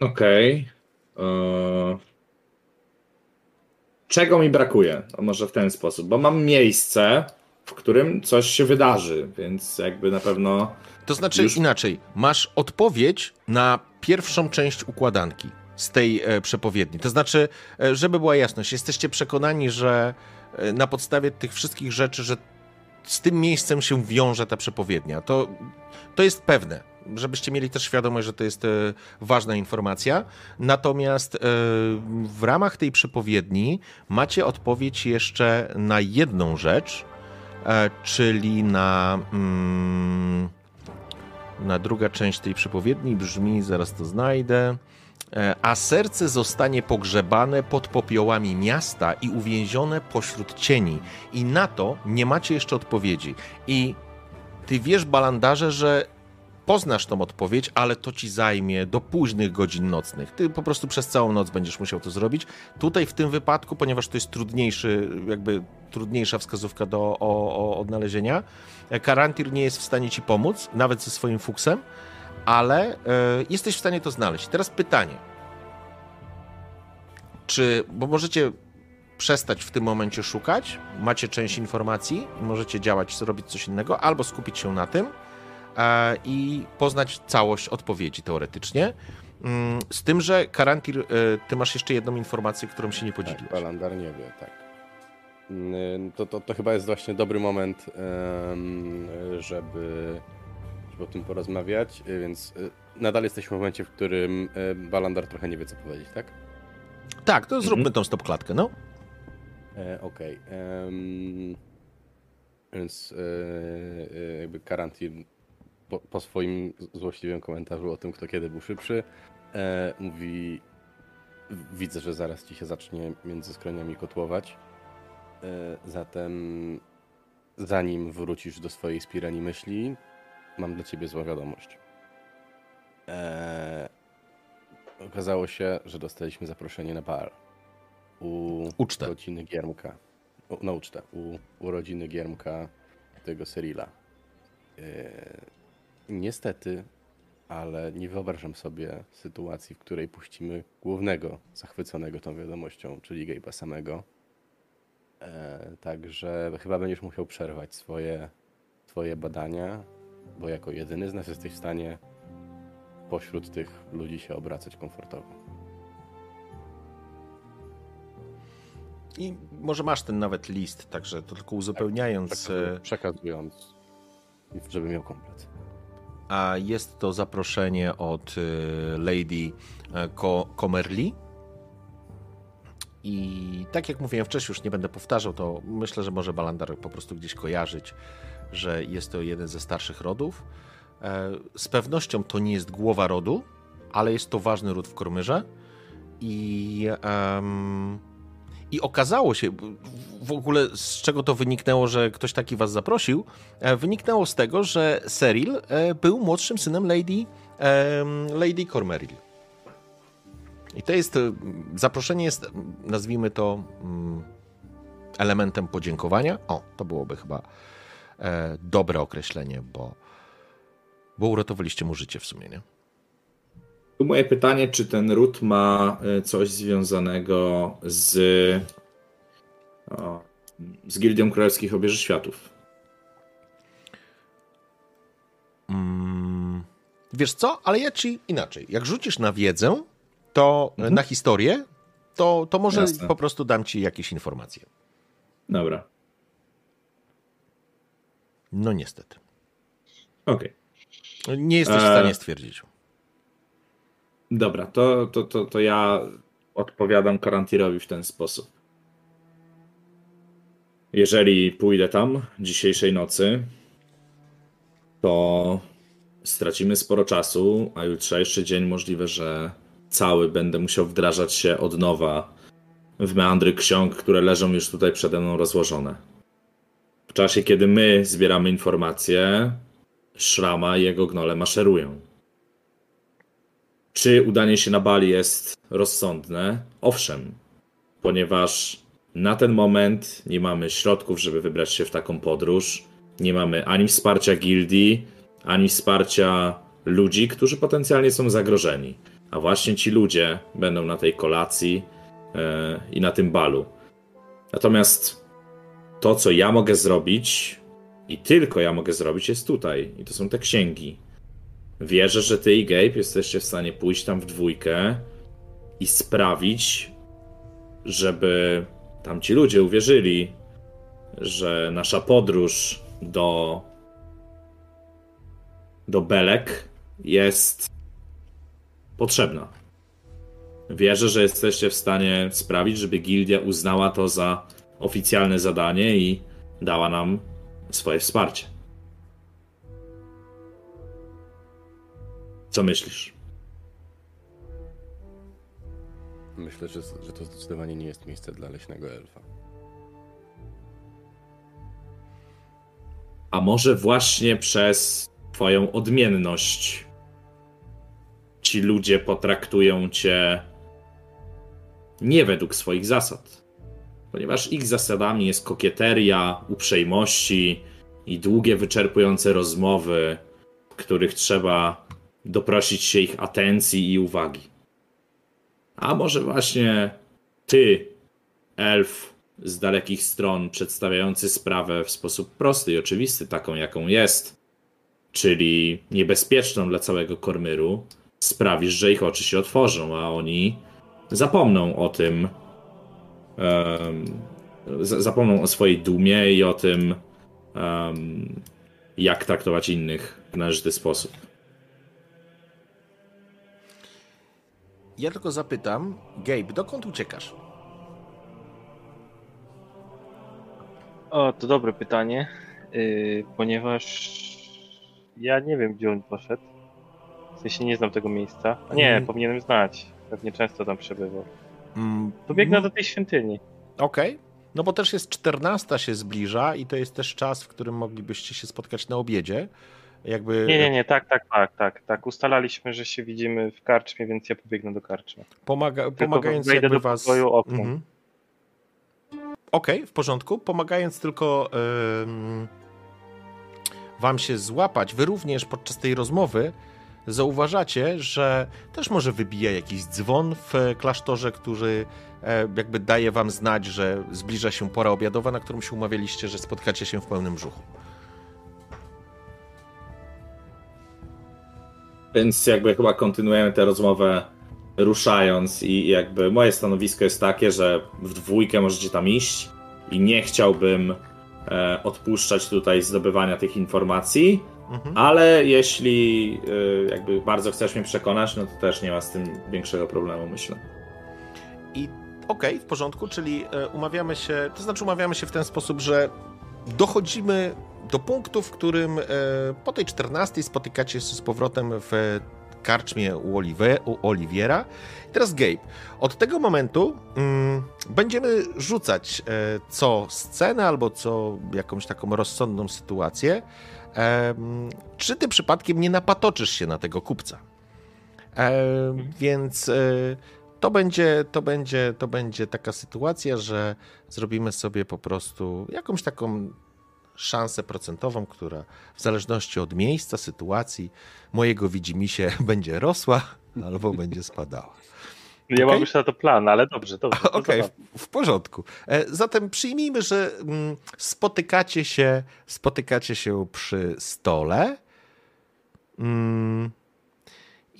Okej. Okay. E, czego mi brakuje? To może w ten sposób, bo mam miejsce, w którym coś się wydarzy, więc jakby na pewno. To znaczy już... inaczej, masz odpowiedź na pierwszą część układanki z tej e, przepowiedni. To znaczy, e, żeby była jasność, jesteście przekonani, że na podstawie tych wszystkich rzeczy, że z tym miejscem się wiąże ta przepowiednia. To, to jest pewne, żebyście mieli też świadomość, że to jest ważna informacja. Natomiast w ramach tej przepowiedni macie odpowiedź jeszcze na jedną rzecz, czyli na. Mm, na druga część tej przepowiedni brzmi, zaraz to znajdę. E, a serce zostanie pogrzebane pod popiołami miasta i uwięzione pośród cieni. I na to nie macie jeszcze odpowiedzi. I ty wiesz, balandarze, że poznasz tą odpowiedź, ale to ci zajmie do późnych godzin nocnych. Ty po prostu przez całą noc będziesz musiał to zrobić. Tutaj w tym wypadku, ponieważ to jest trudniejszy, jakby trudniejsza wskazówka do o, o odnalezienia, e, Karantir nie jest w stanie ci pomóc, nawet ze swoim fuksem ale y, jesteś w stanie to znaleźć. Teraz pytanie. Czy, bo możecie przestać w tym momencie szukać, macie część informacji możecie działać, zrobić coś innego, albo skupić się na tym i poznać całość odpowiedzi teoretycznie. Mm, z tym, że Karantir, e, ty masz jeszcze jedną informację, którą się nie podzieliłeś. Tak, Balandar nie wie, tak. Mm, to, to, to chyba jest właśnie dobry moment, żeby o tym porozmawiać, więc y, nadal jesteśmy w momencie, w którym Balandar trochę nie wie, co powiedzieć, tak? Tak, to zróbmy mhm. tą stop klatkę, no. E, Okej. Okay. Um, więc e, e, jakby Karantin po, po, swoim złośliwym komentarzu o tym, kto kiedy był szybszy, e, mówi widzę, że zaraz ci się zacznie między skroniami kotłować. E, zatem zanim wrócisz do swojej spirani myśli, mam dla ciebie złą wiadomość. Eee, okazało się, że dostaliśmy zaproszenie na bal. U ucztę. rodziny Giermka. U, na ucztę. U urodziny Giermka tego Cyrila. Eee, niestety, ale nie wyobrażam sobie sytuacji, w której puścimy głównego zachwyconego tą wiadomością, czyli Gabe'a samego. Eee, także chyba będziesz musiał przerwać swoje, swoje badania bo jako jedyny z nas jesteś w stanie pośród tych ludzi się obracać komfortowo. I może masz ten nawet list, także to tylko uzupełniając. Tak, e, przekazując, żeby miał komplet. A jest to zaproszenie od e, Lady e, Comerly. I tak jak mówiłem wcześniej, już nie będę powtarzał, to myślę, że może Balandar po prostu gdzieś kojarzyć że jest to jeden ze starszych rodów. E, z pewnością to nie jest głowa rodu, ale jest to ważny ród w Kormyrze. I, um, I okazało się, w ogóle z czego to wyniknęło, że ktoś taki was zaprosił, e, wyniknęło z tego, że Cyril e, był młodszym synem Lady, Lady Cormeril. I to jest, zaproszenie jest, nazwijmy to mm, elementem podziękowania. O, to byłoby chyba e, dobre określenie, bo, bo uratowaliście mu życie w sumie, nie? Tu moje pytanie, czy ten ród ma e, coś związanego z, o, z Gildią Królewskich Obieży Światów? Mm, wiesz co, ale ja ci inaczej. Jak rzucisz na wiedzę, to mhm. na historię, to, to może Jasne. po prostu dam ci jakieś informacje. Dobra. No niestety. Okej. Okay. Nie jesteś w stanie e, stwierdzić. Dobra, to, to, to, to ja odpowiadam Karantirowi w ten sposób. Jeżeli pójdę tam dzisiejszej nocy, to stracimy sporo czasu, a jutrzejszy dzień możliwe, że cały będę musiał wdrażać się od nowa w meandry ksiąg, które leżą już tutaj przede mną rozłożone. W czasie, kiedy my zbieramy informacje, Szrama i jego gnole maszerują. Czy udanie się na Bali jest rozsądne? Owszem, ponieważ na ten moment nie mamy środków, żeby wybrać się w taką podróż. Nie mamy ani wsparcia gildii, ani wsparcia ludzi, którzy potencjalnie są zagrożeni. a właśnie ci ludzie będą na tej kolacji e, i na tym balu. Natomiast to, co ja mogę zrobić, i tylko ja mogę zrobić, jest tutaj. I to są te księgi. Wierzę, że ty i Gabe jesteście w stanie pójść tam w dwójkę i sprawić, żeby tamci ludzie uwierzyli, że nasza podróż do do Belek jest potrzebna. Wierzę, że jesteście w stanie sprawić, żeby gildia uznała to za oficjalne zadanie i dała nam swoje wsparcie. Co myślisz? Myślę, że, że to zdecydowanie nie jest miejsce dla leśnego elfa. A może właśnie przez Twoją odmienność ci ludzie potraktują cię nie według swoich zasad. Ponieważ ich zasadami jest kokieteria, uprzejmości i długie, wyczerpujące rozmowy, w których trzeba doprosić się ich atencji i uwagi. A może właśnie ty, elf z dalekich stron, przedstawiający sprawę w sposób prosty i oczywisty, taką jaką jest, czyli niebezpieczną dla całego Kormyru, sprawisz, że ich oczy się otworzą, a oni zapomną o tym, um, zapomną o swojej dumie i o tym, um, jak traktować innych w należyty sposób. Ja tylko zapytam, Gabe, dokąd uciekasz? O, to dobre pytanie, yy, ponieważ ja nie wiem, gdzie on poszedł. W sensie nie znam tego miejsca. Nie, powinienem znać. Pewnie często tam przebywał. Mm, To biegnę mm, do tej świątyni. Okej. No bo też jest 14 się zbliża i to jest też czas, w którym moglibyście się spotkać na obiedzie. Jakby Nie, nie, nie, tak, tak, tak, tak, tak. Ustalaliśmy, że się widzimy w karczmie, więc ja pobiegnę do karczmy. Pomaga, pomagając jakby do was... pokoju. Mhm. Okej, w porządku. Pomagając tylko ym, wam się złapać, wy również podczas tej rozmowy zauważacie, że też może wybija jakiś dzwon w klasztorze, który e, jakby daje wam znać, że zbliża się pora obiadowa, na którą się umawialiście, że spotkacie się w pełnym brzuchu. Więc jakby chyba kontynuujemy tę rozmowę ruszając i jakby moje stanowisko jest takie, że w dwójkę możecie tam iść i nie chciałbym e, odpuszczać tutaj zdobywania tych informacji, Mhm. ale jeśli e, jakby bardzo chcesz mnie przekonać, no to też nie ma z tym większego problemu, myślę. I okej, w porządku, czyli e, umawiamy się, to znaczy umawiamy się w ten sposób, że dochodzimy do punktu, w którym e, po tej 14 spotykacie się z powrotem w karczmie u, Olive, u Oliwiera. I teraz Gabe, od tego momentu mm, będziemy rzucać e, co scenę albo co jakąś taką rozsądną sytuację. Em, czy ty przypadkiem nie napatoczysz się na tego kupca? E, więc e, to będzie, to, będzie, to będzie taka sytuacja, że zrobimy sobie po prostu jakąś taką szansę procentową, która w zależności od miejsca, sytuacji, mojego widzimisię będzie rosła albo będzie spadała. Ja Okej. mam już na to plan, ale dobrze, dobrze. Okej, w, w porządku. E, Zatem przyjmijmy, że mm, spotykacie się, spotykacie się przy stole. Mm,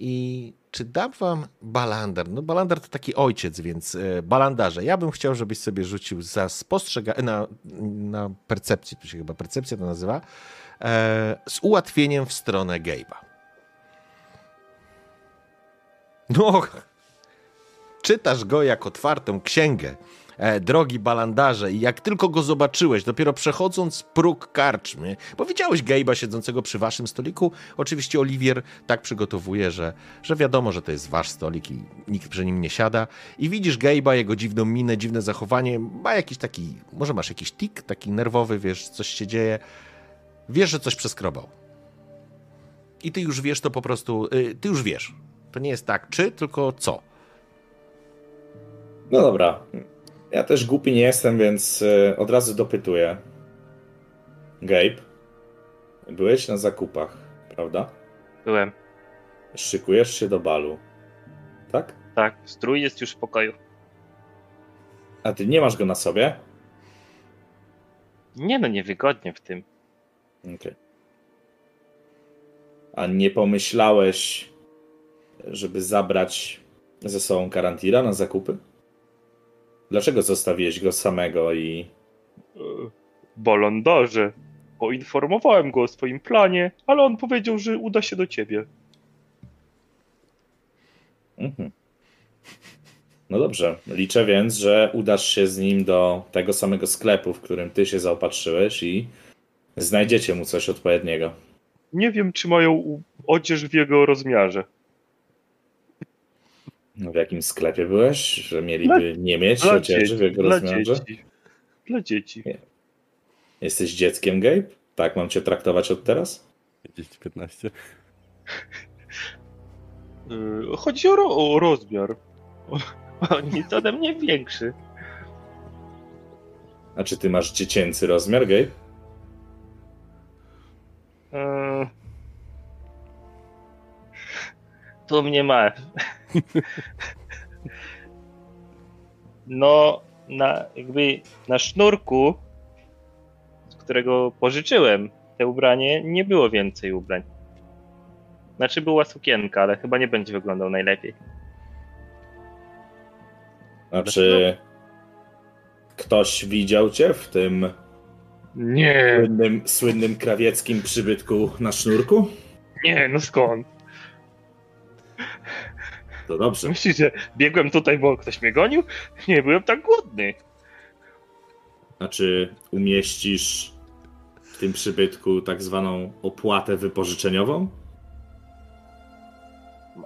I czy dam wam balander? No balander to taki ojciec, więc e, balandarze. Ja bym chciał, żebyś sobie rzucił za spostrzega... na, na percepcję, tu się chyba percepcja to nazywa, e, z ułatwieniem w stronę Gabe'a. No, czytasz go jak otwartą księgę. E, drogi balandarze, i jak tylko go zobaczyłeś, dopiero przechodząc próg karczmy, bo widziałeś Gabe'a siedzącego przy waszym stoliku, oczywiście Oliwier tak przygotowuje, że, że wiadomo, że to jest wasz stolik i nikt przy nim nie siada. I widzisz Gabe'a, jego dziwną minę, dziwne zachowanie, ma jakiś taki, może masz jakiś tik, taki nerwowy, wiesz, coś się dzieje. Wiesz, że coś przeskrobał. I ty już wiesz to po prostu, y, ty już wiesz. To nie jest tak czy, tylko co. No dobra. Ja też głupi nie jestem, więc e, od razu dopytuję. Gabe, byłeś na zakupach, prawda? Byłem. Szykujesz się do balu. tak? Tak, strój jest już w pokoju. A ty nie masz go na sobie? Nie no, niewygodnie w tym. Okej. A nie pomyślałeś, żeby zabrać ze sobą Karantira na zakupy? Dlaczego zostawiłeś go samego i Bolondorze. Poinformowałem go o swoim planie, ale on powiedział, że uda się do ciebie. Mhm. No dobrze, liczę więc, że udasz się z nim do tego samego sklepu, w którym ty się zaopatrzyłeś i znajdziecie mu coś odpowiedniego. Nie wiem, czy mają odzież w jego rozmiarze. No, W jakim sklepie byłeś, że mieliby nie mieć Dla odzieży w dzieci. jego Dla rozmiarze? dzieci. Dla dzieci. Jesteś dzieckiem, Gabe? Tak mam cię traktować od teraz? 10-15. Yy, Chodzi o, ro o rozmiar. On jest ode mnie większy. A czy ty masz dziecięcy rozmiar, Gabe? Yy. Tu mnie ma. No, na, jakby na sznurku, z którego pożyczyłem te ubranie, nie było więcej ubrań. Znaczy była sukienka, ale chyba nie będzie wyglądał najlepiej. A czy ktoś widział cię w tym Nie, słynnym, słynnym krawieckim przybytku na sznurku? nie, no skąd? To dobrze. Myślisz, że biegłem tutaj, bo ktoś mnie gonił? Nie, byłem tak głodny. A czy umieścisz w tym przybytku tak zwaną opłatę wypożyczeniową?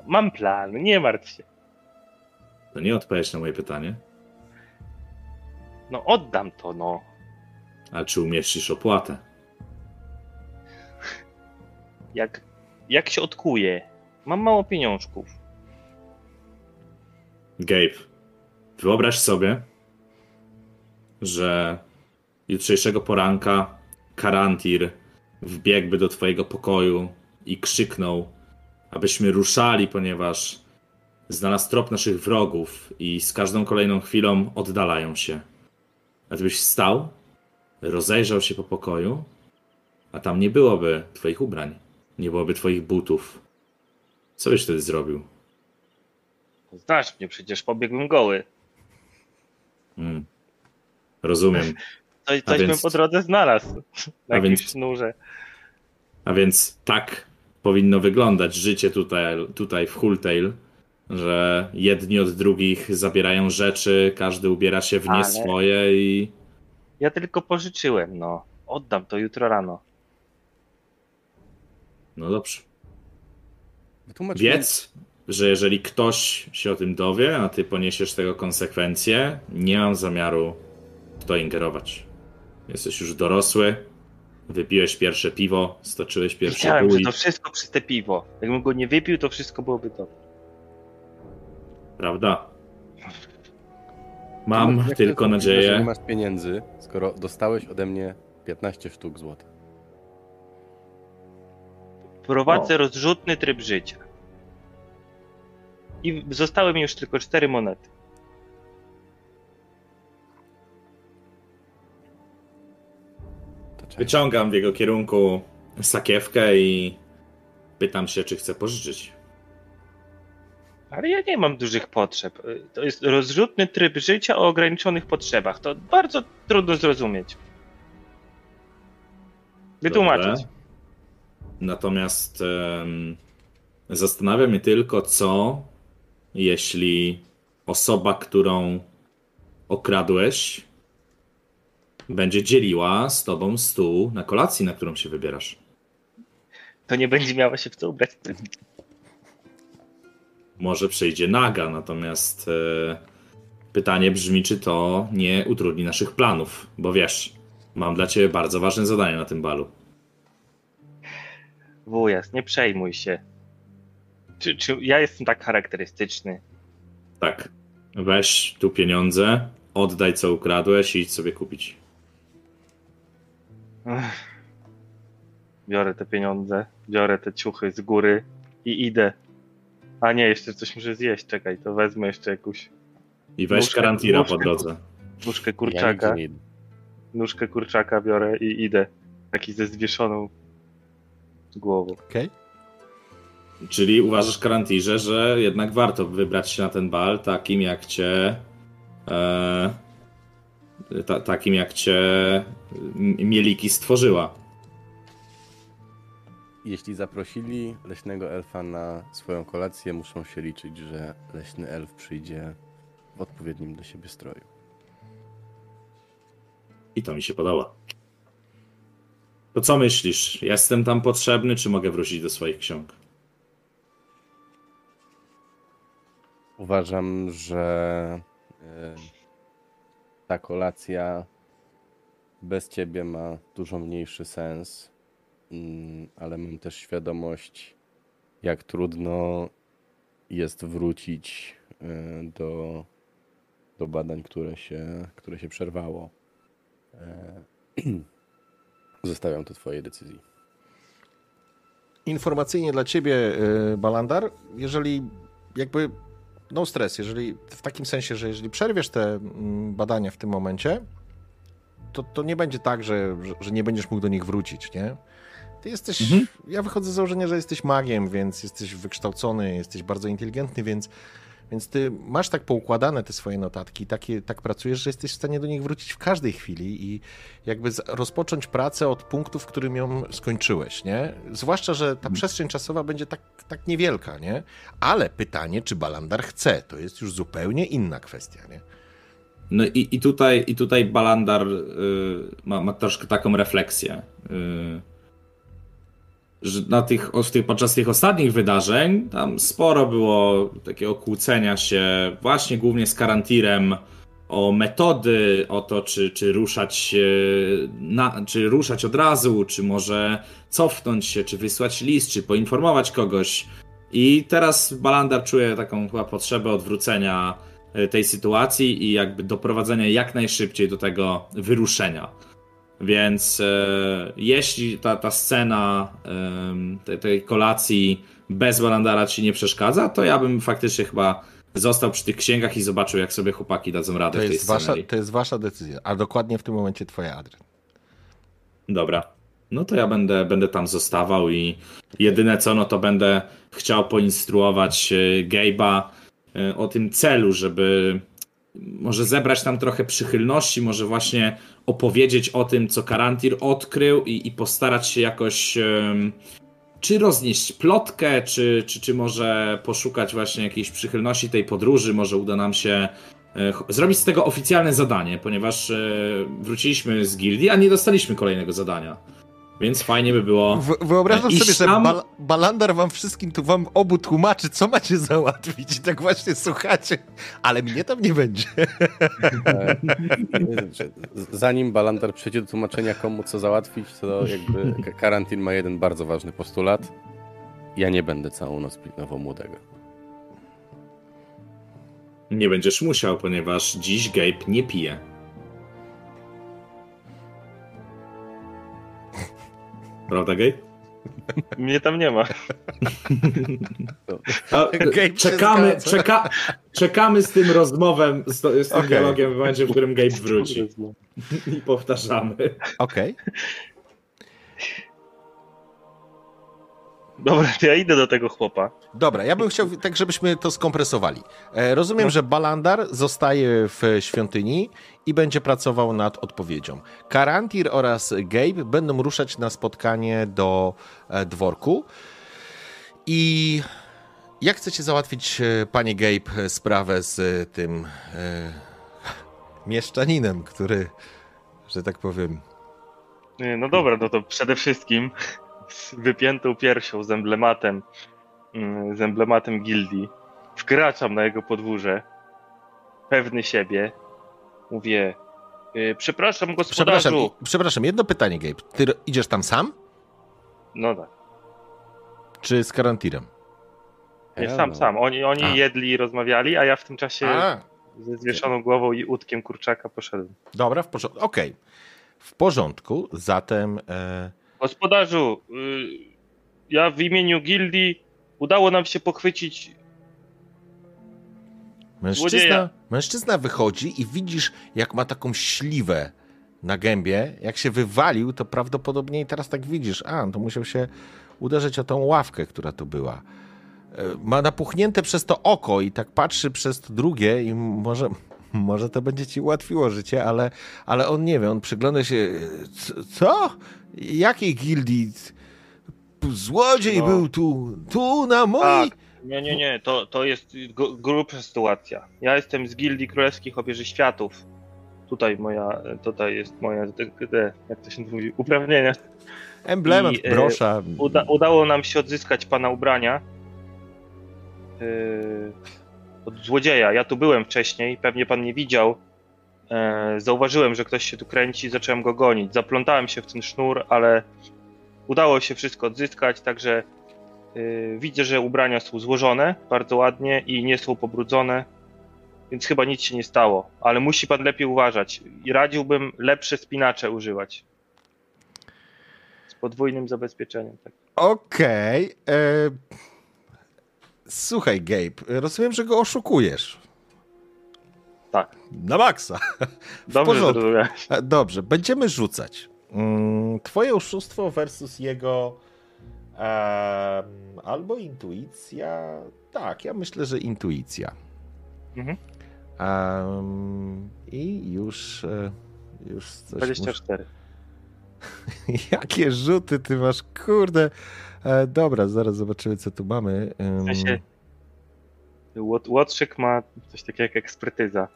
Mam plan, nie martw się. To nie odpowiedź na moje pytanie. No oddam to, no. A czy umieścisz opłatę? Jak, jak się odkuje? Mam mało pieniążków. Gabe, wyobraź sobie, że jutrzejszego poranka Karantir wbiegłby do twojego pokoju i krzyknął, abyśmy ruszali, ponieważ znalazł trop naszych wrogów i z każdą kolejną chwilą oddalają się. A ty byś stał, rozejrzał się po pokoju, a tam nie byłoby twoich ubrań, nie byłoby twoich butów. Co byś wtedy zrobił? Znasz mnie, przecież pobiegłem goły. Hmm. Rozumiem. Coś, A coś więc- bym po drodze znalazł. Na A jakimś więc- sznurze. A więc tak powinno wyglądać życie tutaj, tutaj w Hultail, że jedni od drugich zabierają rzeczy, każdy ubiera się w nie Ale- swoje i Ja tylko pożyczyłem, no. Oddam to jutro rano. no dobrze. Wiedz, że jeżeli ktoś się o tym dowie, a ty poniesiesz tego konsekwencje, nie mam zamiaru w to ingerować. Jesteś już dorosły, wypiłeś pierwsze piwo, stoczyłeś pierwszy Wiedziałem, że bój, to wszystko przez te piwo. Jakbym go nie wypił, to wszystko byłoby to. prawda? Mam Jak tylko możliwe, że nadzieję. Nie masz pieniędzy, skoro dostałeś ode mnie 15 sztuk złota. Prowadzę No. rozrzutny tryb życia. I zostały mi już tylko cztery monety. Wyciągam w jego kierunku sakiewkę i pytam się, czy chce pożyczyć. Ale ja nie mam dużych potrzeb. To jest rozrzutny tryb życia o ograniczonych potrzebach. To bardzo trudno zrozumieć. Wytłumaczyć. Dobrze. Natomiast em, zastanawia mnie tylko, co jeśli osoba, którą okradłeś, będzie dzieliła z tobą stół na kolacji, na którą się wybierasz. To nie będzie miała się w co ubrać. Może przyjdzie naga, natomiast e, pytanie brzmi, czy to nie utrudni naszych planów, bo wiesz, mam dla ciebie bardzo ważne zadanie na tym balu. Wujas, nie przejmuj się. Czy, czy ja jestem tak charakterystyczny? Tak. Weź tu pieniądze, oddaj co ukradłeś i idź sobie kupić. Ech. Biorę te pieniądze, biorę te ciuchy z góry i idę. A nie, jeszcze coś muszę zjeść, czekaj, to wezmę jeszcze jakąś I weź Nóżkę- karantira nóżkę. po drodze. nóżkę kurczaka. Nóżkę kurczaka biorę i idę. Taki ze zwieszoną głową. Okej? Czyli uważasz, karantirze, że jednak warto wybrać się na ten bal takim jak cię. E, ta, takim jak cię Mieliki stworzyła. Jeśli zaprosili leśnego elfa na swoją kolację, muszą się liczyć, że leśny elf przyjdzie w odpowiednim dla siebie stroju. I to mi się podoba. To co myślisz? Jestem tam potrzebny, czy mogę wrócić do swoich ksiąg? Uważam, że e, ta kolacja bez ciebie ma dużo mniejszy sens, mm, ale mam też świadomość, jak trudno jest wrócić e, do, do badań, które się, które się przerwało. E, Zostawiam to twojej decyzji. Informacyjnie dla ciebie, Balandar, jeżeli jakby no stres, jeżeli w takim sensie, że jeżeli przerwiesz te mm, badania w tym momencie, to, to nie będzie tak, że, że, że nie będziesz mógł do nich wrócić, nie? Ty jesteś, Mhm. ja wychodzę z założenia, że jesteś magiem, więc jesteś wykształcony, jesteś bardzo inteligentny, więc, więc ty masz tak poukładane te swoje notatki, takie, tak pracujesz, że jesteś w stanie do nich wrócić w każdej chwili i jakby rozpocząć pracę od punktu, w którym ją skończyłeś, nie? Zwłaszcza, że ta przestrzeń czasowa będzie tak, tak niewielka, nie? Ale pytanie, czy Balandar chce, to jest już zupełnie inna kwestia, nie? No i, i, tutaj, i tutaj Balandar y, ma, ma troszkę taką refleksję. Y, że na tych, podczas tych ostatnich wydarzeń tam sporo było takiego kłócenia się właśnie głównie z Karantirem o metody, o to, czy, czy ruszać na, czy ruszać od razu, czy może cofnąć się, czy wysłać list, czy poinformować kogoś. I teraz Balandar czuje taką chyba potrzebę odwrócenia e, tej sytuacji i jakby doprowadzenia jak najszybciej do tego wyruszenia. Więc e, jeśli ta, ta scena em, tej, tej kolacji bez Balandara ci nie przeszkadza, to ja bym faktycznie chyba został przy tych księgach i zobaczył, jak sobie chłopaki dadzą radę To w tej jest, wasza, to jest wasza decyzja, a dokładnie w tym momencie twoja, Adrian. Dobra. No to ja będę, będę tam zostawał i jedyne co, no to będę chciał poinstruować e, Gabe'a e, o tym celu, żeby może zebrać tam trochę przychylności, może właśnie opowiedzieć o tym, co Karantir odkrył i, i postarać się jakoś czy roznieść plotkę, czy, czy, czy może poszukać właśnie jakiejś przychylności tej podróży, może uda nam się e, zrobić z tego oficjalne zadanie, ponieważ e, wróciliśmy z gildii, a nie dostaliśmy kolejnego zadania. Więc fajnie by było. W, wyobrażam I sobie, że Bal Balandar wam wszystkim tu wam obu tłumaczy, co macie załatwić i tak właśnie słuchacie, ale mnie tam nie będzie. Zanim Balandar przejdzie do tłumaczenia komu co załatwić, to jakby Ka- karantin ma jeden bardzo ważny postulat. Ja nie będę całą noc pilnował młodego. Nie będziesz musiał, ponieważ dziś Gabe nie pije. Prawda, Gabe? Mnie tam nie ma. A, czekamy, czeka, czekamy z tym rozmowem, z, to- z tym Okej. dialogiem w momencie, w którym Gabe wróci. I powtarzamy. Okej. Dobra, to ja idę do tego chłopa. Dobra, ja bym chciał tak, żebyśmy to skompresowali. E, rozumiem, że Balandar zostaje w świątyni i będzie pracował nad odpowiedzią. Karantir oraz Gabe będą ruszać na spotkanie do e, dworku. I jak chcecie załatwić, e, panie Gabe, sprawę z tym e, mieszczaninem, który, że tak powiem, No dobra, no to przede wszystkim z wypiętą piersią, z emblematem, mm, z emblematem gildii, wkraczam na jego podwórze, pewny siebie, mówię, y, przepraszam gospodarzu. Przepraszam, przepraszam, jedno pytanie, Gabe. Ty idziesz tam sam, No tak, czy z Karantirem? nie, sam, sam. Oni, oni A. jedli i rozmawiali, a ja w tym czasie A, ze zwieszoną głową i łódkiem kurczaka poszedłem. dobra, w porządku. Okej. W porządku, zatem e, Gospodarzu, y, ja w imieniu gildii udało nam się pochwycić Mężczyzna, Złodzieja. mężczyzna wychodzi i widzisz, jak ma taką śliwę na gębie. Jak się wywalił, to prawdopodobnie i teraz tak widzisz, a, to musiał się uderzyć o tą ławkę, która tu była. E, Ma napuchnięte przez to oko i tak patrzy przez to drugie i może, może to będzie ci ułatwiło życie, ale, ale on nie wie, on przygląda się, "C- co? Jakiej gildii? Złodziej No. był tu, tu na mojej... Tak. Nie, nie, nie, to, to jest grubsza sytuacja. Ja jestem z Gildii Królewskich Obieży Światów. Tutaj moja, tutaj jest moja, jak to się mówi, uprawnienia. Emblemat, I, e, brosza. Uda, udało nam się odzyskać pana ubrania yy, od złodzieja. Ja tu byłem wcześniej, pewnie pan nie widział. E, zauważyłem, że ktoś się tu kręci, zacząłem go gonić. Zaplątałem się w ten sznur, ale udało się wszystko odzyskać, także yy, widzę, że ubrania są złożone bardzo ładnie i nie są pobrudzone, więc chyba nic się nie stało. Ale musi pan lepiej uważać i radziłbym lepsze spinacze używać. Z podwójnym zabezpieczeniem. Tak. Okej. e, Słuchaj, Gabe, rozumiem, że go oszukujesz. Tak. Na maksa. Dobrze zrozumiałeś. E, Dobrze, będziemy rzucać. Mm, Twoje oszustwo versus jego albo intuicja. Tak, ja myślę, że intuicja. Mhm. Em, I już, e, już coś muszę... 24. Jakie rzuty ty masz, kurde. E, dobra, zaraz zobaczymy, co tu mamy. Em, W sensie Łot- Łotrzyk ma coś takiego jak ekspertyza,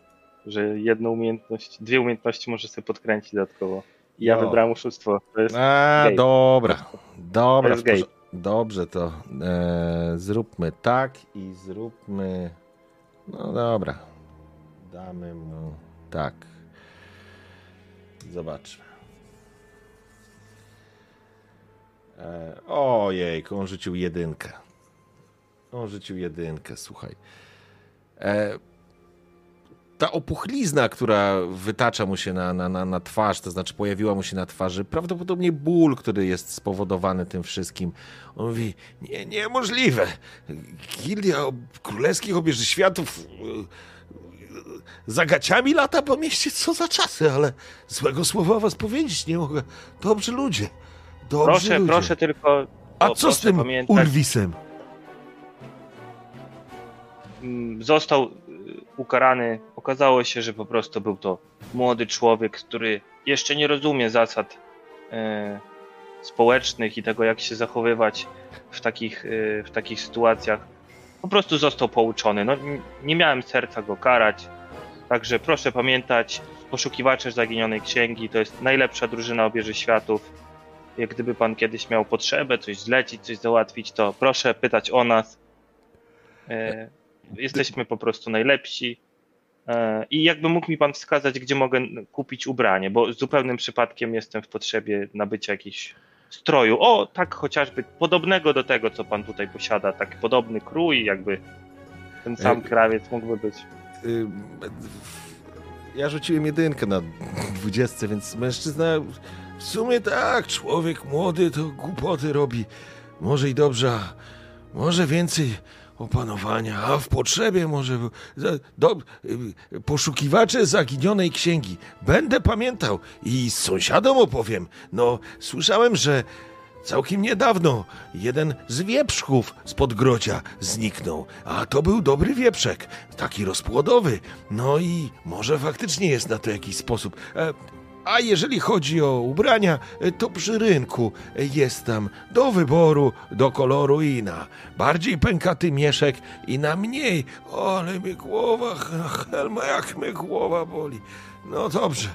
że jedną umiejętność, dwie umiejętności może sobie podkręcić dodatkowo. I ja No. wybrałem oszustwo. To jest A, dobra. Dobra. To jest. Dobrze, to e, zróbmy tak i zróbmy. No dobra. Damy mu tak. Zobaczmy. E, ojejku, on rzucił jedynkę. On rzucił jedynkę, słuchaj. E, ta opuchlizna, która wytacza mu się na, na, na, na twarz, to znaczy pojawiła mu się na twarzy, prawdopodobnie ból, który jest spowodowany tym wszystkim. On mówi, nie, niemożliwe. Gildia Królewskich Obieży Światów e, za gaciami lata po mieście, co za czasy, ale złego słowa was powiedzieć nie mogę. Dobrzy ludzie. Dobrzy Proszę, ludzie. proszę tylko. A o, co z tym pamiętać, Urwisem? mm, Został y, ukarany. Okazało się, że po prostu był to młody człowiek, który jeszcze nie rozumie zasad e, społecznych i tego, jak się zachowywać w takich, e, w takich sytuacjach. Po prostu został pouczony. No, nie miałem serca go karać. Także proszę pamiętać, poszukiwacze zaginionej księgi to jest najlepsza drużyna obieży światów. Jak gdyby pan kiedyś miał potrzebę coś zlecić, coś załatwić, to proszę pytać o nas. E, jesteśmy po prostu najlepsi. E, I jakby mógł mi pan wskazać, gdzie mogę kupić ubranie, bo zupełnym przypadkiem jestem w potrzebie nabycia jakichś stroju. O, tak chociażby podobnego do tego, co pan tutaj posiada, taki podobny krój, jakby ten sam E, krawiec mógłby być. Y, Ja rzuciłem jedynkę na dwudziestce, więc mężczyzna w sumie tak, człowiek młody to głupoty robi. Może i dobrze, a może więcej opanowania, a w potrzebie może... Do, poszukiwacze zaginionej księgi. Będę pamiętał i sąsiadom opowiem. No, słyszałem, że Całkiem niedawno jeden z wieprzków z Podgrodzia zniknął, a to był dobry wieprzek, taki rozpłodowy. No i może faktycznie jest na to jakiś sposób. E, A jeżeli chodzi o ubrania, e, to przy rynku jest tam do wyboru, do koloru i na bardziej pękaty mieszek i na mniej. O, ale mnie głowa, Helma, jak mnie głowa boli. No dobrze,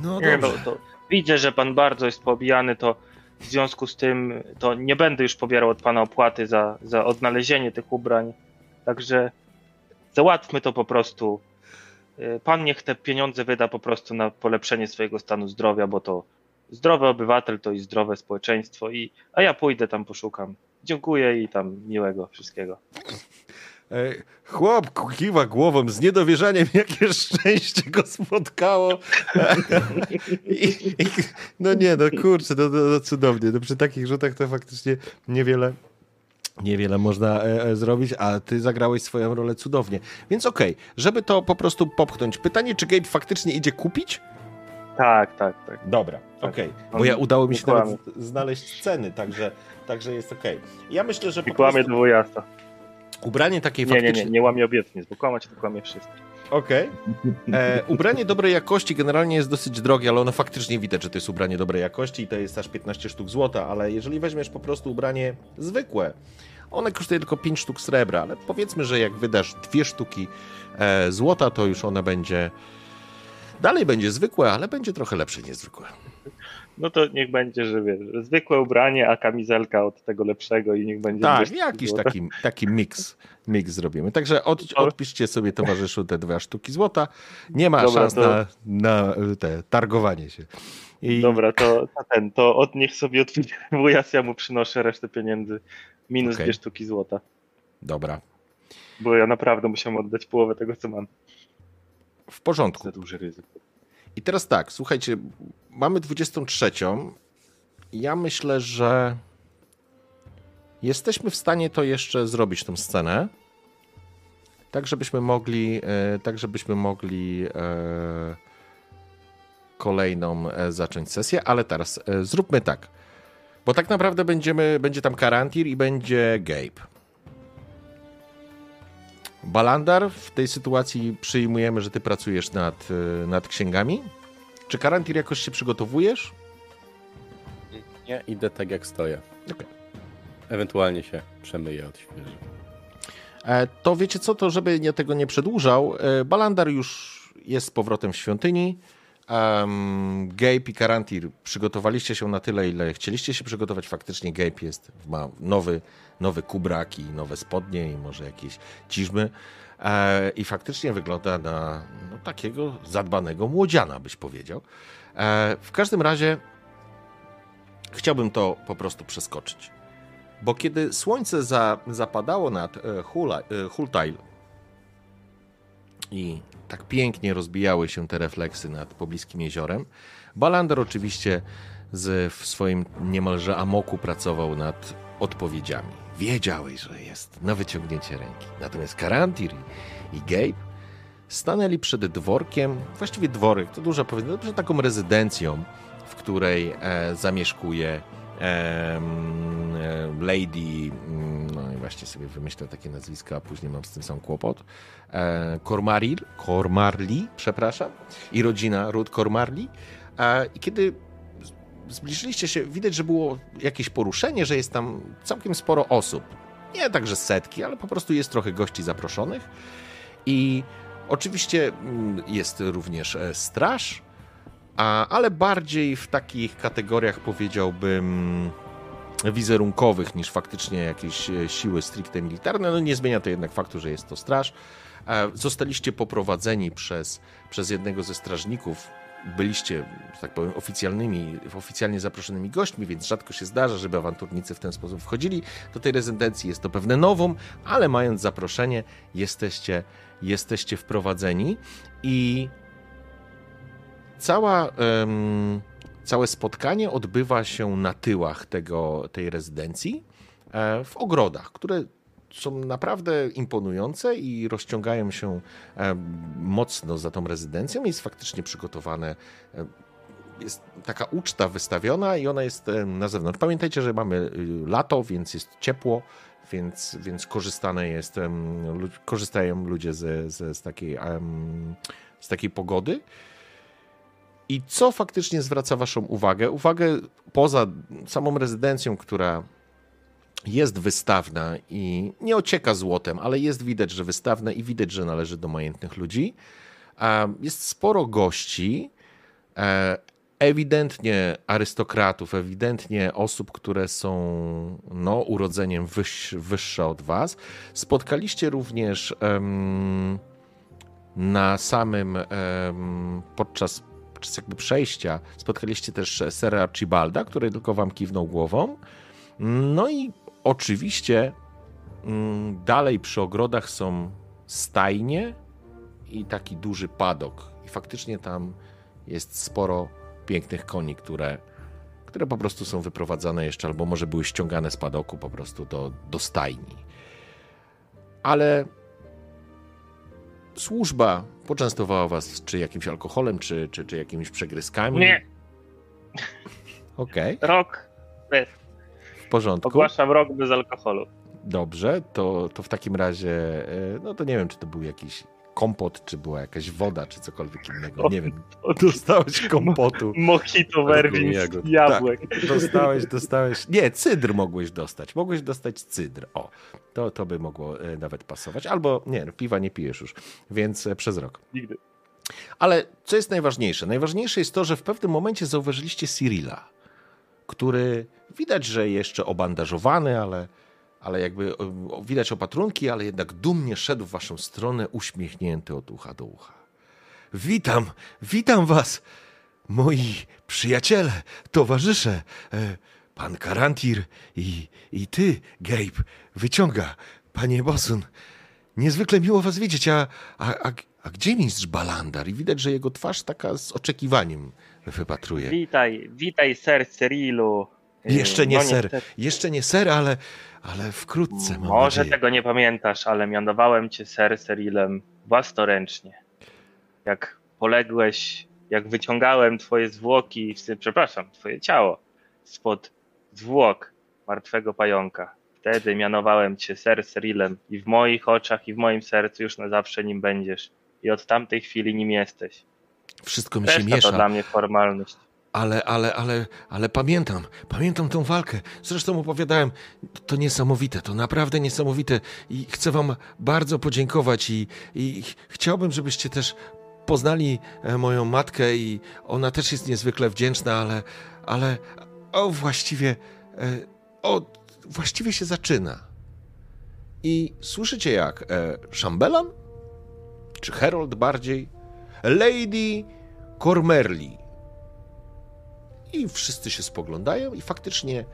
no Nie, no, dobrze. to widzę, że pan bardzo jest pobijany, to w związku z tym to nie będę już pobierał od pana opłaty za, za odnalezienie tych ubrań. Także załatwmy to po prostu. Y, Pan niech te pieniądze wyda po prostu na polepszenie swojego stanu zdrowia, bo to zdrowy obywatel to i zdrowe społeczeństwo. I, a ja pójdę tam poszukam. Dziękuję i tam miłego wszystkiego. E, Chłop kiwa głową z niedowierzaniem, jakie szczęście go spotkało. I, i, no nie, no kurczę, no, no, no cudownie. No przy takich rzutach to faktycznie niewiele, Niewiele można e, e, zrobić, a ty zagrałeś swoją rolę cudownie. Więc okej, żeby to po prostu popchnąć. Pytanie, czy Gabe faktycznie idzie kupić? Tak, tak, tak. Dobra, Tak. okej. On Bo ja udało mi nie się nawet znaleźć ceny, także, także jest okej. Ja myślę, że I po kłamie prostu ubranie takiej Nie, nie, faktycznie... nie, nie łamie obietnic, bo kłamać to kłamie wszystko. Okej. E, Ubranie dobrej jakości generalnie jest dosyć drogie, ale ono faktycznie widać, że to jest ubranie dobrej jakości i to jest aż 15 sztuk złota, ale jeżeli weźmiesz po prostu ubranie zwykłe, one kosztuje tylko 5 sztuk srebra, ale powiedzmy, że jak wydasz dwie sztuki e, złota, to już one będzie... Dalej będzie zwykłe, ale będzie trochę lepsze niż zwykłe. No to niech będzie, że wiesz, zwykłe ubranie, a kamizelka od tego lepszego i niech będzie... Tak, jakiś złote. taki, taki miks, miks zrobimy. Także od, odpiszcie sobie towarzyszu te dwie sztuki złota. Nie ma Dobra, szans to- na, na te targowanie się. I... Dobra, to, to ten, to od niech sobie wujas, ja mu przynoszę resztę pieniędzy. Minus Okej. dwie sztuki złota. Dobra, Bo ja naprawdę musiałem oddać połowę tego, co mam. w porządku. Za duże ryzyko. I teraz tak, słuchajcie, mamy 23. Ja myślę, że jesteśmy w stanie to jeszcze zrobić, tą scenę. Tak, żebyśmy mogli, e, tak, żebyśmy mogli e, kolejną e, zacząć sesję, ale teraz e, zróbmy tak. Bo tak naprawdę będziemy, będzie tam Karantir i będzie Gabe. Balandar, w tej sytuacji przyjmujemy, że ty pracujesz nad, y, nad księgami. Czy Karantir jakoś się przygotowujesz? Nie, idę tak jak stoję. Okej. Ewentualnie się przemyję od świeży. E, To wiecie co, to żeby nie tego nie przedłużał, e, Balandar już jest z powrotem w świątyni. Um, Gabe i Karantir przygotowaliście się na tyle, ile chcieliście się przygotować. Faktycznie Gabe jest, ma nowy, nowy kubrak i nowe spodnie i może jakieś ciżmy. E, I faktycznie wygląda na no, takiego zadbanego młodziana, byś powiedział. E, w każdym razie chciałbym to po prostu przeskoczyć. Bo kiedy słońce za, zapadało nad e, e, Hultail i tak pięknie rozbijały się te refleksy nad pobliskim jeziorem, Balander oczywiście z, w swoim niemalże amoku pracował nad odpowiedziami. Wiedziałeś, że jest na wyciągnięcie ręki. Natomiast Karantir i, Gabe stanęli przed dworkiem, właściwie dworek, to dużo powiedziane, przed taką rezydencją, w której e, zamieszkuje Lady, mm, no i właśnie sobie wymyślę takie nazwiska, a później mam z tym sam kłopot, e, Cormaril, Cormarli, przepraszam, i rodzina Ruth Cormarli. E, I kiedy zbliżyliście się, widać, że było jakieś poruszenie, że jest tam całkiem sporo osób. Nie także setki, ale po prostu jest trochę gości zaproszonych. I oczywiście mm, jest również e, straż, a, ale bardziej w takich kategoriach powiedziałbym wizerunkowych niż faktycznie jakieś e, siły stricte militarne. No nie zmienia to jednak faktu, że jest to straż. E, Zostaliście poprowadzeni przez, przez jednego ze strażników. Byliście, że tak powiem, oficjalnymi, oficjalnie zaproszonymi gośćmi, więc rzadko się zdarza, żeby awanturnicy w ten sposób wchodzili do tej rezydencji. Jest to pewne nowum, ale mając zaproszenie, jesteście, jesteście wprowadzeni i cała, em, całe spotkanie odbywa się na tyłach tego, tej rezydencji, e, w ogrodach, które są naprawdę imponujące i rozciągają się e, mocno za tą rezydencją. Jest faktycznie przygotowane. e, Jest taka uczta wystawiona i ona jest na zewnątrz. Pamiętajcie, że mamy y, lato, więc jest ciepło, więc, więc korzystane jest, korzystają ludzie ze, ze, z, takiej, z takiej pogody. I co faktycznie zwraca Waszą uwagę? Uwagę poza samą rezydencją, która jest wystawna i nie ocieka złotem, ale jest widać, że wystawna i widać, że należy do majętnych ludzi. Jest sporo gości, e, ewidentnie arystokratów, ewidentnie osób, które są no, urodzeniem wyż, wyższe od Was. Spotkaliście również na samym podczas, podczas jakby przejścia spotkaliście też Sera Archibalda, który tylko wam kiwnął głową. No i oczywiście mm, dalej przy ogrodach są stajnie i taki duży padok. I faktycznie tam jest sporo pięknych koni, które, które po prostu są wyprowadzane jeszcze, albo może były ściągane z padoku po prostu do, do stajni. Ale służba poczęstowała was czy jakimś alkoholem, czy, czy, czy jakimiś przegryzkami? Nie. Okej, Rok bez. w porządku. Ogłaszam rok bez alkoholu. Dobrze, to, to w takim razie, e, no to nie wiem, czy to był jakiś kompot, czy była jakaś woda, czy cokolwiek innego. Nie wiem. Dostałeś kompotu. Mojito werwin z jabłek. Dostałeś, dostałeś. Nie, cydr mogłeś dostać. Mogłeś dostać cydr. O, to, to by mogło e, nawet pasować. Albo nie, no, piwa nie pijesz już, więc e, przez rok. Nigdy. Ale co jest najważniejsze? Najważniejsze jest to, że w pewnym momencie zauważyliście Cyrilla, który widać, że jeszcze obandażowany, ale, ale jakby widać opatrunki, ale jednak dumnie szedł w waszą stronę, uśmiechnięty od ucha do ucha. Witam, witam was, moi przyjaciele, towarzysze, e, pan Karantir i, i ty, Gabe, wyciąga, panie Bosun. Niezwykle miło was widzieć, a, a, a, a gdzie mistrz Balandar? I widać, że jego twarz taka z oczekiwaniem wypatruje. Witaj, witaj ser Cyrilu. Jeszcze nie No, ser, niestety, jeszcze nie ser, ale, ale wkrótce mam Może nadzieję. tego nie pamiętasz, ale mianowałem cię ser Cyrilem własnoręcznie. Jak poległeś, jak wyciągałem twoje zwłoki, przepraszam, twoje ciało spod zwłok martwego pająka. Wtedy mianowałem cię ser Cyrilem i w moich oczach i w moim sercu już na zawsze nim będziesz. I od tamtej chwili nim jesteś. Wszystko mi się Reszta to miesza. dla mnie formalność. Ale, ale, ale, ale pamiętam, pamiętam tą walkę. Zresztą opowiadałem, to niesamowite, to naprawdę niesamowite i chcę wam bardzo podziękować i, i ch- chciałbym, żebyście też poznali e, moją matkę i ona też jest niezwykle wdzięczna, ale, ale, o właściwie, e, o, właściwie się zaczyna. I słyszycie jak? E, Szambelan? Czy Herold bardziej? Lady Cormerly i wszyscy się spoglądają i faktycznie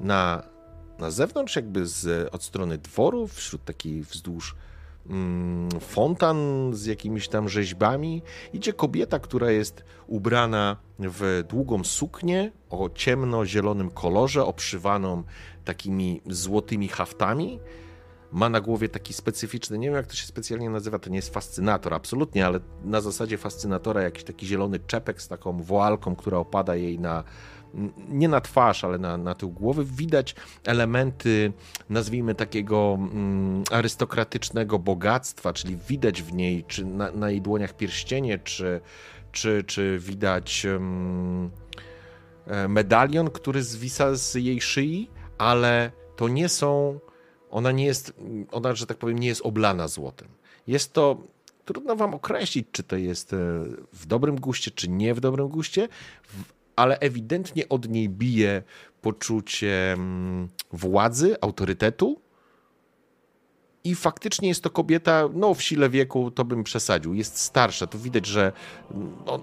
na, na zewnątrz, jakby z, od strony dworu, wśród takiej wzdłuż mm, fontan z jakimiś tam rzeźbami, idzie kobieta, która jest ubrana w długą suknię o ciemno-zielonym kolorze, obszywaną takimi złotymi haftami. Ma na głowie taki specyficzny, nie wiem jak to się specjalnie nazywa, to nie jest fascynator, absolutnie, ale na zasadzie fascynatora jakiś taki zielony czepek z taką woalką, która opada jej na, nie na twarz, ale na, na tył głowy. Widać elementy, nazwijmy takiego mm, arystokratycznego bogactwa, czyli widać w niej, czy na, na jej dłoniach pierścienie, czy, czy, czy widać mm, e, medalion, który zwisa z jej szyi, ale to nie są ona nie jest, ona, że tak powiem, nie jest oblana złotem. Jest to, trudno wam określić, czy to jest e, w dobrym guście, czy nie w dobrym guście, ale ewidentnie od niej bije poczucie mm, władzy, autorytetu. I faktycznie jest to kobieta, no w sile wieku to bym przesadził, jest starsza, to widać, że no,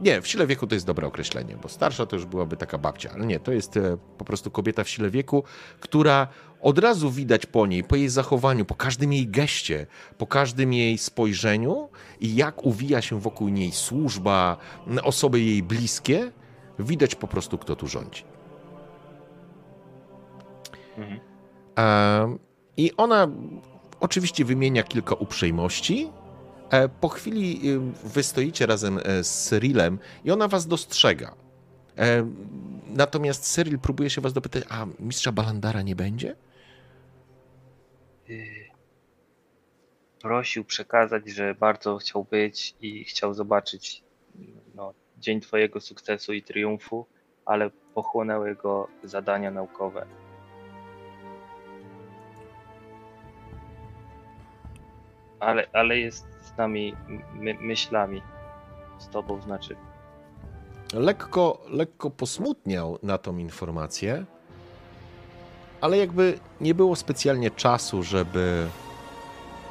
nie, w sile wieku to jest dobre określenie, bo starsza to już byłaby taka babcia, ale nie, to jest e, po prostu kobieta w sile wieku, która od razu widać po niej, po jej zachowaniu, po każdym jej geście, po każdym jej spojrzeniu i jak uwija się wokół niej służba, osoby jej bliskie, widać po prostu, kto tu rządzi. Mhm. I ona oczywiście wymienia kilka uprzejmości. E, Po chwili wy stoicie razem e, z Cyrilem i ona was dostrzega. Natomiast Cyril próbuje się was dopytać, a mistrza Balandara nie będzie? Y, Prosił przekazać, że bardzo chciał być i chciał zobaczyć no, dzień Twojego sukcesu i triumfu, ale pochłonęły go zadania naukowe. Ale, ale jest z nami my, myślami. Z Tobą znaczy. lekko, lekko posmutniał na tą informację, ale jakby nie było specjalnie czasu, żeby,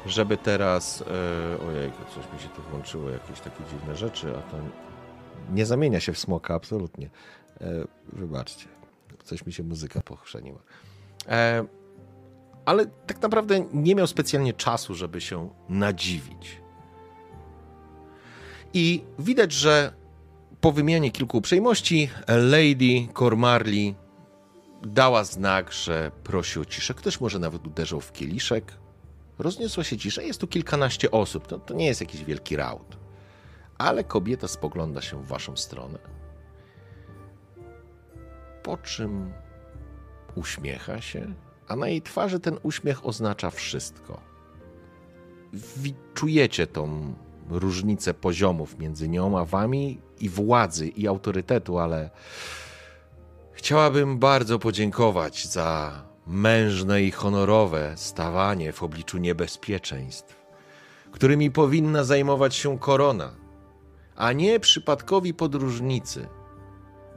żeby teraz. E, ojejku, coś mi się tu włączyło, jakieś takie dziwne rzeczy, a to nie zamienia się w smoka, absolutnie. E, wybaczcie, coś mi się muzyka pochrzeniła. E, ale tak naprawdę nie miał specjalnie czasu, żeby się nadziwić. I widać, że Po wymianie kilku uprzejmości, Lady Cormarley dała znak, że prosi o ciszę. Ktoś może nawet uderzał w kieliszek. Rozniosła się cisza. Jest tu kilkanaście osób. To, to nie jest jakiś wielki raut. Ale kobieta spogląda się w waszą stronę. Po czym uśmiecha się, a na jej twarzy ten uśmiech oznacza wszystko. Czujecie tą różnicę poziomów między nią a wami i władzy i autorytetu, ale chciałabym bardzo podziękować za mężne i honorowe stawanie w obliczu niebezpieczeństw, którymi powinna zajmować się korona, a nie przypadkowi podróżnicy.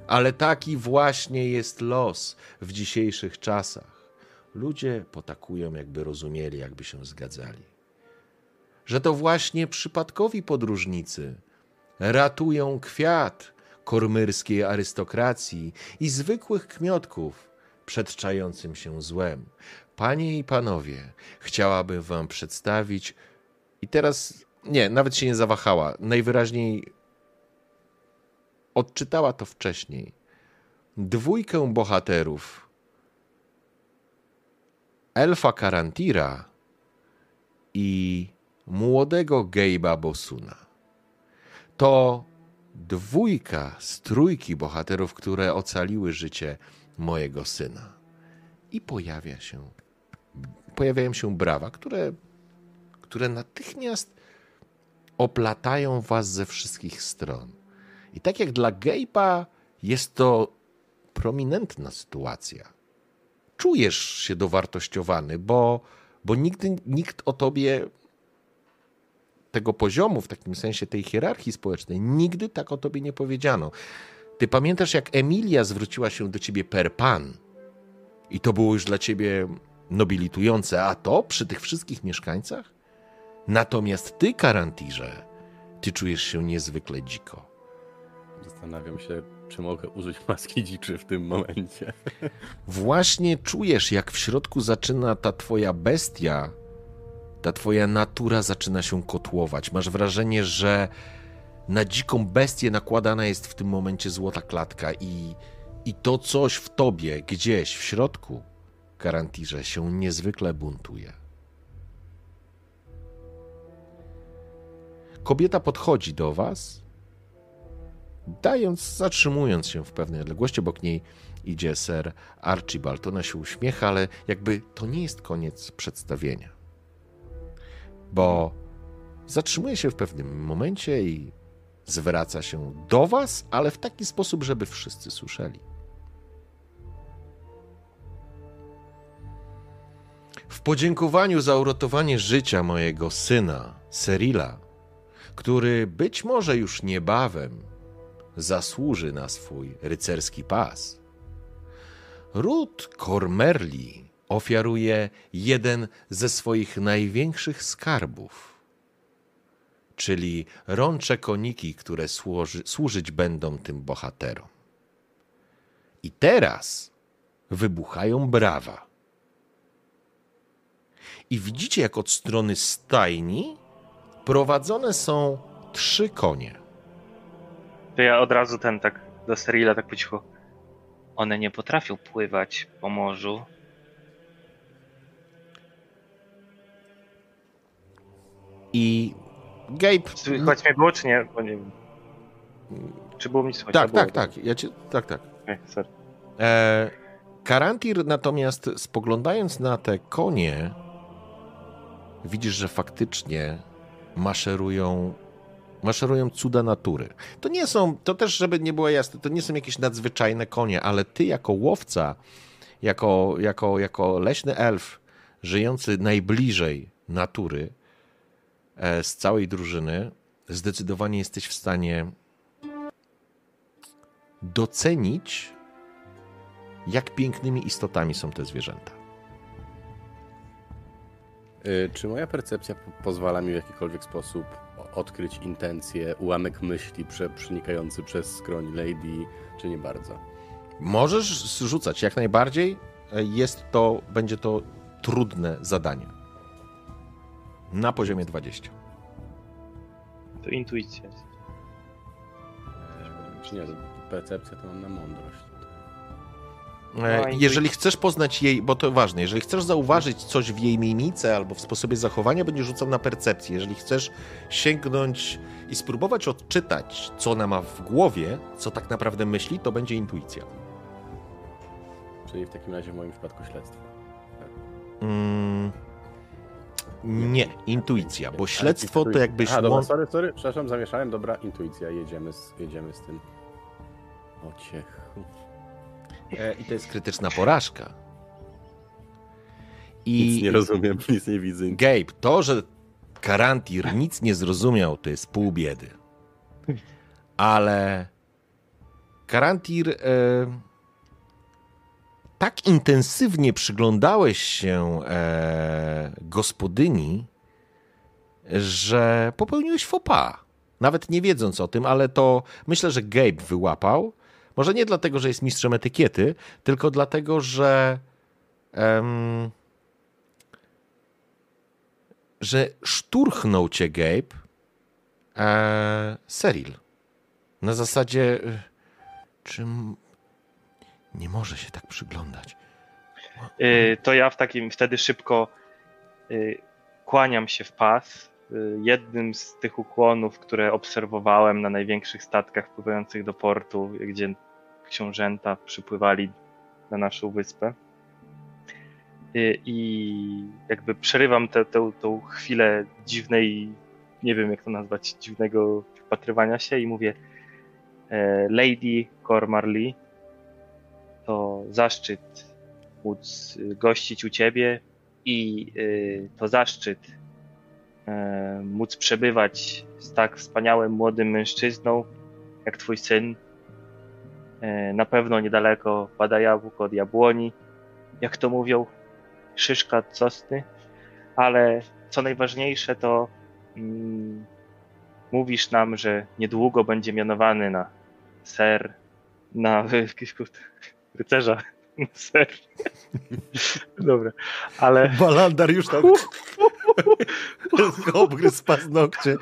Ale taki właśnie jest los w dzisiejszych czasach. Ludzie potakują, jakby rozumieli, jakby się zgadzali. Że to właśnie przypadkowi podróżnicy ratują kwiat kormyrskiej arystokracji i zwykłych kmiotków przed czającym się złem. Panie i panowie, chciałabym wam przedstawić i teraz nie, nawet się nie zawahała. Najwyraźniej odczytała to wcześniej. Dwójkę bohaterów. Elfa Karantira i młodego Gejba Bosuna. To dwójka z trójki bohaterów, które ocaliły życie mojego syna. I pojawia się, pojawiają się brawa, które, które natychmiast oplatają was ze wszystkich stron. I tak jak dla Gejba jest to prominentna sytuacja. Czujesz się dowartościowany, bo, bo nigdy nikt o tobie tego poziomu, w takim sensie tej hierarchii społecznej, nigdy tak o tobie nie powiedziano. Ty pamiętasz, jak Emilia zwróciła się do ciebie per pan i to było już dla ciebie nobilitujące, a to przy tych wszystkich mieszkańcach? Natomiast ty, Karantirze, ty czujesz się niezwykle dziko. Zastanawiam się, czy mogę użyć maski dziczy w tym momencie. Właśnie czujesz, jak w środku zaczyna ta twoja bestia, ta twoja natura zaczyna się kotłować. Masz wrażenie, że na dziką bestię nakładana jest w tym momencie złota klatka i, i to coś w tobie, gdzieś w środku, Karantirze, się niezwykle buntuje. Kobieta podchodzi do was, dając, zatrzymując się w pewnej odległości. Obok niej idzie ser Archibald. Ona się uśmiecha, ale jakby to nie jest koniec przedstawienia. Bo zatrzymuje się w pewnym momencie i zwraca się do was, ale w taki sposób, żeby wszyscy słyszeli. W podziękowaniu za uratowanie życia mojego syna, Serila, który być może już niebawem zasłuży na swój rycerski pas. Ród Cormerli ofiaruje jeden ze swoich największych skarbów, czyli rącze koniki, które służy, służyć będą tym bohaterom. I teraz wybuchają brawa. I widzicie, jak od strony stajni prowadzone są trzy konie. To ja od razu ten tak do Sterila tak po cichu. One nie potrafią pływać po morzu. I Gabe. Słychać mnie było, czy nie? Bo nie wiem. Czy było mi słychać? Tak, było. tak, tak. Ja cię, tak, tak. Sorry. E, Karantir natomiast spoglądając na te konie, widzisz, że faktycznie maszerują, maszerują cuda natury. To nie są, to też, żeby nie było jasne, to nie są jakieś nadzwyczajne konie, ale ty jako łowca, jako, jako, jako leśny elf, żyjący najbliżej natury z całej drużyny, zdecydowanie jesteś w stanie docenić, jak pięknymi istotami są te zwierzęta. Y, Czy moja percepcja po- pozwala mi w jakikolwiek sposób odkryć intencje, ułamek myśli prze, przenikający przez skroń Lady, czy nie bardzo? Możesz zrzucać jak najbardziej. E, Jest to, będzie to trudne zadanie. Na poziomie 20. To intuicja jest. Nie, percepcja to mam na mądrość. E, No Jeżeli chcesz poznać jej, bo to ważne, jeżeli chcesz zauważyć coś w jej mimice albo w sposobie zachowania, będziesz rzucał na percepcję. Jeżeli chcesz sięgnąć i spróbować odczytać, co ona ma w głowie, co tak naprawdę myśli, to będzie intuicja. Czyli w takim razie w moim przypadku śledztwo. Mm, nie, intuicja, bo śledztwo to jakbyś... A, dobra, sorry, sorry, przepraszam, zamieszałem. Dobra, intuicja, jedziemy z, jedziemy z tym. Ociechu. E, I to jest krytyczna porażka. Nic I nie rozumiem, nic nie widzę. Gabe, to, że Karantir nic nie zrozumiał, to jest pół biedy. Ale Karantir, e, tak intensywnie przyglądałeś się e, gospodyni, że popełniłeś faux pas. Nawet nie wiedząc o tym, ale to myślę, że Gabe wyłapał. Może nie dlatego, że jest mistrzem etykiety, tylko dlatego, że. em, że szturchnął cię Gabe e, Seril. Na zasadzie, e, czym nie może się tak przyglądać. Y, to ja w takim wtedy szybko y, kłaniam się w pas. Y, jednym z tych ukłonów, które obserwowałem na największych statkach wpływających do portu, gdzie książęta przypływali na naszą wyspę. I jakby przerywam tę chwilę dziwnej, nie wiem jak to nazwać, dziwnego wpatrywania się i mówię e, Lady Cormarley, to zaszczyt móc y, gościć u Ciebie i y, to zaszczyt e, móc przebywać z tak wspaniałym młodym mężczyzną jak Twój syn. E, Na pewno niedaleko pada jabłko od jabłoni, jak to mówią, szyszka od sosny, ale co najważniejsze to mm, mówisz nam, że niedługo będzie mianowany na ser, na rycerza. Ser. Dobra, ale Balandar już tam obgryzł paznokcie.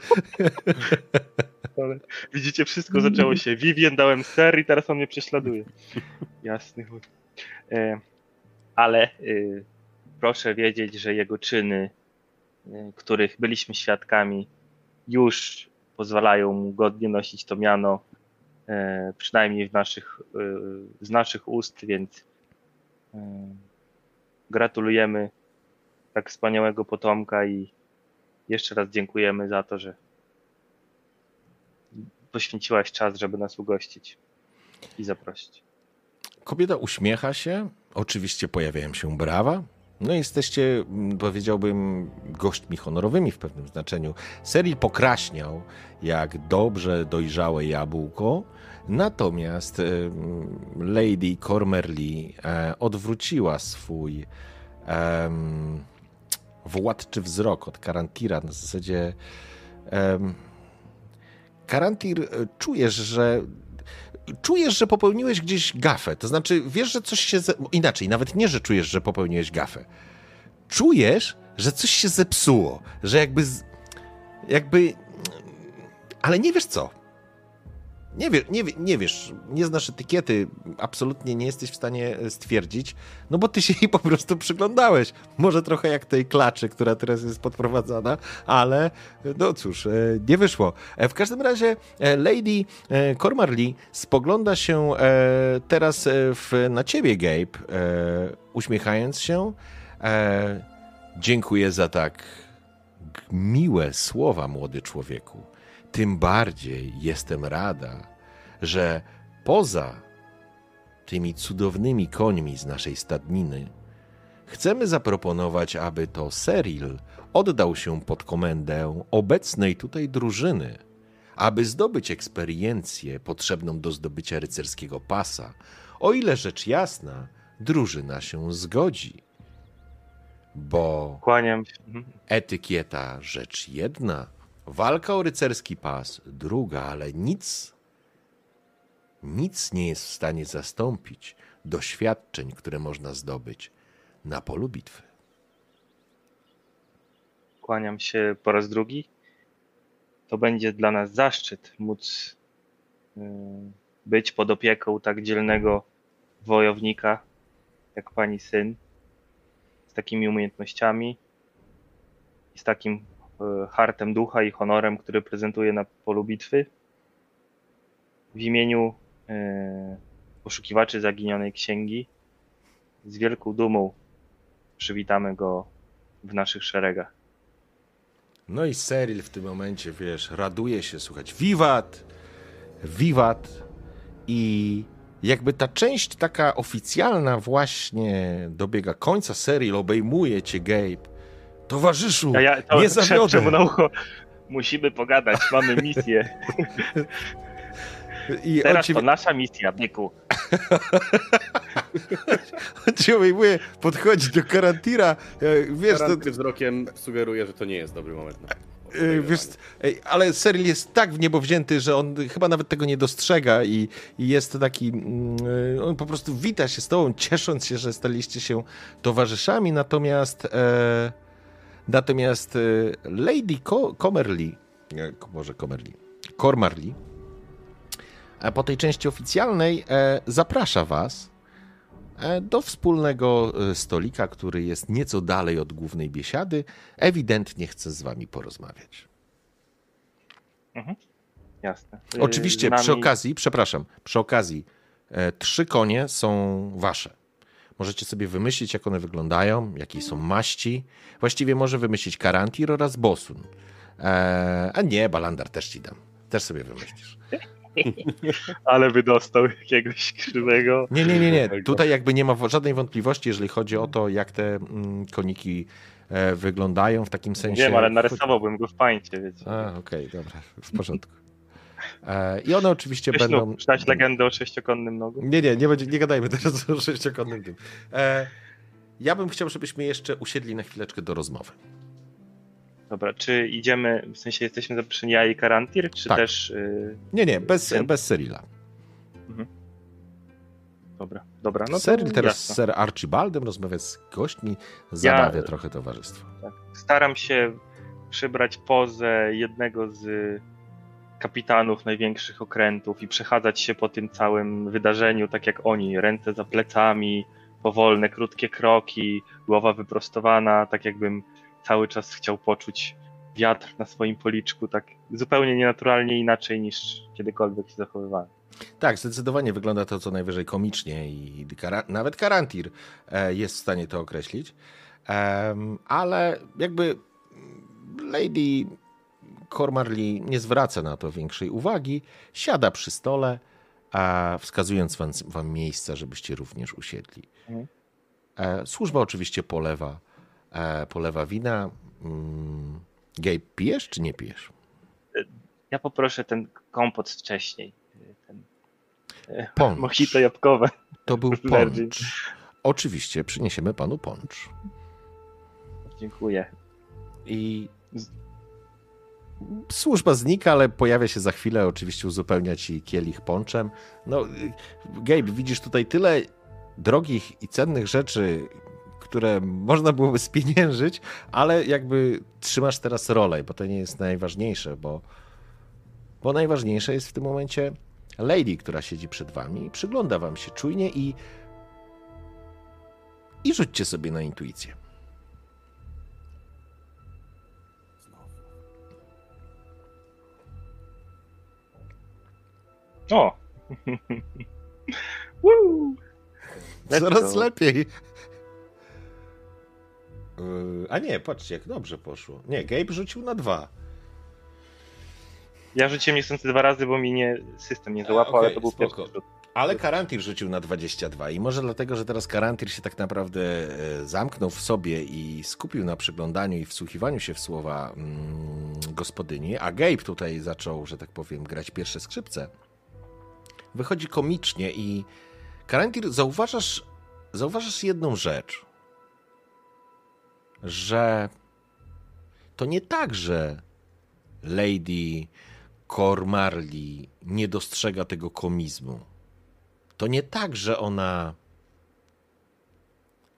Ale widzicie, wszystko zaczęło się. Vivien dałem ser i teraz on mnie prześladuje. Jasny chuj. E, ale y, proszę wiedzieć, że jego czyny, y, których byliśmy świadkami, już pozwalają mu godnie nosić to miano, e, przynajmniej w naszych, y, z naszych ust, więc y, gratulujemy tak wspaniałego potomka i jeszcze raz dziękujemy za to, że poświęciłaś czas, żeby nas ugościć i zaprosić. Kobieta uśmiecha się, oczywiście pojawiają się brawa. No jesteście, mm, powiedziałbym, gośćmi honorowymi w pewnym znaczeniu. Seril pokraśniał jak dobrze dojrzałe jabłko, natomiast em, Lady Cormerly e, odwróciła swój em, władczy wzrok od Karantira na zasadzie em, Karantir, e, czujesz, że czujesz, że popełniłeś gdzieś gafę. To znaczy, wiesz, że coś się. Ze... Inaczej, nawet nie, że czujesz, że popełniłeś gafę. Czujesz, że coś się zepsuło, że jakby. Z... Jakby. Ale nie wiesz co. Nie, wie, nie, nie wiesz, nie znasz etykiety, absolutnie nie jesteś w stanie stwierdzić, no bo ty się jej po prostu przyglądałeś. Może trochę jak tej klaczy, która teraz jest podprowadzana, ale no cóż, e, nie wyszło. E, W każdym razie e, Lady e, Cormarley spogląda się e, teraz e, w, na ciebie, Gabe, e, uśmiechając się. E, Dziękuję za tak miłe słowa, młody człowieku. Tym bardziej jestem rada, że poza tymi cudownymi końmi z naszej stadniny, chcemy zaproponować, aby to Seril oddał się pod komendę obecnej tutaj drużyny, aby zdobyć eksperiencję potrzebną do zdobycia rycerskiego pasa, o ile rzecz jasna, drużyna się zgodzi. Bo Kłaniam się. Mhm. etykieta rzecz jedna, walka o rycerski pas druga, ale nic, nic nie jest w stanie zastąpić doświadczeń, które można zdobyć na polu bitwy. Kłaniam się po raz drugi. To będzie dla nas zaszczyt móc y, być pod opieką tak dzielnego wojownika jak pani syn, z takimi umiejętnościami i z takim hartem ducha i honorem, który prezentuje na polu bitwy. W imieniu e, poszukiwaczy zaginionej księgi z wielką dumą przywitamy go w naszych szeregach. No i Cyril w tym momencie, wiesz, raduje się słuchać wiwat, wiwat i jakby ta część taka oficjalna właśnie dobiega końca, Cyril obejmuje cię, Gabe. Towarzyszu, A ja to nie zawiodę. mu na ucho. Musimy pogadać, mamy misję. I Teraz to nasza misja, byku. on cię obejmuje, podchodzi do Karantira, e, wiesz, to, Karanty wzrokiem sugeruje, że to nie jest dobry moment na e, wiesz, ej, ale Cyril jest tak w niebo wzięty, że on chyba nawet tego nie dostrzega i, i jest taki, mm, e, on po prostu wita się z tobą, ciesząc się, że staliście się towarzyszami, natomiast e, natomiast e, Lady Co- Comerly, może Comerly, Cormarly, e, po tej części oficjalnej e, zaprasza was e, do wspólnego stolika, który jest nieco dalej od głównej biesiady. Ewidentnie chce z wami porozmawiać. Jasne. Y, Oczywiście z nami- przy okazji, przepraszam, przy okazji trzy konie są wasze. Możecie sobie wymyślić, jak one wyglądają, jakie są maści. Właściwie może wymyślić Karantir oraz Bosun. E, a nie, Balandar też ci dam. Też sobie wymyślisz. Ale by dostał jakiegoś krzywego. Nie, nie, nie, nie. Tutaj jakby nie ma żadnej wątpliwości, jeżeli chodzi o to, jak te mm, koniki e, wyglądają w takim sensie. Wiem, ale narysowałbym go w pańcie, wiecie. A, okej, dobra, w porządku. E, I one oczywiście Będą... będą. Czytać legendę o sześciokonnym nogu? Nie, nie, nie, będzie, nie gadajmy teraz o sześciokonnym tym. E, ja bym chciał, żebyśmy jeszcze usiedli na chwileczkę do rozmowy. Dobra, czy idziemy, w sensie jesteśmy zaproszeni ja i Karantir, czy Tak. też... Y... Nie, nie, bez, Ten- bez Cyrila. Dobra, dobra, no Cyril teraz z Sir Archibaldem rozmawia z gośćmi, zabawia Ja- trochę towarzystwo. Tak. Staram się przybrać pozę jednego z kapitanów największych okrętów i przechadzać się po tym całym wydarzeniu, tak jak oni, ręce za plecami, powolne, krótkie kroki, głowa wyprostowana, tak jakbym cały czas chciał poczuć wiatr na swoim policzku, tak zupełnie nienaturalnie inaczej niż kiedykolwiek się zachowywałem. Tak, zdecydowanie wygląda to co najwyżej komicznie i kara, nawet Karantir e, jest w stanie to określić. Em, ale jakby Lady Cormarly nie zwraca na to większej uwagi, siada przy stole, a wskazując wam, wam miejsca, żebyście również usiedli. Mhm. E, służba oczywiście polewa, e, polewa wina. Mm, Gabe, pijesz czy nie pijesz? Ja poproszę ten kompot wcześniej. Ten Poncz. mojito jabłkowe. To był poncz. Oczywiście przyniesiemy panu poncz. Dziękuję. I służba znika, ale pojawia się za chwilę, oczywiście uzupełnia ci kielich ponczem. No, Gabe, widzisz tutaj tyle drogich i cennych rzeczy, które można byłoby spieniężyć, ale jakby trzymasz teraz rolę, bo to nie jest najważniejsze, bo, bo najważniejsze jest w tym momencie lady, która siedzi przed wami i przygląda wam się czujnie i i rzućcie sobie na intuicję. O! Woo! Coraz lepiej. Yy, A nie, patrzcie, jak dobrze poszło. Nie, Gabe rzucił na dwa. Ja rzuciłem niechcący dwa razy, bo mi nie, system nie załapał, A, ale to był spoko. pierwszy rzut. Ale Karantir rzucił na 22 i może dlatego, że teraz Karantir się tak naprawdę e, zamknął w sobie i skupił na przyglądaniu i wsłuchiwaniu się w słowa mm, gospodyni, a Gabe tutaj zaczął, że tak powiem, grać pierwsze skrzypce. Wychodzi komicznie i Karantir, zauważasz, zauważasz jedną rzecz, że to nie tak, że Lady Cormarli nie dostrzega tego komizmu. To nie tak, że ona.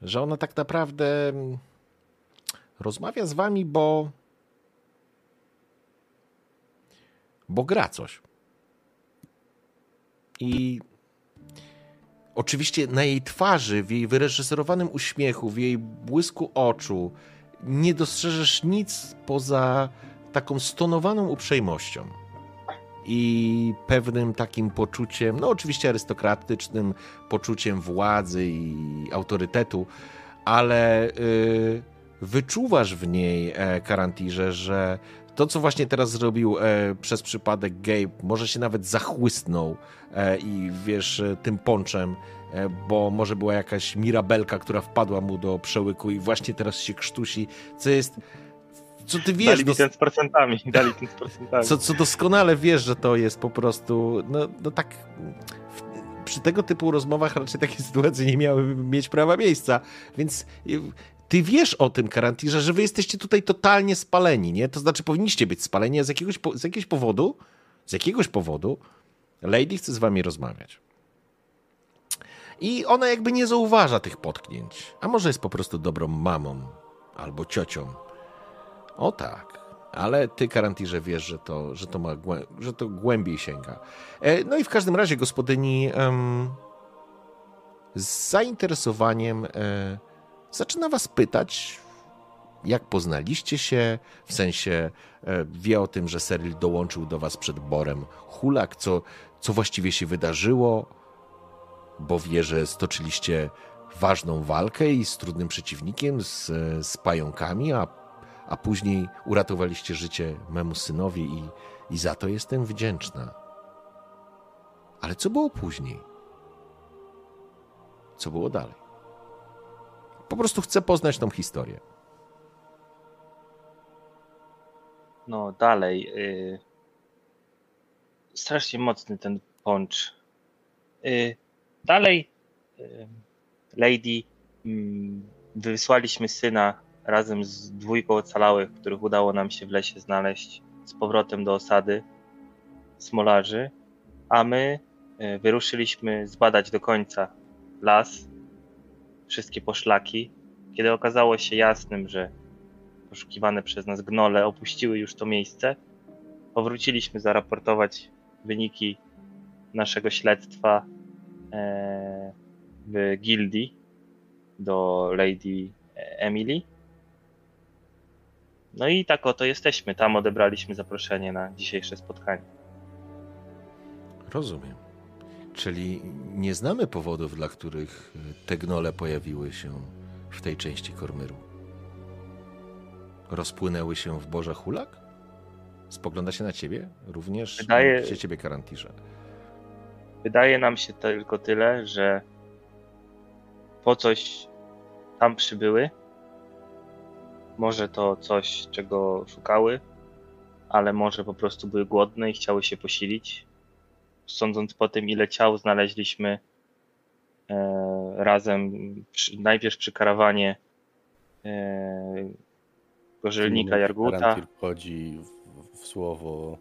że ona tak naprawdę rozmawia z wami, bo. bo gra coś. I oczywiście na jej twarzy, w jej wyreżyserowanym uśmiechu, w jej błysku oczu nie dostrzeżesz nic poza taką stonowaną uprzejmością i pewnym takim poczuciem, no oczywiście arystokratycznym poczuciem władzy i autorytetu, ale yy, wyczuwasz w niej, e, Karantirze, że to, co właśnie teraz zrobił e, przez przypadek Gabe, może się nawet zachłysnął e, i wiesz, e, tym ponczem, e, bo może była jakaś mirabelka, która wpadła mu do przełyku i właśnie teraz się krztusi, co jest co ty wiesz. Dali mi ten z procentami, dali ten z procentami. Co, co doskonale wiesz, że to jest po prostu, no, no tak, przy tego typu rozmowach raczej takie sytuacje nie miały mieć prawa miejsca, więc ty wiesz o tym, Karantirze, że wy jesteście tutaj totalnie spaleni, nie? To znaczy powinniście być spaleni, z jakiegoś, z jakiegoś powodu, z jakiegoś powodu Lady chce z wami rozmawiać. I ona jakby nie zauważa tych potknięć. A może jest po prostu dobrą mamą albo ciocią. O tak. Ale ty, Karantirze, wiesz, że to, że to, ma, że to głębiej sięga. E, no i w każdym razie gospodyni z zainteresowaniem e, zaczyna was pytać, jak poznaliście się, w sensie e, wie o tym, że Seril dołączył do was przed Borem Hulak, co, co właściwie się wydarzyło, bo wie, że stoczyliście ważną walkę i z trudnym przeciwnikiem, z, z pająkami, a, a później uratowaliście życie memu synowi i, i za to jestem wdzięczna. Ale co było później? Co było dalej? Po prostu chcę poznać tą historię. No, dalej. Yy... Strasznie mocny ten poncz. Yy... Dalej. Yy... Lady. Mm, wysłaliśmy syna razem z dwójką ocalałych, których udało nam się w lesie znaleźć, z powrotem do osady smolarzy, a my y, wyruszyliśmy zbadać do końca las wszystkie poszlaki, kiedy okazało się jasnym, że poszukiwane przez nas gnole opuściły już to miejsce, powróciliśmy zaraportować wyniki naszego śledztwa e, w gildii do Lady Emily. No i tak oto jesteśmy. Tam odebraliśmy zaproszenie na dzisiejsze spotkanie. Rozumiem. Czyli nie znamy powodów, dla których te gnole pojawiły się w tej części Kormyru. Rozpłynęły się w Boże Hulak? Spogląda się na ciebie? Również Wydaje... się ciebie karantirze. Wydaje nam się tylko tyle, że po coś tam przybyły. Może to coś, czego szukały, ale może po prostu były głodne i chciały się posilić sądząc po tym, ile ciał znaleźliśmy e, razem, przy, najpierw przy karawanie e, Gorzelnika Jarguta. Wchodzi w, w słowo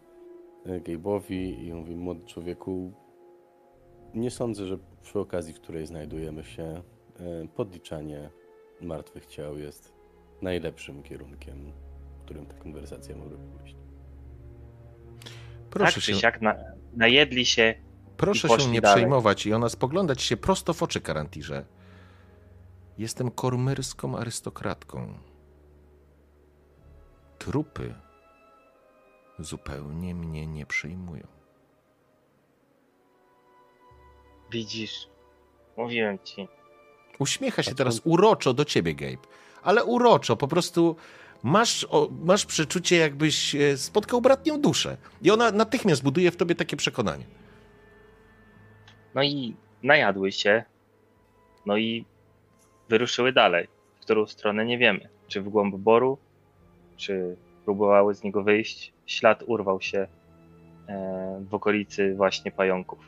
e, Gabe'owi i mówi, młody człowieku, nie sądzę, że przy okazji, w której znajdujemy się, e, podliczanie martwych ciał jest najlepszym kierunkiem, w którym ta konwersacja może pójść. Proszę tak czy siak na, najedli się. Proszę się nie dalej. przejmować i ona spoglądać się prosto w oczy Karantirze. Jestem kormyrską arystokratką. Trupy zupełnie mnie nie przejmują. Widzisz, mówiłem ci. Uśmiecha się teraz uroczo do ciebie, Gabe. Ale uroczo, po prostu masz, o, masz przeczucie, jakbyś e, spotkał bratnią duszę. I ona natychmiast buduje w tobie takie przekonanie. No i najadły się. No i wyruszyły dalej. W którą stronę nie wiemy. Czy w głąb boru, czy próbowały z niego wyjść. Ślad urwał się e, w okolicy właśnie pająków.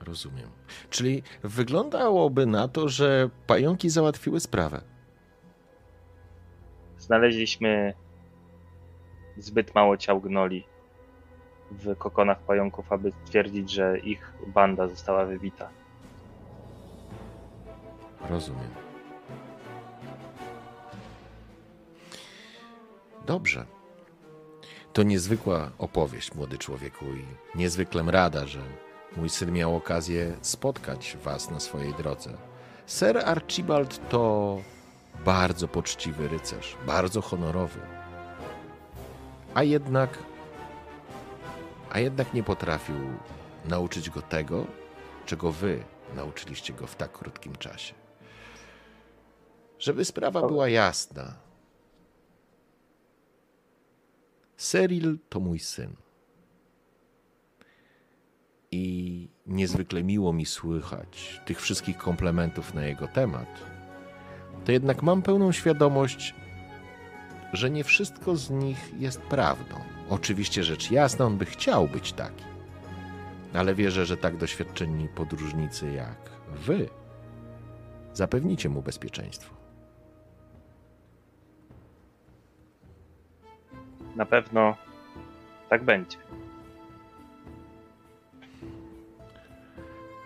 Rozumiem. Czyli wyglądałoby na to, że pająki załatwiły sprawę. Znaleźliśmy zbyt mało ciał gnoli w kokonach pająków, aby stwierdzić, że ich banda została wybita. Rozumiem. Dobrze. To niezwykła opowieść, młody człowieku, i niezwykle rada, że mój syn miał okazję spotkać was na swojej drodze. Sir Archibald to bardzo poczciwy rycerz, bardzo honorowy. A jednak, a jednak nie potrafił nauczyć go tego, czego wy nauczyliście go w tak krótkim czasie. Żeby sprawa była jasna. Cyril to mój syn. I niezwykle miło mi słychać tych wszystkich komplementów na jego temat. To jednak mam pełną świadomość, że nie wszystko z nich jest prawdą. Oczywiście rzecz jasna, on by chciał być taki. Ale wierzę, że tak doświadczeni podróżnicy jak wy zapewnicie mu bezpieczeństwo. Na pewno tak będzie.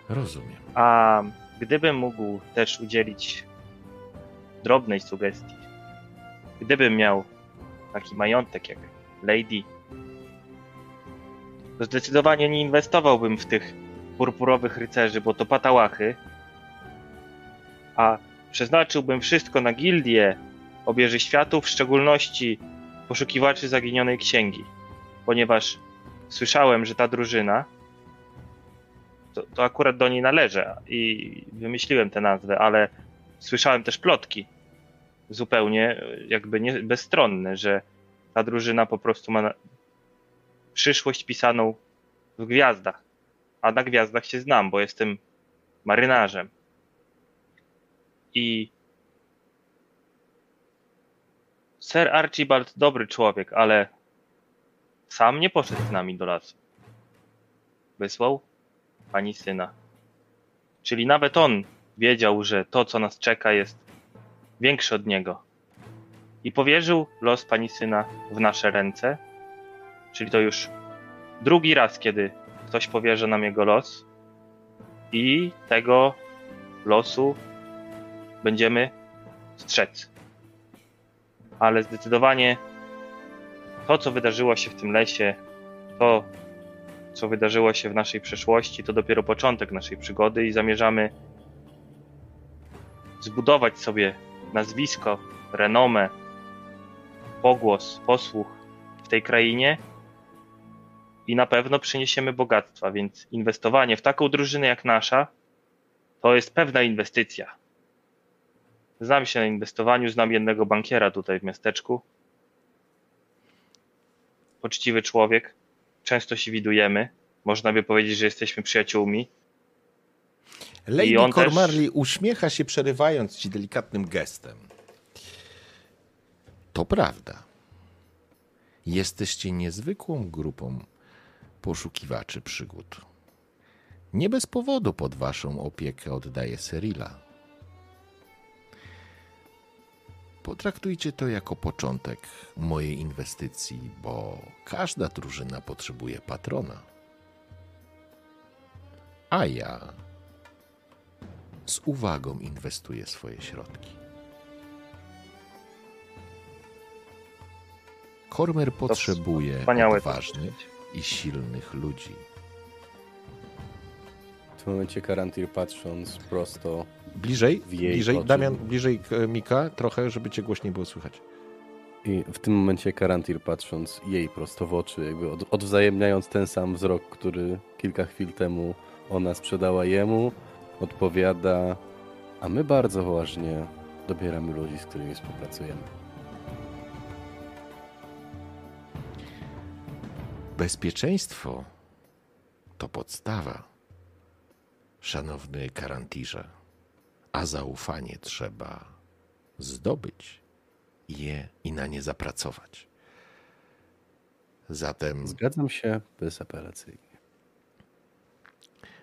Rozumiem. A gdybym mógł też udzielić drobnej sugestii, gdybym miał taki majątek jak Lady, to zdecydowanie nie inwestowałbym w tych purpurowych rycerzy, bo to patałachy, a przeznaczyłbym wszystko na gildię obieży światów, w szczególności poszukiwaczy zaginionej księgi, ponieważ słyszałem, że ta drużyna to, to akurat do niej należy i wymyśliłem tę nazwę, ale słyszałem też plotki zupełnie jakby nie, że ta drużyna po prostu ma przyszłość pisaną w gwiazdach. A na gwiazdach się znam, bo jestem marynarzem. I Sir Archibald dobry człowiek, ale sam nie poszedł z nami do lasu. Wysłał pani syna. Czyli nawet on wiedział, że to, co nas czeka, jest większe od niego. I powierzył los pani syna w nasze ręce. Czyli to już drugi raz, kiedy ktoś powierza nam jego los. I tego losu będziemy strzec. Ale zdecydowanie to, co wydarzyło się w tym lesie, to, co wydarzyło się w naszej przeszłości, to dopiero początek naszej przygody i zamierzamy zbudować sobie nazwisko, renomę, pogłos, posłuch w tej krainie i na pewno przyniesiemy bogactwa, więc inwestowanie w taką drużynę jak nasza to jest pewna inwestycja. Znam się na inwestowaniu, znam jednego bankiera tutaj w miasteczku. Poczciwy człowiek, często się widujemy. Można by powiedzieć, że jesteśmy przyjaciółmi. Lady Cormarley też... uśmiecha się, przerywając ci delikatnym gestem. To prawda. Jesteście niezwykłą grupą poszukiwaczy przygód. Nie bez powodu pod waszą opiekę oddaję Serila. Potraktujcie to jako początek mojej inwestycji, bo każda drużyna potrzebuje patrona. A ja z uwagą inwestuję swoje środki. Kormer potrzebuje odważnych i silnych ludzi. W tym momencie Karantir patrząc prosto Bliżej, bliżej, oczy. Damian, bliżej Mika trochę, żeby cię głośniej było słychać. I w tym momencie Karantir patrząc jej prosto w oczy, jakby od, odwzajemniając ten sam wzrok, który kilka chwil temu ona sprzedała jemu, odpowiada, a my bardzo poważnie dobieramy ludzi, z którymi współpracujemy. Bezpieczeństwo to podstawa, szanowny karantirze, a zaufanie trzeba zdobyć je i na nie zapracować. Zatem. Zgadzam się bezapelacyjnie.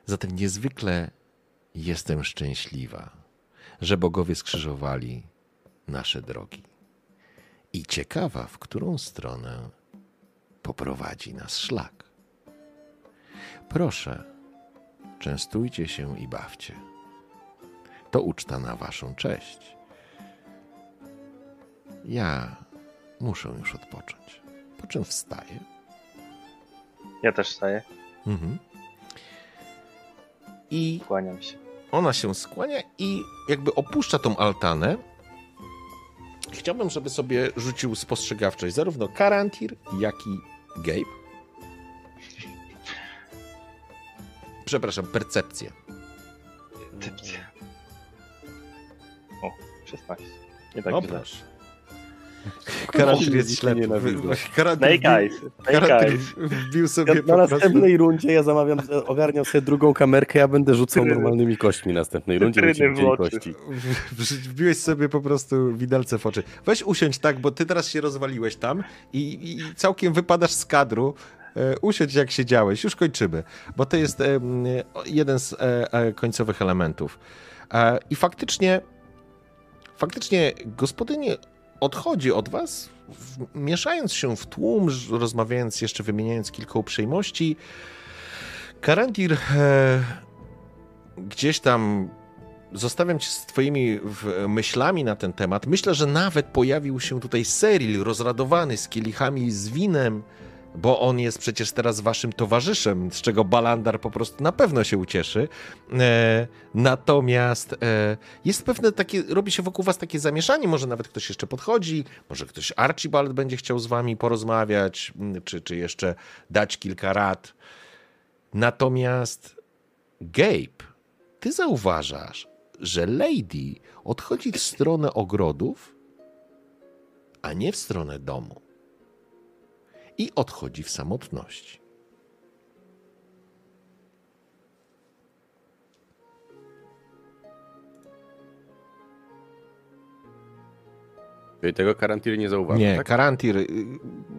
Zatem niezwykle jestem szczęśliwa, że bogowie skrzyżowali nasze drogi. I ciekawa, w którą stronę poprowadzi nas szlak. Proszę, częstujcie się i bawcie. To uczta na waszą cześć. Ja muszę już odpocząć. Po czym wstaję. Ja też wstaję. Mhm. I Kłaniam się. Ona się skłania i jakby opuszcza tą altanę. Chciałbym, żeby sobie rzucił spostrzegawczość zarówno Karantir, jak i Gabe. Przepraszam, percepcję. Percepcja. O, 16. Nie tak źle. proszę. Karantir jest ślepy. Snake wbił- wbił sobie Ja, na następnej rundzie ja zamawiam, ogarniam sobie drugą kamerkę, ja będę rzucał normalnymi kośćmi następnej rundzie, kości. W- Wbiłeś sobie po prostu widelce w oczy. Weź usiądź tak, bo ty teraz się rozwaliłeś tam i, i całkiem wypadasz z kadru. E, Usiądź jak siedziałeś, już kończymy, bo to jest jeden z e, e, końcowych elementów. I faktycznie, faktycznie gospodyni odchodzi od was, mieszając się w tłum, rozmawiając jeszcze, wymieniając kilka uprzejmości. Karantir e, gdzieś tam zostawiam cię z twoimi myślami na ten temat. Myślę, że nawet pojawił się tutaj Seril rozradowany z kielichami z winem, bo on jest przecież teraz waszym towarzyszem, z czego Balandar po prostu na pewno się ucieszy. E, natomiast e, jest pewne takie, robi się wokół was takie zamieszanie, może nawet ktoś jeszcze podchodzi, może ktoś Archibald będzie chciał z wami porozmawiać, czy, czy jeszcze dać kilka rad. Natomiast Gabe, ty zauważasz, że Lady odchodzi w stronę ogrodów, a nie w stronę domu. I odchodzi w samotności. Czyli tego karantiry nie zauważył, Nie, tak? Karantir, y,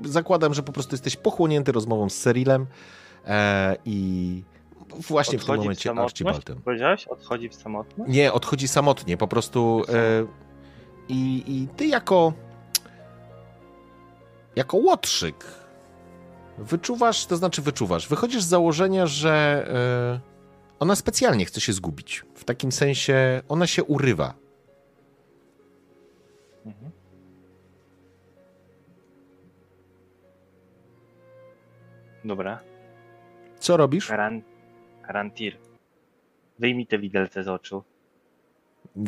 zakładam, że po prostu jesteś pochłonięty rozmową z Serilem e, i właśnie w tym Odchodzi momencie samotność? Archibaldem. Powiedziałeś? Odchodzi w samotność? Nie, odchodzi samotnie, po prostu. E, i, I ty jako. Jako łotrzyk wyczuwasz, to znaczy wyczuwasz, wychodzisz z założenia, że e, ona specjalnie chce się zgubić. W takim sensie ona się urywa. Mhm. Dobra. Co robisz? Karan... Karantir. Wyjmij te widelce z oczu.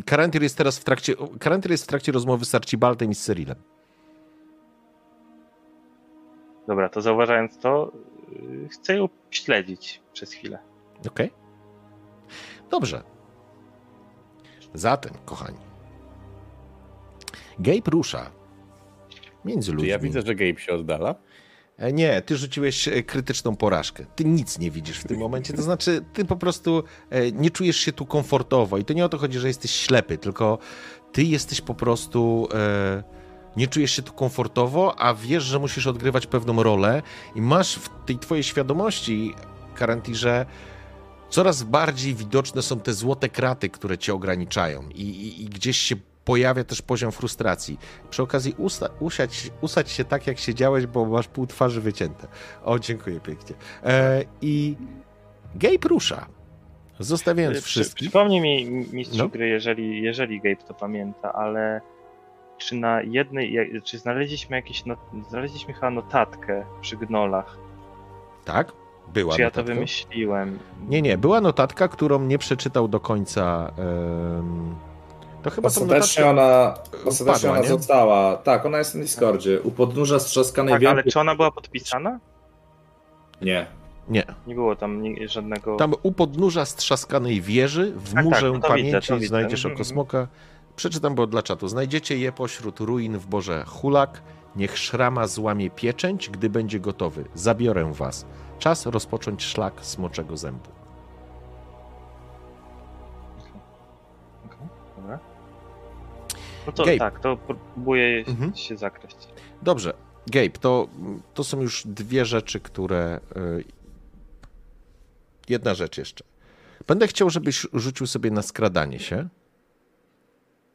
Karantir jest teraz w trakcie. Karantir jest w trakcie rozmowy z Archibaldem i z Cyrilem. Dobra, to zauważając to, yy, chcę ją śledzić przez chwilę. Okej? Dobrze. Zatem, kochani. Gabe rusza między Czy ludźmi. ja widzę, że Gabe się oddala? E, Nie, ty rzuciłeś e, krytyczną porażkę. Ty nic nie widzisz w tym momencie. To znaczy, ty po prostu e, nie czujesz się tu komfortowo. I to nie o to chodzi, że jesteś ślepy, tylko ty jesteś po prostu. e, Nie czujesz się tu komfortowo, a wiesz, że musisz odgrywać pewną rolę i masz w tej twojej świadomości, Karantirze, coraz bardziej widoczne są te złote kraty, które cię ograniczają i, i, i gdzieś się pojawia też poziom frustracji. Przy okazji usta, usiać, usać się tak, jak siedziałeś, bo masz pół twarzy wycięte. O, dziękuję pięknie. E, I Gabe rusza, zostawiając Przy, wszystkich. przypomnij mi, mistrzu No. gry, jeżeli, jeżeli Gabe to pamięta, ale czy na jednej, czy znaleźliśmy jakieś, not, znaleźliśmy chyba notatkę przy gnolach? Tak? Była czy ja to notatka. wymyśliłem? Nie, nie, była notatka, którą nie przeczytał do końca. To chyba Ostatecznie notatkę... ona, ostatecznie ona nie? została. Tak, ona jest na Discordzie. U podnóża strzaskanej Tak, ale wielkiej... czy ona była podpisana? Nie. Nie. Nie było tam żadnego... Tam u podnóża strzaskanej wieży, w tak, murze no to widzę, pamięci to widzę. znajdziesz Mhm, oko smoka. Przeczytam, bo dla czatu. Znajdziecie je pośród ruin w Boże Hulak. Niech szrama złamie pieczęć, gdy będzie gotowy. Zabiorę was. Czas rozpocząć szlak smoczego zębu. Dobra. No to Gabe. tak, to próbuję Mhm. się zakreślić. Dobrze. Gabe, to, to są już dwie rzeczy, które. y, Jedna rzecz jeszcze. Będę chciał, żebyś rzucił sobie na skradanie się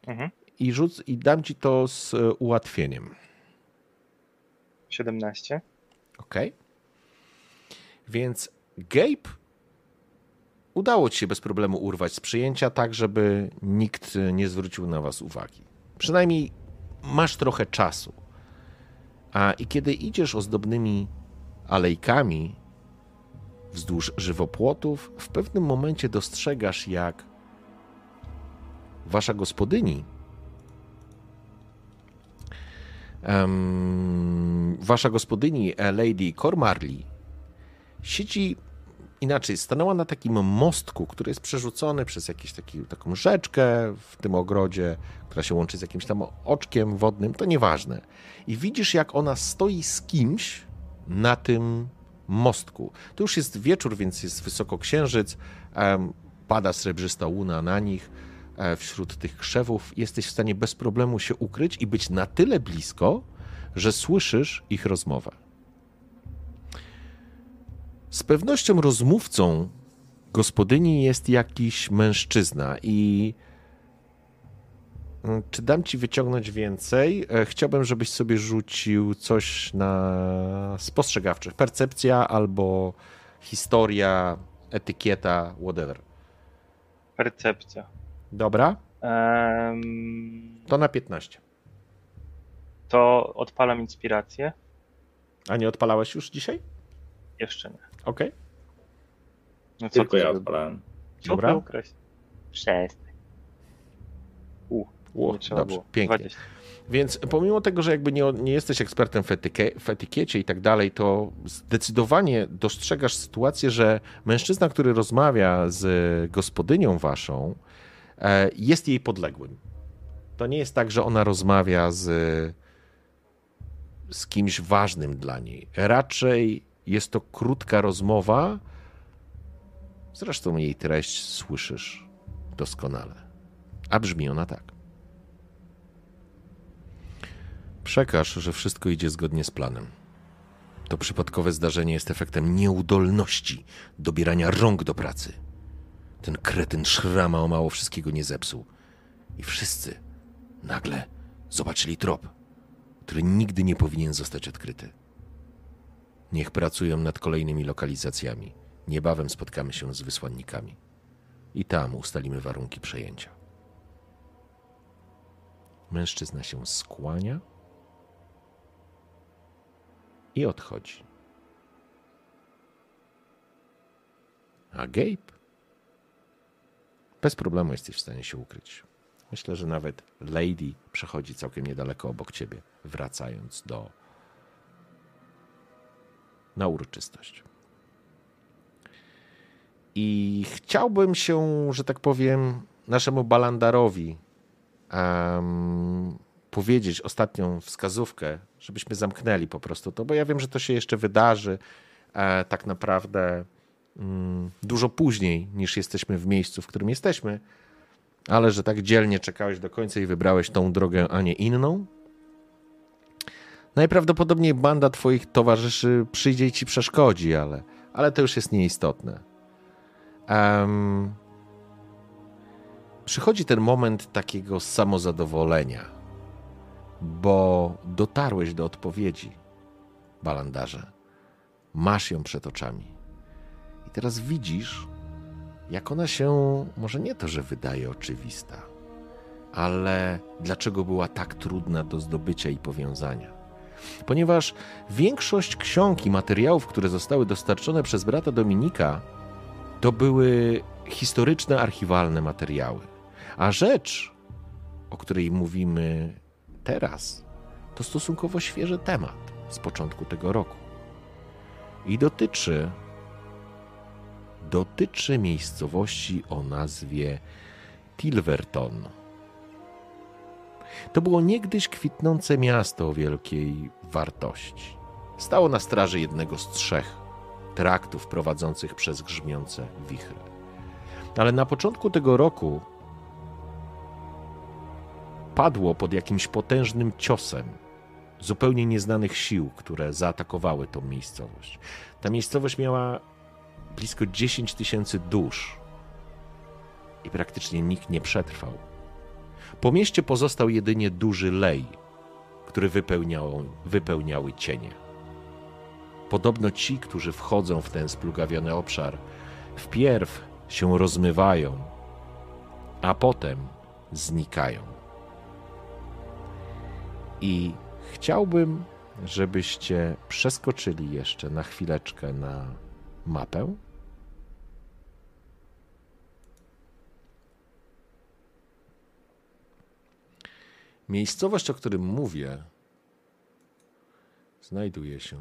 Mhm. i, rzuc, i dam ci to z y, ułatwieniem. 17. Ok. Więc Gabe udało ci się bez problemu urwać z przyjęcia, tak żeby nikt nie zwrócił na was uwagi. Przynajmniej masz trochę czasu. A i kiedy idziesz ozdobnymi alejkami, wzdłuż żywopłotów. W pewnym momencie dostrzegasz, jak wasza gospodyni, em, wasza gospodyni e, Lady Cormarley siedzi inaczej, stanęła na takim mostku, który jest przerzucony przez jakąś taką rzeczkę w tym ogrodzie, która się łączy z jakimś tam oczkiem wodnym, to nieważne. I widzisz, jak ona stoi z kimś na tym mostku. To już jest wieczór, więc jest wysoko księżyc, em, pada srebrzysta łuna na nich, wśród tych krzewów. Jesteś w stanie bez problemu się ukryć i być na tyle blisko, że słyszysz ich rozmowę. Z pewnością rozmówcą gospodyni jest jakiś mężczyzna i Mm, czy dam ci wyciągnąć więcej? E, Chciałbym, żebyś sobie rzucił coś na spostrzegawczych. Percepcja albo historia, etykieta, whatever. Percepcja. Dobra? Em, To na 15. to odpalam inspirację. A nie odpalałeś już dzisiaj? Jeszcze nie. Okej. No co Tylko ty, ja odpalałem. Dobra. Przestań. U, Dobrze, było. pięknie. 20. Więc pomimo tego, że jakby nie, nie jesteś ekspertem w, etykie, w etykiecie i tak dalej, to zdecydowanie dostrzegasz sytuację, że mężczyzna, który rozmawia z gospodynią waszą, jest jej podległym. To nie jest tak, że ona rozmawia z, z kimś ważnym dla niej. Raczej jest to krótka rozmowa. Zresztą jej treść słyszysz doskonale. A brzmi ona tak. Przekaż, że wszystko idzie zgodnie z planem. To przypadkowe zdarzenie jest efektem nieudolności dobierania rąk do pracy. Ten kretyn szrama o mało wszystkiego nie zepsuł. I wszyscy nagle zobaczyli trop, który nigdy nie powinien zostać odkryty. Niech pracują nad kolejnymi lokalizacjami. Niebawem spotkamy się z wysłannikami. I tam ustalimy warunki przejęcia. Mężczyzna się skłania i odchodzi. A Gabe? Bez problemu jesteś w stanie się ukryć. Myślę, że nawet Lady przechodzi całkiem niedaleko obok ciebie, wracając do. na uroczystość. I chciałbym się, że tak powiem, naszemu Balandarowi em, powiedzieć ostatnią wskazówkę, żebyśmy zamknęli po prostu to, bo ja wiem, że to się jeszcze wydarzy e, tak naprawdę dużo później niż jesteśmy w miejscu, w którym jesteśmy, ale że tak dzielnie czekałeś do końca i wybrałeś tą drogę, a nie inną. Najprawdopodobniej banda twoich towarzyszy przyjdzie i ci przeszkodzi, ale, ale to już jest nieistotne. Em, przychodzi ten moment takiego samozadowolenia, bo dotarłeś do odpowiedzi, balandarze. Masz ją przed oczami. Teraz widzisz, jak ona się, może nie to, że wydaje oczywista, ale dlaczego była tak trudna do zdobycia i powiązania. Ponieważ większość ksiąg i materiałów, które zostały dostarczone przez brata Dominika, to były historyczne, archiwalne materiały. A rzecz, o której mówimy teraz, to stosunkowo świeży temat z początku tego roku. I dotyczy dotyczy miejscowości o nazwie Tilverton. To było niegdyś kwitnące miasto o wielkiej wartości. Stało na straży jednego z trzech traktów prowadzących przez grzmiące wichry. Ale na początku tego roku padło pod jakimś potężnym ciosem zupełnie nieznanych sił, które zaatakowały tą miejscowość. Ta miejscowość miała blisko 10 tysięcy dusz i praktycznie nikt nie przetrwał. Po mieście pozostał jedynie duży lej, który wypełniał, wypełniały cienie. Podobno ci, którzy wchodzą w ten splugawiony obszar, wpierw się rozmywają, a potem znikają. I chciałbym, żebyście przeskoczyli jeszcze na chwileczkę na mapę. Miejscowość, o którym mówię, znajduje się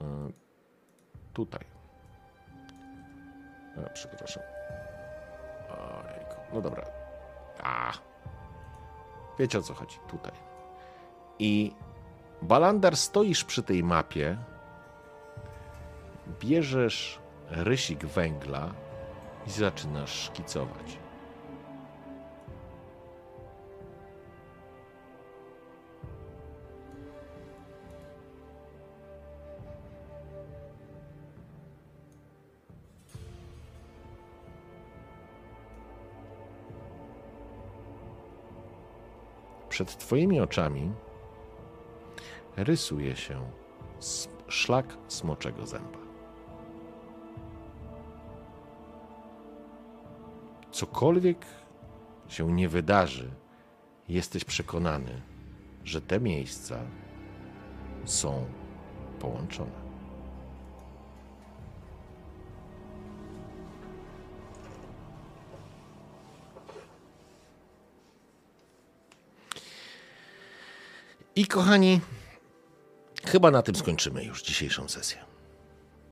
e, tutaj. A, przepraszam. Ojejku. No dobra. A. Wiecie o co chodzi. Tutaj. I Balandar, stoisz przy tej mapie, bierzesz rysik węgla i zaczynasz szkicować. Przed Twoimi oczami rysuje się szlak smoczego zęba. Cokolwiek się nie wydarzy, jesteś przekonany, że te miejsca są połączone. I kochani, chyba na tym skończymy już dzisiejszą sesję.